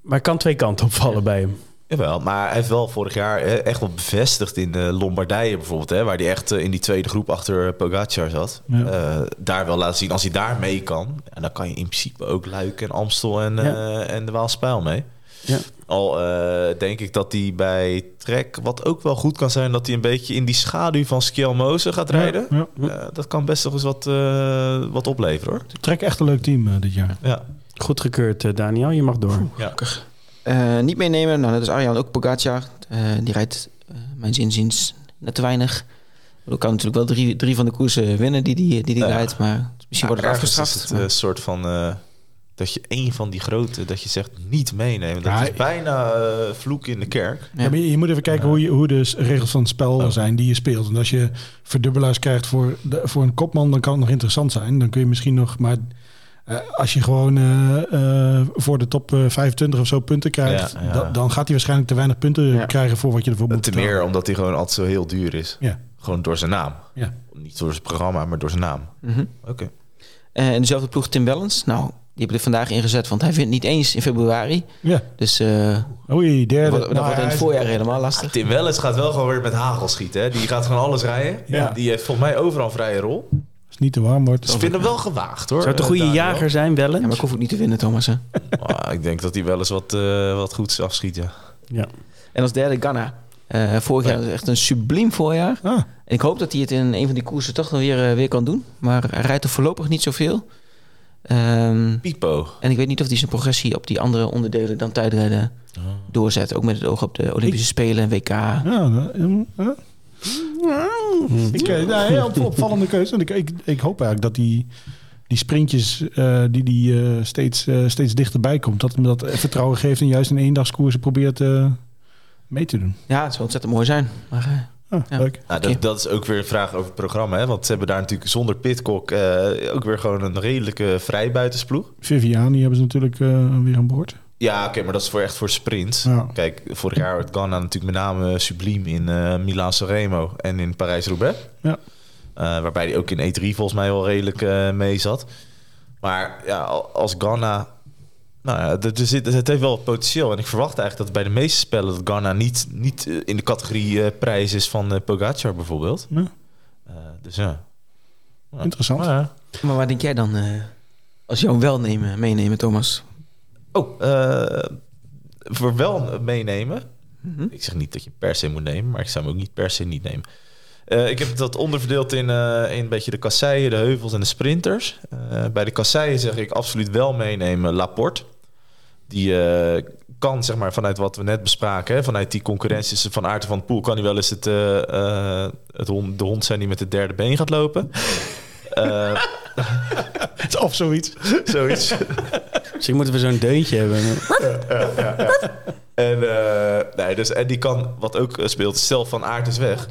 Maar kan twee kanten opvallen ja. bij hem. Jawel, maar hij heeft wel vorig jaar echt wel bevestigd in de Lombardije bijvoorbeeld, hè, waar hij echt in die tweede groep achter Pogacar zat. Ja. Uh, daar wel laten zien, als hij daar mee kan, en dan kan je in principe ook Luik en Amstel en, ja. uh, en de Waalspijl mee. Ja. Al uh, denk ik dat hij bij Trek, wat ook wel goed kan zijn, dat hij een beetje in die schaduw van Skjelmoze gaat rijden. Ja, ja. dat kan best nog eens wat, wat opleveren hoor. Trek echt een leuk team dit jaar. Ja. Goed gekeurd, Daniel. Je mag door. Ja. Uh, niet meenemen, nou dat is Arjan ook Pogacar. Uh, die rijdt, uh, mijn zinziens, net te weinig. Ik kan natuurlijk wel drie, drie van de koersen winnen die die, die, rijdt, maar misschien ja, wordt het afgestraft. Is het een soort van dat je één van die grote, dat je zegt niet meenemen. Dat ja, is bijna vloek in de kerk. Ja. maar je, je, moet even kijken hoe, je, hoe de regels van het spel oh. zijn die je speelt. En als je verdubbelaars krijgt voor, de, voor een kopman, dan kan het nog interessant zijn. Dan kun je misschien nog maar als je gewoon uh, uh, voor de top 25 of zo punten krijgt, ja, ja. Da dan gaat hij waarschijnlijk te weinig punten ja. krijgen voor wat je ervoor moet Te meer omdat hij gewoon altijd zo heel duur is. Ja. Gewoon door zijn naam. Ja. Niet door zijn programma, maar door zijn naam. Mm -hmm. Oké. Okay. en dezelfde ploeg Tim Wellens. Nou, die hebben er vandaag ingezet, want hij wint niet eens in februari. Ja. Dus uh, Oei, derde. dat, dat nou, wordt in het voorjaar helemaal lastig. Ja, Tim Wellens gaat wel gewoon weer met hagel schieten. Hè? Die gaat gewoon alles rijden. Ja. Die heeft volgens mij overal een vrije rol. Als het niet te warm wordt. Dus ik vind hem wel gewaagd hoor. Zou het een goede uh, jager zijn? Ja, maar ik hoef ook niet te winnen, Thomas. Hè? oh, <laughs> ik denk dat hij wel eens wat, uh, wat goeds afschiet, ja. ja. En als derde Ghana. Uh, vorig jaar ja. echt een subliem voorjaar. Ah. En ik hoop dat hij het in een van die koersen toch nog weer, uh, weer kan doen. Maar hij rijdt er voorlopig niet zoveel. Um, Pipo. En ik weet niet of hij zijn progressie op die andere onderdelen dan tijdrijden oh. doorzet. Ook met het oog op de Olympische ik... Spelen en WK. Ja, uh, ik, heel op, opvallende keuze. Ik, ik, ik, hoop eigenlijk dat die, die sprintjes uh, die die uh, steeds, uh, steeds dichterbij komt, dat hem dat vertrouwen geeft en juist in eendagskoersen probeert mee te doen. Ja, het zou ontzettend mooi zijn. Maar, ah, ja. leuk. Nou, dat, dat, is ook weer een vraag over het programma. Hè? Want ze hebben daar natuurlijk zonder Pitcock ook weer gewoon een redelijke vrijbuitensploeg. Viviani hebben ze natuurlijk weer aan boord. Ja, oké, okay, maar dat is voor echt voor sprints. Ja. Kijk, vorig jaar werd Ghana natuurlijk met name subliem in uh, Milaan Sanremo en in Parijs-Roubaix. Ja. Uh, waarbij hij ook in E3 volgens mij wel redelijk uh, mee zat. Maar ja, als Ghana... Nou ja, er zit, het heeft wel potentieel. En ik verwacht eigenlijk dat bij de meeste spellen... dat Ghana niet, niet in de categorie prijs is van Pogacar bijvoorbeeld. Ja. dus ja. ja. Interessant. Maar, maar waar denk jij dan... als jou wel nemen, meenemen, Thomas? Oh, uh, voor wel meenemen. Mm -hmm. Ik zeg niet dat je per se moet nemen, maar ik zou hem ook niet per se niet nemen. Uh, ik heb dat onderverdeeld in, uh, in een beetje de kasseien, de heuvels en de sprinters. bij de kasseien zeg ik absoluut wel meenemen Laporte. Die eh, kan, zeg maar, vanuit wat we net bespraken... Hè, vanuit die concurrentie van Aert van Poel... kan hij wel eens het, eh, eh, het hond, de hond zijn die met het derde been gaat lopen. <laughs> Eh, <laughs> Of zoiets. zoiets. Misschien moeten we zo'n deuntje hebben. En, eh, nee, dus, en die kan, wat ook eh, speelt, stel van aard is weg.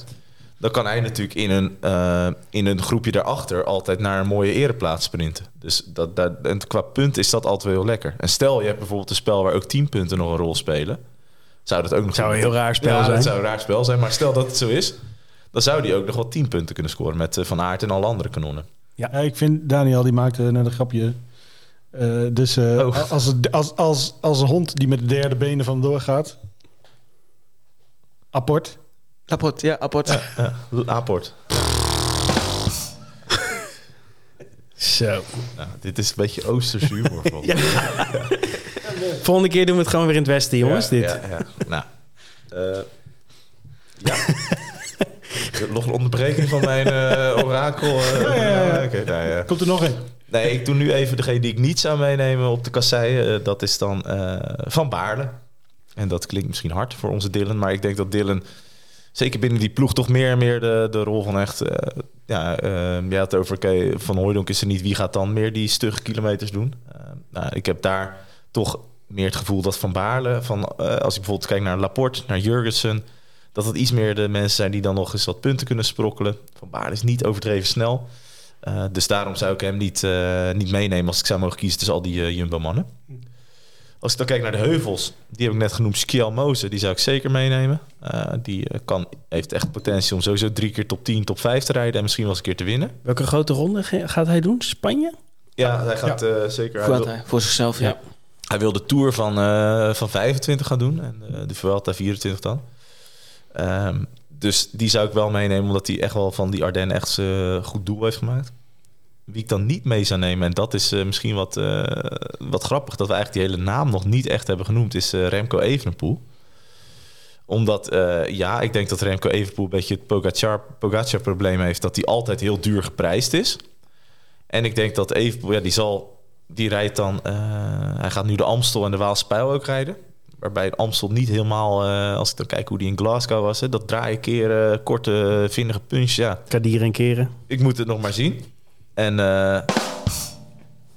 Dan kan hij natuurlijk in een, eh, in een groepje daarachter altijd naar een mooie ereplaats sprinten. Dus dat, dat, en qua punt is dat altijd wel heel lekker. En stel je hebt bijvoorbeeld een spel waar ook 10 punten nog een rol spelen. Zou dat ook nog Zou een heel raar spel ja, zijn. dat zou een raar spel zijn. Maar stel dat het zo is, dan zou die ook nog wel 10 punten kunnen scoren met Van Aert en alle andere kanonnen. Ja, ik vind Daniel die maakte net een grapje. Eh, dus eh, Oh. als, als, als, als een hond die met de derde benen vandoor gaat. Apport. Apport, ja, apport. Ja, Aport. <laughs> Zo. Nou, dit is een beetje Oosterse humor. <laughs> Volgende keer doen we het gewoon weer in het westen, jongens. Ja, dit. Ja, ja. Nou. eh, ja. <laughs> Nog een onderbreking van mijn eh, orakel. eh. Ja, ja, ja. Oké, nou. Komt er nog een? Nee, ik doe nu even degene die ik niet zou meenemen op de kassei. Eh, dat is dan Van Baarle. En dat klinkt misschien hard voor onze Dylan. Maar ik denk dat Dylan, zeker binnen die ploeg, toch meer en meer de, de rol van echt... eh, ja, eh je had het over, Van Hooijdonk is er niet. Wie gaat dan meer die stugge kilometers doen? Eh, nou, ik heb daar toch meer het gevoel dat Van Baarle... Van, als ik bijvoorbeeld kijk naar Laporte, naar Jurgensen... dat het iets meer de mensen zijn die dan nog eens wat punten kunnen sprokkelen. Van Baarle is niet overdreven snel... Uh, dus daarom zou ik hem niet, uh, niet meenemen als ik zou mogen kiezen tussen al die uh, Jumbo-mannen. Als ik dan kijk naar de heuvels, die heb ik net genoemd, Skiel Moze, die zou ik zeker meenemen. Uh, die kan, heeft echt potentie om sowieso drie keer top 10, top 5 te rijden en misschien wel eens een keer te winnen. Welke grote ronde gaat hij doen? Spanje? Ja, hij gaat ja. zeker... Voor, hij, voor zichzelf, ja. ja. Hij wil de Tour van, van 25 gaan doen en de Vuelta 24 dan. Um, dus die zou ik wel meenemen, omdat hij echt wel van die Ardennen echt uh, goed doel heeft gemaakt. Wie ik dan niet mee zou nemen, en dat is uh, misschien wat, uh, wat grappig, dat we eigenlijk die hele naam nog niet echt hebben genoemd, is Remco Evenepoel. Omdat, ja, ik denk dat Remco Evenepoel een beetje het Pogacar-probleem heeft, dat hij altijd heel duur geprijsd is. En ik denk dat Evenepoel, ja, die zal, die rijdt dan, hij gaat nu de Amstel en de Waalse Pijl ook rijden waarbij Amstel niet helemaal, uh, als ik dan kijk hoe die in Glasgow was, hè, dat draaien keren, korte, vinnige punch, ja. Kadieren keren. Ik moet het nog maar zien. En uh,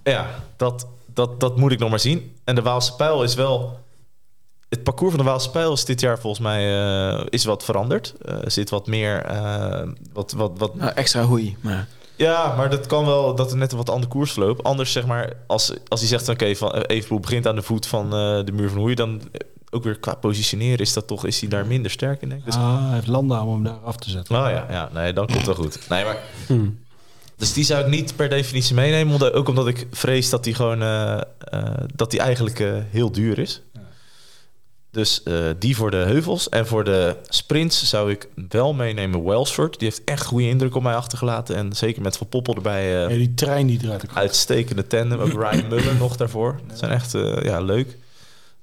ja, dat, dat, dat moet ik nog maar zien. En de Waalse Pijl is wel... Het parcours van de Waalse Pijl is dit jaar volgens mij is wat veranderd. Er zit wat meer... wat, wat, wat... Nou, extra hoei, maar... Ja, maar dat kan wel dat er net een wat andere koers verloopt. Anders zeg maar, als, als hij zegt, oké, van Evenpoel begint aan de voet van uh, de muur van Hoei, dan ook weer qua positioneren is dat toch, is hij daar minder sterk in, denk ik. Dus... Ah, hij heeft Landa om hem daar af te zetten. Oh ja, ja nee, dan komt het wel goed. Nee, maar... Hmm. Dus die zou ik niet per definitie meenemen, ook omdat ik vrees dat die gewoon, uh, uh, dat die eigenlijk heel duur is. Ja. Dus uh, die voor de heuvels. En voor de sprints zou ik wel meenemen Welsford. Die heeft echt goede indruk op mij achtergelaten. En zeker met Van Poppel erbij. Uh, ja, die trein die eruit komt. Uitstekende tandem. Ook Ryan <laughs> Mullen nog daarvoor. Dat zijn echt uh, ja, leuk.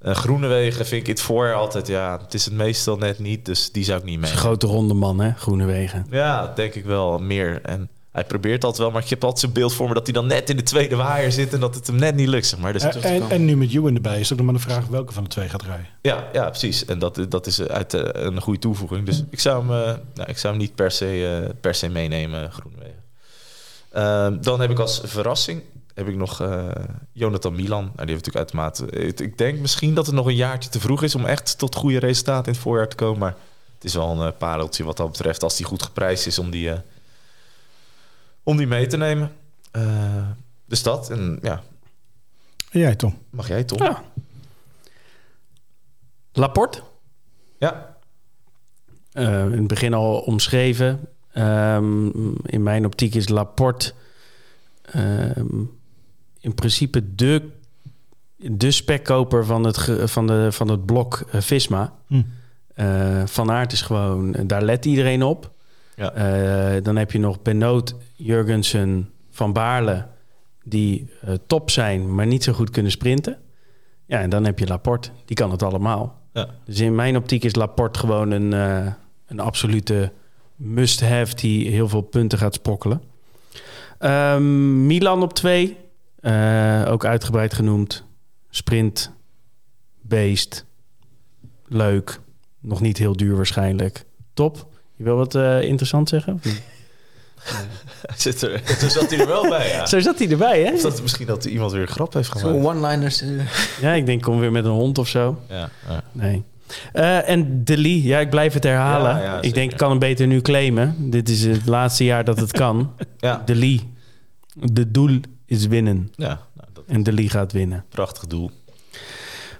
Groenewegen vind ik in het voorjaar altijd... Ja, het is het meestal net niet. Dus die zou ik niet meenemen. Grote ronde man, hè? Groenewegen. Ja, denk ik wel. Meer. En hij probeert altijd wel, maar ik heb altijd zo'n beeld voor me dat hij dan net in de tweede waaier zit en dat het hem net niet lukt. Zeg maar. Dus en, en, en, nu met Ewan erbij is ook nog maar de vraag welke van de twee gaat rijden. Ja, ja precies. En dat, dat is uit uh, een goede toevoeging. Dus ik zou hem, uh, nou, ik zou hem niet per se, uh, per se meenemen, Groenwegen. Ehm, dan heb ik als verrassing heb ik nog Jonathan Milan. Nou, die heeft natuurlijk uitermate... Ik, ik denk misschien dat het nog een jaartje te vroeg is om echt tot goede resultaten in het voorjaar te komen. Maar het is wel een pareltje wat dat betreft als die goed geprijsd is om die om die mee te nemen. Uh, dus dat. En ja. En jij, Tom? Mag jij, Tom? Ja. Laporte. Ja. Uh, in het begin al omschreven. Um, in mijn optiek is Laporte um, in principe de, de spekkoper van het, van, de, van het blok uh, Visma. Hm. Uh, van Aert is gewoon, daar let iedereen op. Ja. Uh, dan heb je nog Benoot, Jurgensen, Van Baarle... die uh, top zijn, maar niet zo goed kunnen sprinten. Ja, en dan heb je Laporte. Die kan het allemaal. Ja. Dus in mijn optiek is Laporte gewoon een, uh, een absolute must-have... die heel veel punten gaat sprokkelen. Um, Milan op twee. ook uitgebreid genoemd. Sprint beest, leuk, nog niet heel duur waarschijnlijk. Top. Je wil wat uh, interessant zeggen? <laughs> Zit er, toen zat hij er wel bij, ja. Zo zat hij erbij, hè? Of dat misschien dat iemand weer een grap heeft gemaakt. Zo one-liners. Uh. Ja, ik denk kom weer met een hond of zo. Ja, ja. Nee. Uh, en Deli, ja, ik blijf het herhalen. Ja, ja, ik denk, ik kan hem beter nu claimen. Dit is het laatste jaar dat het kan. <laughs> Ja, Deli, de doel is winnen. ja nou, dat En Deli gaat winnen. prachtig doel.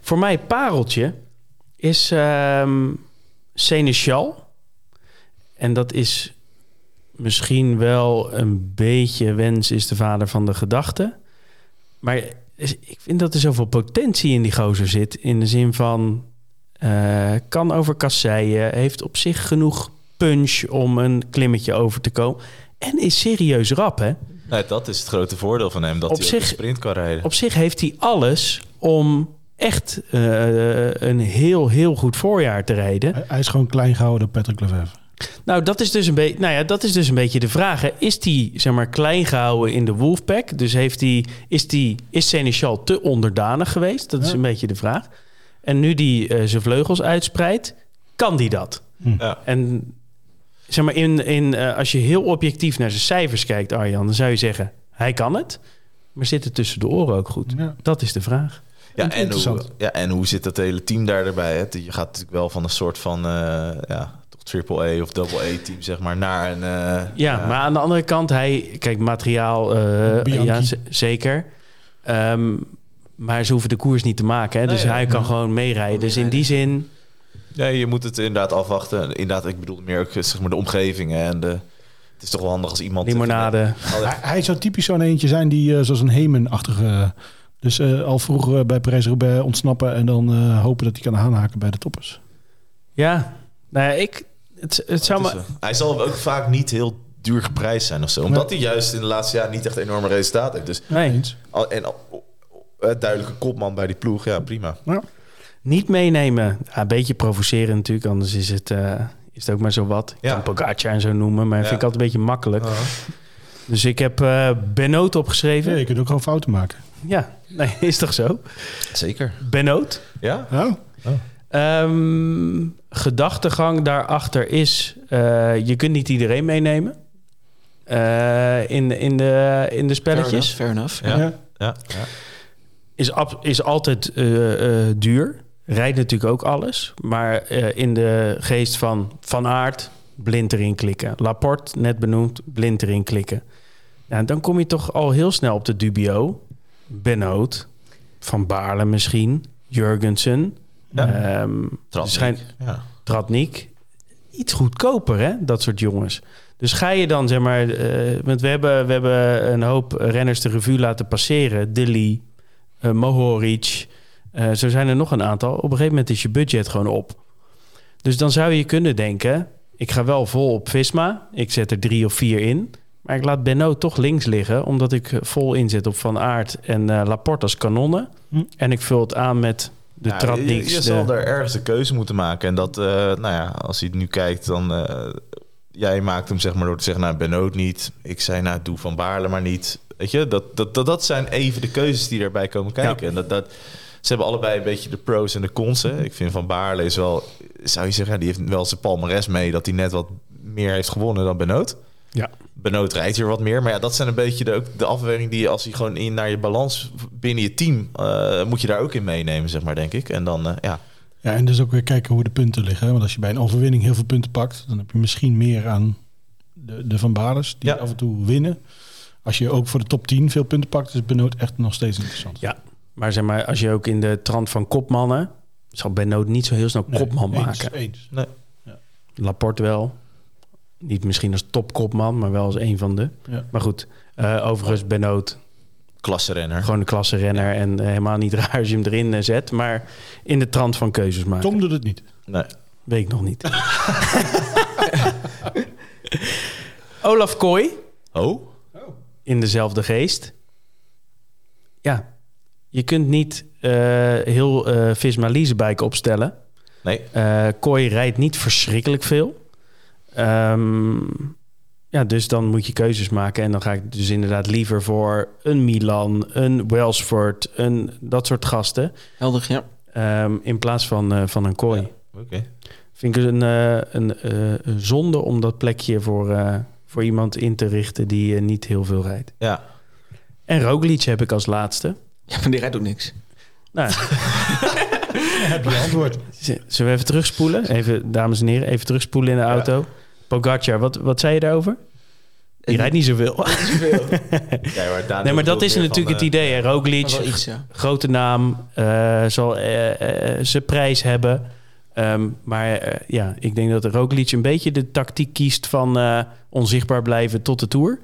Voor mij pareltje is ehm Seneschal. En dat is misschien wel een beetje wens is de vader van de gedachte. Maar ik vind dat er zoveel potentie in die gozer zit. In de zin van, eh, kan over kasseien, heeft op zich genoeg punch om een klimmetje over te komen. En is serieus rap, hè? Nee, dat is het grote voordeel van hem, dat Op hij zich- sprint kan rijden. Op zich heeft hij alles om echt eh, een heel, heel goed voorjaar te rijden. Hij, hij is gewoon klein gehouden Patrick Lefevre. Nou, dat is dus een beetje, nou ja, dat is dus een beetje de vraag. hè. Is die zeg maar klein gehouden in de Wolfpack? Dus heeft die, is die, is Seneschal te onderdanig geweest? Dat is Ja. een beetje de vraag. En nu die eh, zijn vleugels uitspreidt, kan die dat? Ja. En zeg maar, in, in, eh, als je heel objectief naar zijn cijfers kijkt, Arjan, dan zou je zeggen, hij kan het. Maar zit het tussen de oren ook goed? Ja. Dat is de vraag. Ja, en hoe, Interessant. ja, en hoe zit dat hele team daar erbij? Hè? Je gaat natuurlijk wel van een soort van eh, ja, triple A of double A team, zeg maar, naar een. eh, Ja, maar aan de andere kant, hij, kijk, materiaal, eh, ja, zeker. Ehm, maar ze hoeven de koers niet te maken, hè? dus Nee, hij kan gewoon meerijden. Dus in die zin, Ja, je moet het inderdaad afwachten. Inderdaad, ik bedoel meer ook zeg maar, de omgeving. hè, En de, het is toch wel handig als iemand... limonade. Hij, hij zou typisch zo'n eentje zijn die eh, zoals een Hemen-achtige... Dus eh, al vroeg eh, bij Parijs-Roubaix ontsnappen en dan eh, hopen dat hij kan aanhaken bij de toppers. Ja, nou ja, ik, het, het zou is, eh, hij zal ook vaak niet heel duur geprijsd zijn of zo. Omdat hij juist in de laatste jaren niet echt enorme resultaten heeft. Dus, Nee, Eens. al- en al- eh, duidelijke kopman bij die ploeg, ja prima. Ja. niet meenemen. Ja, een beetje provoceren natuurlijk, anders is het, eh, is het ook maar zo wat. Ik Ja. kan Pogacar en zo noemen, maar Ja. vind ik altijd een beetje makkelijk. Dus ik heb eh Benoot opgeschreven. Je kunt ook gewoon fouten maken. Ja, nee, <laughs> is toch zo? Zeker. Benoot. Ja? Oh, Ehm, gedachtegang daarachter is: eh, je kunt niet iedereen meenemen eh, in, in, de, in de spelletjes. Fair enough. Ja. Ja. Ja. ja. Is, ab- is altijd eh, eh, duur. Rijdt natuurlijk ook alles. Maar eh, in de geest van Van Aert, blind erin klikken. Laporte, net benoemd, blind erin klikken. Nou, dan kom je toch al heel snel op de dubio. Benoot, Van Baarle misschien, Jurgensen. Ja. Ehm, Tratnik. schijnt- Ja. Tratnik. Iets goedkoper, hè? Dat soort jongens. Dus ga je dan, zeg maar... eh, want we hebben, we hebben een hoop renners de revue laten passeren. Dilly, eh, Mohoric. eh, zo zijn er nog een aantal. Op een gegeven moment is je budget gewoon op. Dus dan zou je kunnen denken... ik ga wel vol op Visma. Ik zet er drie of vier in. Maar ik laat Benno toch links liggen... omdat ik vol inzet op Van Aert en eh, Laporte als kanonnen. Hm. En ik vul het aan met de je, je de- zal daar ergens de keuze moeten maken. En dat, eh, nou ja, als hij nu kijkt, dan... eh, jij maakt hem zeg maar door te zeggen, nou, Benoot niet. Ik zei, nou, doe Van Baarle maar niet. Weet je, dat, dat, dat, dat zijn even de keuzes die erbij komen kijken. En dat, dat, ze hebben allebei een beetje de pros en de cons. Hè. Ik vind Van Baarle is wel, zou je zeggen, die heeft wel zijn palmares mee... dat hij net wat meer heeft gewonnen dan Benoot. Ja. Benoot rijdt hier wat meer. Maar ja, dat zijn een beetje de, ook de afweging die je als je gewoon in naar je balans binnen je team eh, moet je daar ook in meenemen, zeg maar, denk ik. En dan, eh, ja, Ja, en dus ook weer kijken hoe de punten liggen. Want als je bij een overwinning heel veel punten pakt, dan heb je misschien meer aan de, de Van Baders die Ja. af en toe winnen. Als je ook voor de top 10 veel punten pakt, is Benoot echt nog steeds interessant. Ja, maar zeg maar, als je ook in de trant van kopmannen... zal Benoot niet zo heel snel Nee, kopman eens, maken. Eens. Laporte wel. Niet misschien als topkopman, maar wel als een van de. Ja. Maar goed, eh, overigens Benoot, klasse renner. gewoon een klasse renner... en eh, helemaal niet raar als je hem erin eh, zet. Maar in de trant van keuzes maken. Tom doet het niet. Nee. Weet ik nog niet. <laughs> Olaf Kooi, Oh? in dezelfde geest. Ja, je kunt niet eh, heel eh Visma Leasebike opstellen... Nee. Eh Kooi rijdt niet verschrikkelijk veel. Ehm, ja, dus dan moet je keuzes maken. En dan ga ik dus inderdaad liever voor een Milan, een Welsford, een, dat soort gasten. Helder, ja. ehm, in plaats van, eh, van een kooi. Ja. Oké. Vind ik een, eh, een, eh, een zonde om dat plekje voor, eh, voor iemand in te richten die niet heel veel rijdt. Ja. En Roglic heb ik als laatste. Ja, maar die rijdt ook niks. Nou, <laughs> Heb je antwoord? zullen we even terugspoelen? Even, dames en heren, even terugspoelen in de auto. Pogacar, wat, wat zei je daarover? Die rijdt niet zoveel. Ja, <laughs> maar Nee, maar dat is natuurlijk het idee. Hè? Maar Roglic, wel iets, ja. grote naam, eh, zal eh, eh, zijn prijs hebben. Ehm, maar eh, ja, ik denk dat Roglic een beetje de tactiek kiest van eh, onzichtbaar blijven tot de Tour.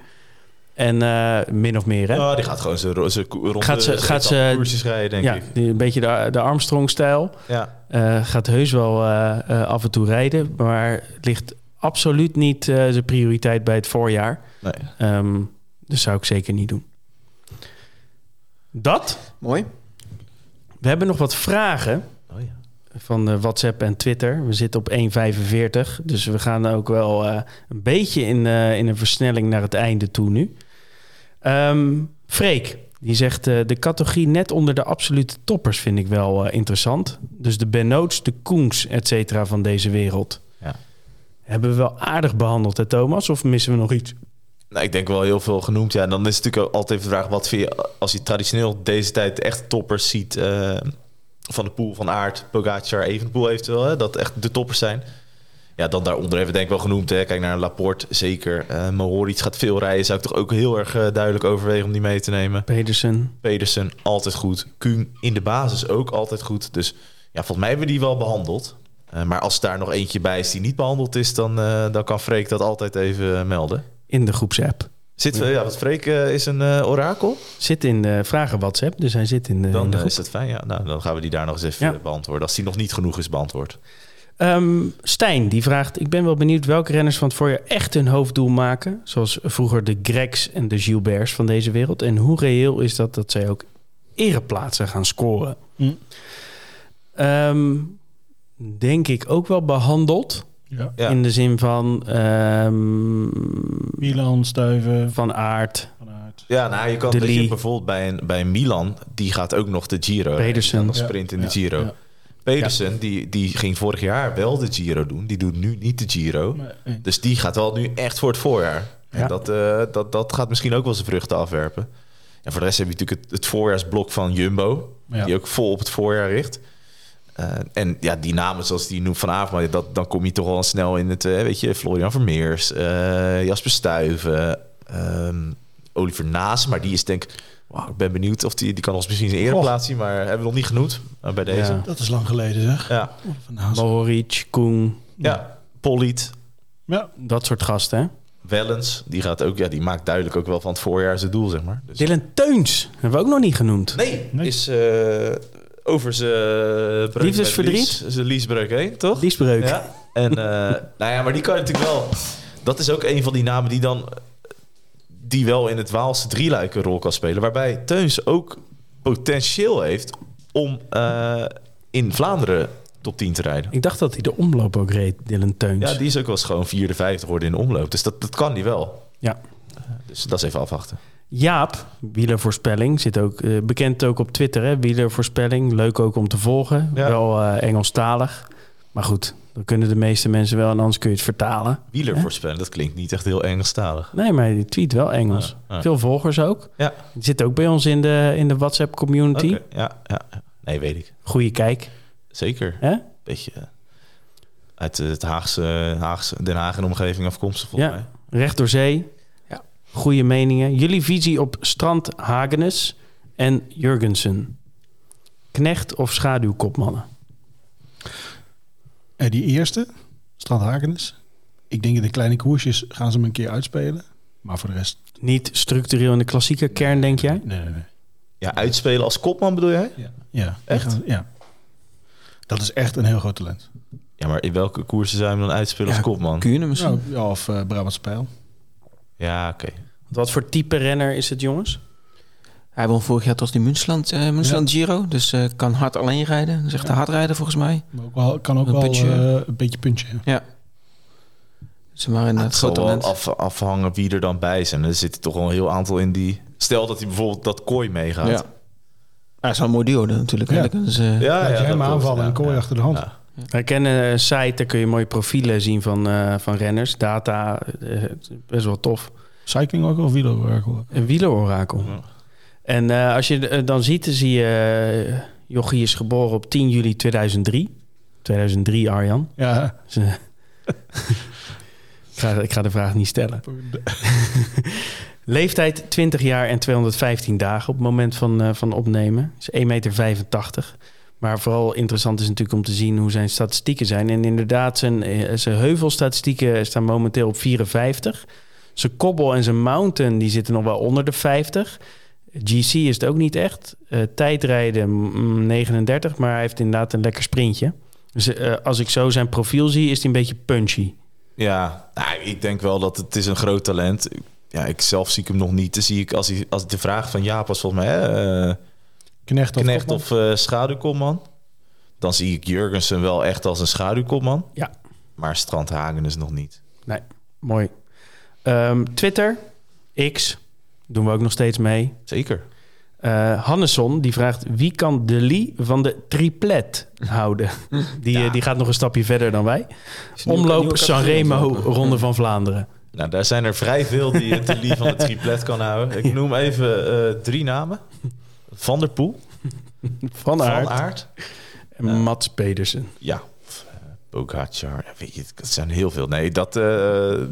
En eh, min of meer, hè? Ja, die gaat gewoon ko- ronde Gaat ze- gaat ze- etappekoersjes rijden, denk ja, ik. die- een beetje de, de Armstrong-stijl. Ja. Eh, gaat heus wel eh, eh, af en toe rijden, maar ligt absoluut niet eh, zijn prioriteit bij het voorjaar. Nee. Ehm, dus zou ik zeker niet doen. Dat. Mooi. We hebben nog wat vragen Oh, ja. van eh, WhatsApp en Twitter. We zitten op 1,45. Dus we gaan ook wel eh, een beetje in, eh, in een versnelling naar het einde toe nu. Ehm Freek, die zegt eh, de categorie net onder de absolute toppers vind ik wel eh, interessant. Dus de Benoots, de Koens, et cetera van deze wereld. Hebben we wel aardig behandeld, hè Thomas? Of missen we nog iets? Nou, ik denk wel heel veel genoemd. Ja, en dan is het natuurlijk altijd de vraag: wat vind je als je traditioneel deze tijd echt toppers ziet eh, van de pool van Aard, Pogacar, Evenpoel eventueel, hè, dat echt de toppers zijn. Ja, dan daaronder hebben we denk ik wel genoemd. Hè. Kijk naar Laporte, zeker. Eh Mohoric gaat veel rijden. Zou ik toch ook heel erg eh, duidelijk overwegen om die mee te nemen. Pedersen. Pedersen, altijd goed. Kuhn in de basis ook altijd goed. Dus ja, volgens mij hebben we die wel behandeld. Eh, maar als daar nog eentje bij is die niet behandeld is, dan, eh, dan kan Freek dat altijd even eh, melden. in de groepsapp. Zitten we, ja, want Freek is een eh, orakel. Zit in de vragen WhatsApp, dus hij zit in de, in Dan de groep. is dat fijn. Ja, nou, dan gaan we die daar nog eens even Ja. beantwoorden. Als die nog niet genoeg is beantwoord. Ehm, Stijn, die vraagt... Ik ben wel benieuwd welke renners van het voorjaar echt hun hoofddoel maken. Zoals vroeger de Gregs en de Gilberts van deze wereld. En hoe reëel is dat dat zij ook ereplaatsen gaan scoren? Hm. Ehm, denk ik ook wel behandeld. Ja. Ja. In de zin van ehm, Milan, Stuiven, van aard. Van. Ja, nou, je kan je, bijvoorbeeld bij, een, bij Milan, die gaat ook nog de Giro. Pedersen. Nog Ja. sprint in de. Giro. Ja. Pedersen, die, die ging vorig jaar wel de Giro doen. Die doet nu niet de Giro. Dus die gaat wel nu echt voor het voorjaar. Ja. En dat, eh, dat, dat gaat misschien ook wel zijn vruchten afwerpen. En voor de rest heb je natuurlijk het, het voorjaarsblok van Jumbo. Ja. Die ook vol op het voorjaar richt. Eh, en ja, die namen zoals die noemt vanavond, maar dat, dan kom je toch al snel in het, eh, weet je, Florian Vermeers, eh, Jasper Stuyven, ehm, Oliver Naas, maar die is denk ik, wauw, ik ben benieuwd of die, die kan ons misschien zijn ereplaats zien, maar hebben we nog niet genoemd bij deze. Ja. Ja, Dat is lang geleden zeg. ja, Van Haas. Mohoric, Koen, Polliet, Ja, dat soort gasten. Hè? Wellens, die gaat ook, ja, die maakt duidelijk ook wel van het voorjaar zijn doel, zeg maar. Dus, Dylan Teuns hebben we ook nog niet genoemd. nee, Nee. is eh, over zijn breuk met Liefdesverdriet? Zijn liesbreuk heen, toch? Liesbreuk. Ja. En eh, <laughs> nou ja, maar die kan je natuurlijk wel. Dat is ook een van die namen die dan die wel in het Waalse drieluik een rol kan spelen. Waarbij Teuns ook potentieel heeft om eh, in Vlaanderen top 10 te rijden. Ik dacht dat hij de omloop ook reed, Dylan Teuns. Ja, die is ook wel eens gewoon vierde, vijfde geworden in de omloop. Dus dat, dat kan die wel. Ja. Dus dat is even afwachten. Jaap, wielervoorspelling, zit ook eh, bekend ook op Twitter. Hè? Wielervoorspelling, leuk ook om te volgen. Ja. Wel eh, Engelstalig. Maar goed, dan kunnen de meeste mensen wel en anders kun je het vertalen. Wieler voorspellen, dat klinkt niet echt heel Engelstalig. Nee, maar die tweet wel Engels. Ja, ja. Veel volgers ook. Ja. Die zit ook bij ons in de, in de WhatsApp community. Ja, ja. Nee, weet ik. Goeie kijk. Zeker. Hè? Beetje eh, uit het Haagse, Haagse, Den Haag en omgeving afkomstig volgens mij. Recht door zee. Goede meningen. Jullie visie op Strand Hagenes en Jurgensen. Knecht of schaduwkopmannen? Eh, die eerste, Strand Hagenes. Ik denk in de kleine koersjes gaan ze hem een keer uitspelen. Maar voor de rest... Niet structureel in de klassieke kern, denk jij? Nee, nee, nee. Ja, uitspelen als kopman bedoel jij? Ja, ja. Echt? gaan- ja. Dat is echt een heel groot talent. Ja, maar in welke koersen zou je hem dan uitspelen als kopman? Kuurne misschien. Ja, ja, of uh, Brabants Pijl. Ja, oké. Wat voor type renner is het, jongens? Hij won vorig jaar tot die Münsterland, eh Münsterland Giro. Dus eh, kan hard alleen rijden. Dat is echt Ja. een hardrijder volgens mij. Maar ook wel, kan ook Een wel puntje. eh, een beetje puntje. Ja. Ze maar in Ja, het zal wel af, afhangen wie er dan bij zijn. Er zitten toch wel een heel aantal in die... Stel dat hij bijvoorbeeld dat kooi meegaat. Ja. Ah, is wel een mooi duo dan natuurlijk. Ja. ze- Ja, dat klopt. aanvallen en Ja, kooi ja. achter de hand. Wij kennen een site, daar kun je mooie profielen zien van, eh, van renners. Data, eh, best wel tof. Cycling ook of wielerorakel? Een wielerorakel. Ja. En eh, als je eh, dan ziet, dan zie je... eh, Jochie is geboren op 10 juli 2003. 2003, Arjan. Ja. Dus, eh, <laughs> ik, ga, ik ga de vraag niet stellen. <laughs> Leeftijd 20 jaar en 215 dagen op het moment van, eh, van opnemen. Is 1,85 meter. Maar vooral interessant is natuurlijk om te zien hoe zijn statistieken zijn. En inderdaad, zijn, eh, zijn heuvelstatistieken staan momenteel op 54. Zijn kobbel en zijn mountain die zitten nog wel onder de 50. GC is het ook niet echt. Eh, tijdrijden mm, 39, maar hij heeft inderdaad een lekker sprintje. Dus eh, als ik zo zijn profiel zie, is hij een beetje punchy. Ja, nou, ik denk wel dat het is een groot talent. Ja, ik zelf zie hem nog niet. Dan zie ik als, als de vraag van Jaap was volgens mij Knecht of knecht of eh schaduwkomman. Dan zie ik Jurgensen wel echt als een schaduwkomman. Ja. Maar Strandhagen is nog niet. Nee, mooi. Ehm, Twitter, X, doen we ook nog steeds mee. Zeker. Eh Hannesson, die vraagt... wie kan de Lee van de triplet houden? <laughs> Die, eh, die gaat nog een stapje verder dan wij. Omloop Sanremo. Ronde van Vlaanderen. Nou, daar zijn er vrij veel die het de lief van de triplet kan houden. Ik <laughs> noem even eh, drie namen. Van der Poel, Van Van Aert Aert, en Mats Pedersen. ja, eh, Pogacar. Weet je, het zijn heel veel. Nee, dat, eh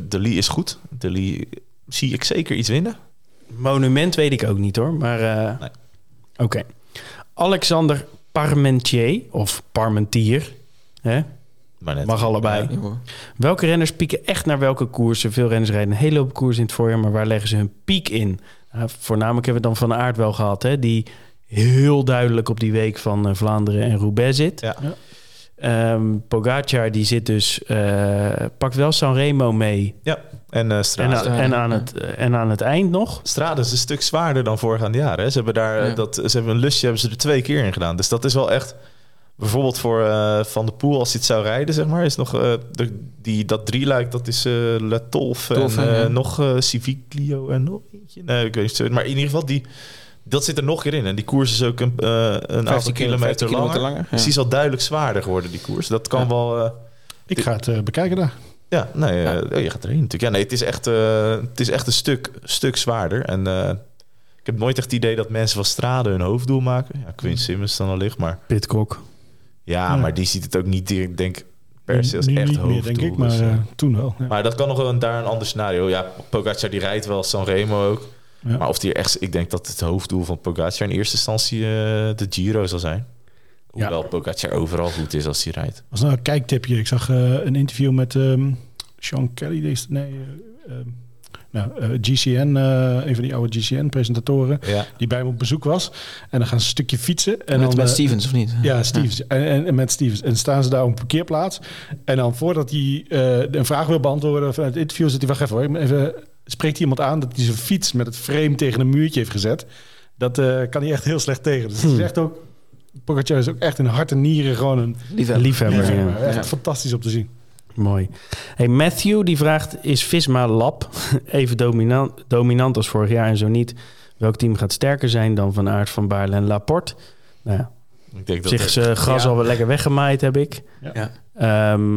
de Lee is goed. De Lee zie ik zeker iets winnen. Monument weet ik ook niet hoor, maar... eh, Nee. Oké. Alexander Parmentier, of Parmentier... Hè? Maar net. Mag allebei. Ja, hoor. Welke renners pieken echt naar welke koersen? Veel renners rijden een hele hoop koersen in het voorjaar, maar waar leggen ze hun piek in? Nou, voornamelijk hebben we het dan Van Aert wel gehad, hè? die heel duidelijk op die week van eh, Vlaanderen en Roubaix zit. Ja. Ja. Ehm, Pogacar die zit dus, eh, pakt wel Sanremo mee. Ja, en eh En, Strade. aan- en, aan het, eh, en aan het eind nog. Strade is een stuk zwaarder dan voorgaande jaren. Hè. Ze hebben daar eh, Ja. dat, ze hebben een lusje hebben ze er twee keer in gedaan. Dus dat is wel echt. Bijvoorbeeld voor eh, Van de Poel, als hij het zou rijden, zeg maar, is nog eh, de, die, dat drieluik, dat is eh Le Tolf en eh, ja. nog Civiclio en nog eentje. Nee, ik weet niet. Maar in ieder geval, die, dat zit er nog keer in. En die koers is ook een, eh, een aantal 15 kilometer, langer. langer. Dus die is al duidelijk zwaarder geworden, die koers. Dat kan Ja. wel... eh, Ik ga het bekijken daar. ja, nee, oh, je gaat erheen natuurlijk. Ja, nee, het is echt, eh, het is echt een stuk, stuk zwaarder. En eh, ik heb nooit echt het idee dat mensen van Strade hun hoofddoel maken. Ja, Quinn Simmons dan allicht, maar Pitcock. Ja, Ja. maar die ziet het ook niet direct, denk per se als nu echt niet hoofddoel. meer, denk ik, maar dus, eh, eh, toen wel. Ja. maar dat kan nog wel een, daar een ander scenario. Ja, Pogacar die rijdt wel Sanremo ook. Ja. Maar of die echt, ik denk dat het hoofddoel van Pogacar in eerste instantie eh, de Giro zal zijn. Hoewel Pogacar overal goed is als hij rijdt. was nou een kijktipje. Ik zag eh, een interview met ehm, Sean Kelly. Deze, nee, eh, ehm, nou, eh, GCN, eh, een van die oude GCN-presentatoren, Ja, die bij hem op bezoek was. En dan gaan ze een stukje fietsen. En met, dan, met eh, Stevens, of niet? Ja, Stevens. En, en, en met Stevens. En staan ze daar op een parkeerplaats. En dan voordat hij eh, een vraag wil beantwoorden vanuit het interview, zit hij, wacht even hoor, even, spreekt iemand aan dat hij zijn fiets met het frame tegen een muurtje heeft gezet. Dat eh, kan hij echt heel slecht tegen. Dus het is echt ook, Pogacar is ook echt in hart en nieren gewoon een Liefhebber. Liefhebber, liefhebber. ja. Echt Ja. fantastisch om te zien. Mooi. Hey, Matthew die vraagt, is Visma Lab <laughs> even dominant, dominant als vorig jaar en zo niet? Welk team gaat sterker zijn dan Van Aert, Van Baarle en Laporte? Nou ja, ik denk dat zich is eh, gras Ja. al wel lekker weggemaaid, heb ik. Ja. Ehm.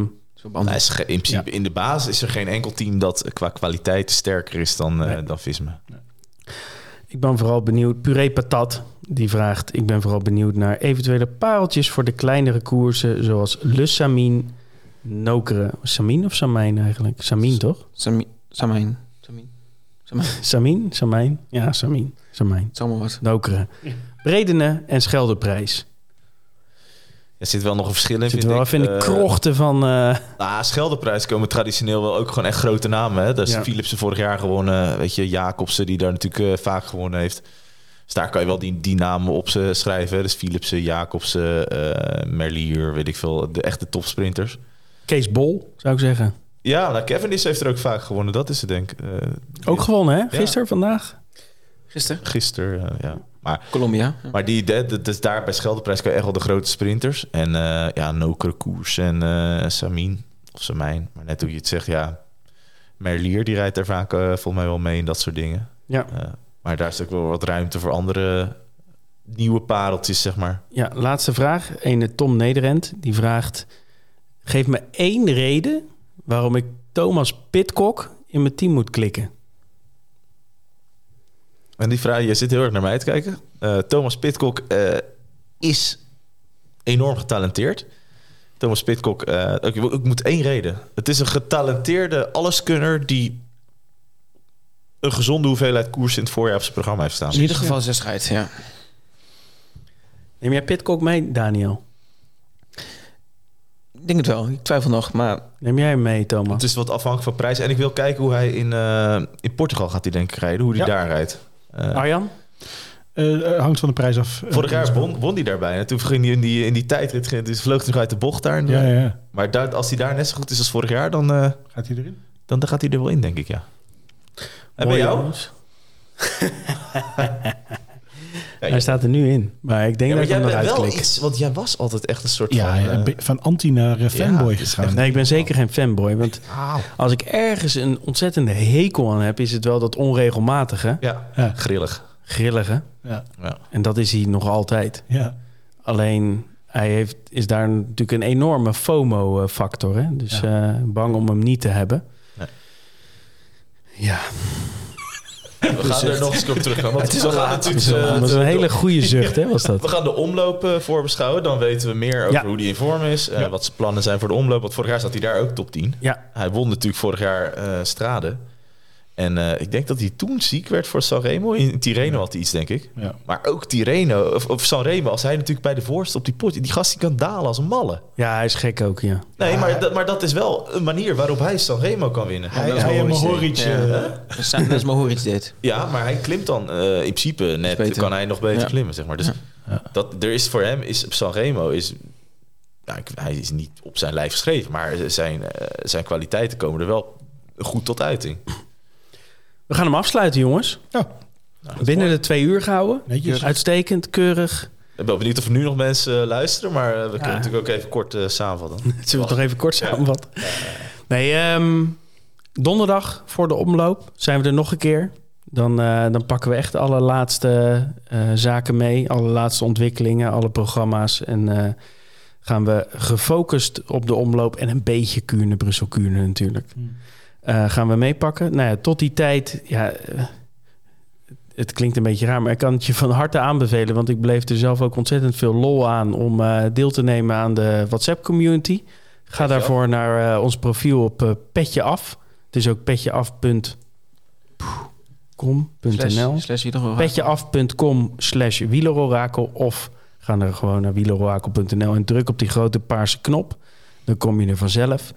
Nou, is ge- in principe in de basis is er geen enkel team dat qua kwaliteit sterker is dan, eh Nee. dan Visma. ik ben vooral benieuwd. Puree Patat die vraagt, ik ben vooral benieuwd naar eventuele pareltjes voor de kleinere koersen, zoals Le Samin, Nokere. Samin of Samijn eigenlijk? Samin toch? Sami- Samijn. Samijn. Samijn. Samin? <laughs> Samijn? Ja, Samin. Samijn. Het is allemaal wat. Nokere. Bredene en Scheldeprijs. Er zit wel nog een verschil in, Zit vind wel ik. even in de Eh, krochten van... eh, Nou, Scheldeprijs komen traditioneel wel ook gewoon echt grote namen. Hè? Dat is Ja. Philipsen vorig jaar gewonnen. Weet je, Jacobsen die daar natuurlijk eh, vaak gewonnen heeft. Dus daar kan je wel die, die namen op ze schrijven. Dus Philipsen, Jacobsen, eh Merlier, weet ik veel. De echte topsprinters. Kees Bol, zou ik zeggen. Ja, nou, Cavendish heeft er ook vaak gewonnen. Dat is het denk ik. Eh, Ook gewonnen, hè? Gisteren, vandaag? Gisteren. Gisteren, eh, ja. Maar, Colombia. Ja. maar die, de, de- dus daar bij Scheldeprijs kan je echt wel de grote sprinters. En eh ja, Nokere Koers en eh Samin of Samijn. Maar net hoe je het zegt, ja. Merlier, die rijdt er vaak volgens mij wel mee in dat soort dingen. Ja. Eh, maar daar is ook wel wat ruimte voor andere nieuwe pareltjes, zeg maar. Ja, laatste vraag. Ene Tom Nederend, die vraagt... Geef me één reden waarom ik Thomas Pitcock in mijn team moet klikken. En die vraag, je zit heel erg naar mij te kijken. Eh, Thomas Pitcock eh, is enorm getalenteerd. Thomas Pitcock, eh, ik, ik moet één reden. Het is een getalenteerde alleskunner die een gezonde hoeveelheid koers in het voorjaar op zijn programma heeft staan. In ieder geval zes rijdt, ja. Neem jij Pitcock mee, Daniel? Ik denk het wel. Ik twijfel nog, maar Neem jij hem mee, Thomas? Het is wat afhankelijk van prijs. En ik wil kijken hoe hij in, eh, in Portugal gaat hij denk ik rijden. Hoe hij Ja. daar rijdt. Eh, Arjan? Eh, hangt van de prijs af. vorig jaar won, won hij daarbij. En toen ging hij in die, in die tijdrit, dus vloog hij nog uit de bocht daar. Ja, ja, ja. Maar daar, als hij daar net zo goed is als vorig jaar, dan, eh, Gaat hij erin? dan, dan gaat hij er wel in, denk ik, ja. En bij Mooi, jou? <laughs> Ja, Hij staat er nu in. Maar ik denk Ja, maar dat ik hem jij nog bent wel iets, want jij was altijd echt een soort Ja, van... eh, van anti naar eh, fanboy gegaan. Nee, ik ben zeker geen fanboy. Want als ik ergens een ontzettende hekel aan heb... is het wel dat onregelmatige, Ja, Ja. grillig. grillige. Ja, Ja. En dat is hij nog altijd. ja. Alleen, hij heeft, is daar natuurlijk een enorme FOMO-factor. Hè? Dus eh, bang om hem niet te hebben. Nee. Ja, We gaan er nog eens op terugkomen. Want Het is we gaan natuurlijk, is eh, dat is een hele goede zucht, hè, was <laughs> We dat? gaan de omloop eh, voorbeschouwen. Dan weten we meer over Ja. hoe die in vorm is. eh, Ja. Wat zijn plannen zijn voor de omloop. Want vorig jaar zat hij daar ook top 10. Ja, Hij won natuurlijk vorig jaar eh Strade. En eh, ik denk dat hij toen ziek werd voor Sanremo. In Tirreno had hij iets, denk ik. ja. Maar ook Tirreno, of, of Sanremo, als hij natuurlijk bij de voorste op die pot... Die gast die kan dalen als een malle. ja, hij is gek ook, ja. Nee, maar, dat, maar dat is wel een manier waarop hij Sanremo kan winnen. Hij, hij Mohoric, ja. eh, Dat is- Mohoric dit. Ja, maar hij klimt dan eh, in principe net, kan hij nog beter Ja. klimmen, zeg maar. Dus Ja. dat, er is voor hem, is op Sanremo, is, nou, hij is niet op zijn lijf geschreven, maar zijn, eh, zijn kwaliteiten komen er wel goed tot uiting. We gaan hem afsluiten, jongens. ja, Binnen de twee uur gehouden. netjes. Uitstekend, keurig. Ik ben benieuwd of er nu nog mensen eh, luisteren, maar eh, we kunnen Ja. natuurlijk ook even kort eh, samenvatten. <laughs> Zullen we het nog even kort samenvatten? Nee, ehm, donderdag voor de omloop zijn we er nog een keer. Dan, eh, dan pakken we echt alle laatste eh, zaken mee. Alle laatste ontwikkelingen, alle programma's. En eh, gaan we gefocust op de omloop en een beetje Kuurne, Brussel Kuurne natuurlijk. Eh, gaan we meepakken. Nou ja, tot die tijd... Ja, eh, het klinkt een beetje raar, maar ik kan het je van harte aanbevelen. Want ik beleef er zelf ook ontzettend veel lol aan om eh, deel te nemen aan de WhatsApp-community. Ga daarvoor naar ons profiel op eh, Petje Af. Het is ook petjeaf.com.nl. Petjeaf.com slash wielerorakel of ga er gewoon naar wielerorakel.nl en druk op die grote paarse knop. Dan kom je er vanzelf.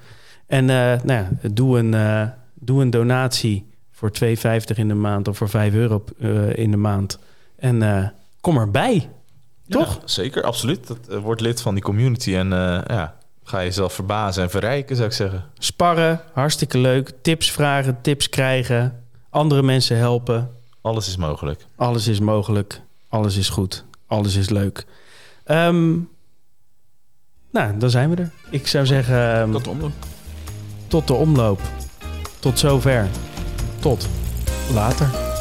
En eh, nou ja, doe, een, eh, doe een donatie voor 2,50 in de maand of voor 5 euro eh, in de maand. En kom erbij. Toch? Ja, zeker, absoluut. Dat, word lid van die community en ja, ga jezelf verbazen en verrijken, zou ik zeggen. Sparren, hartstikke leuk. Tips vragen, tips krijgen. Andere mensen helpen. Alles is mogelijk. Alles is mogelijk. Alles is goed. Alles is leuk. Ehm, nou, dan zijn we er. Ik zou zeggen, ehm, Tot de omloop. Tot de omloop. Tot zover. Tot later.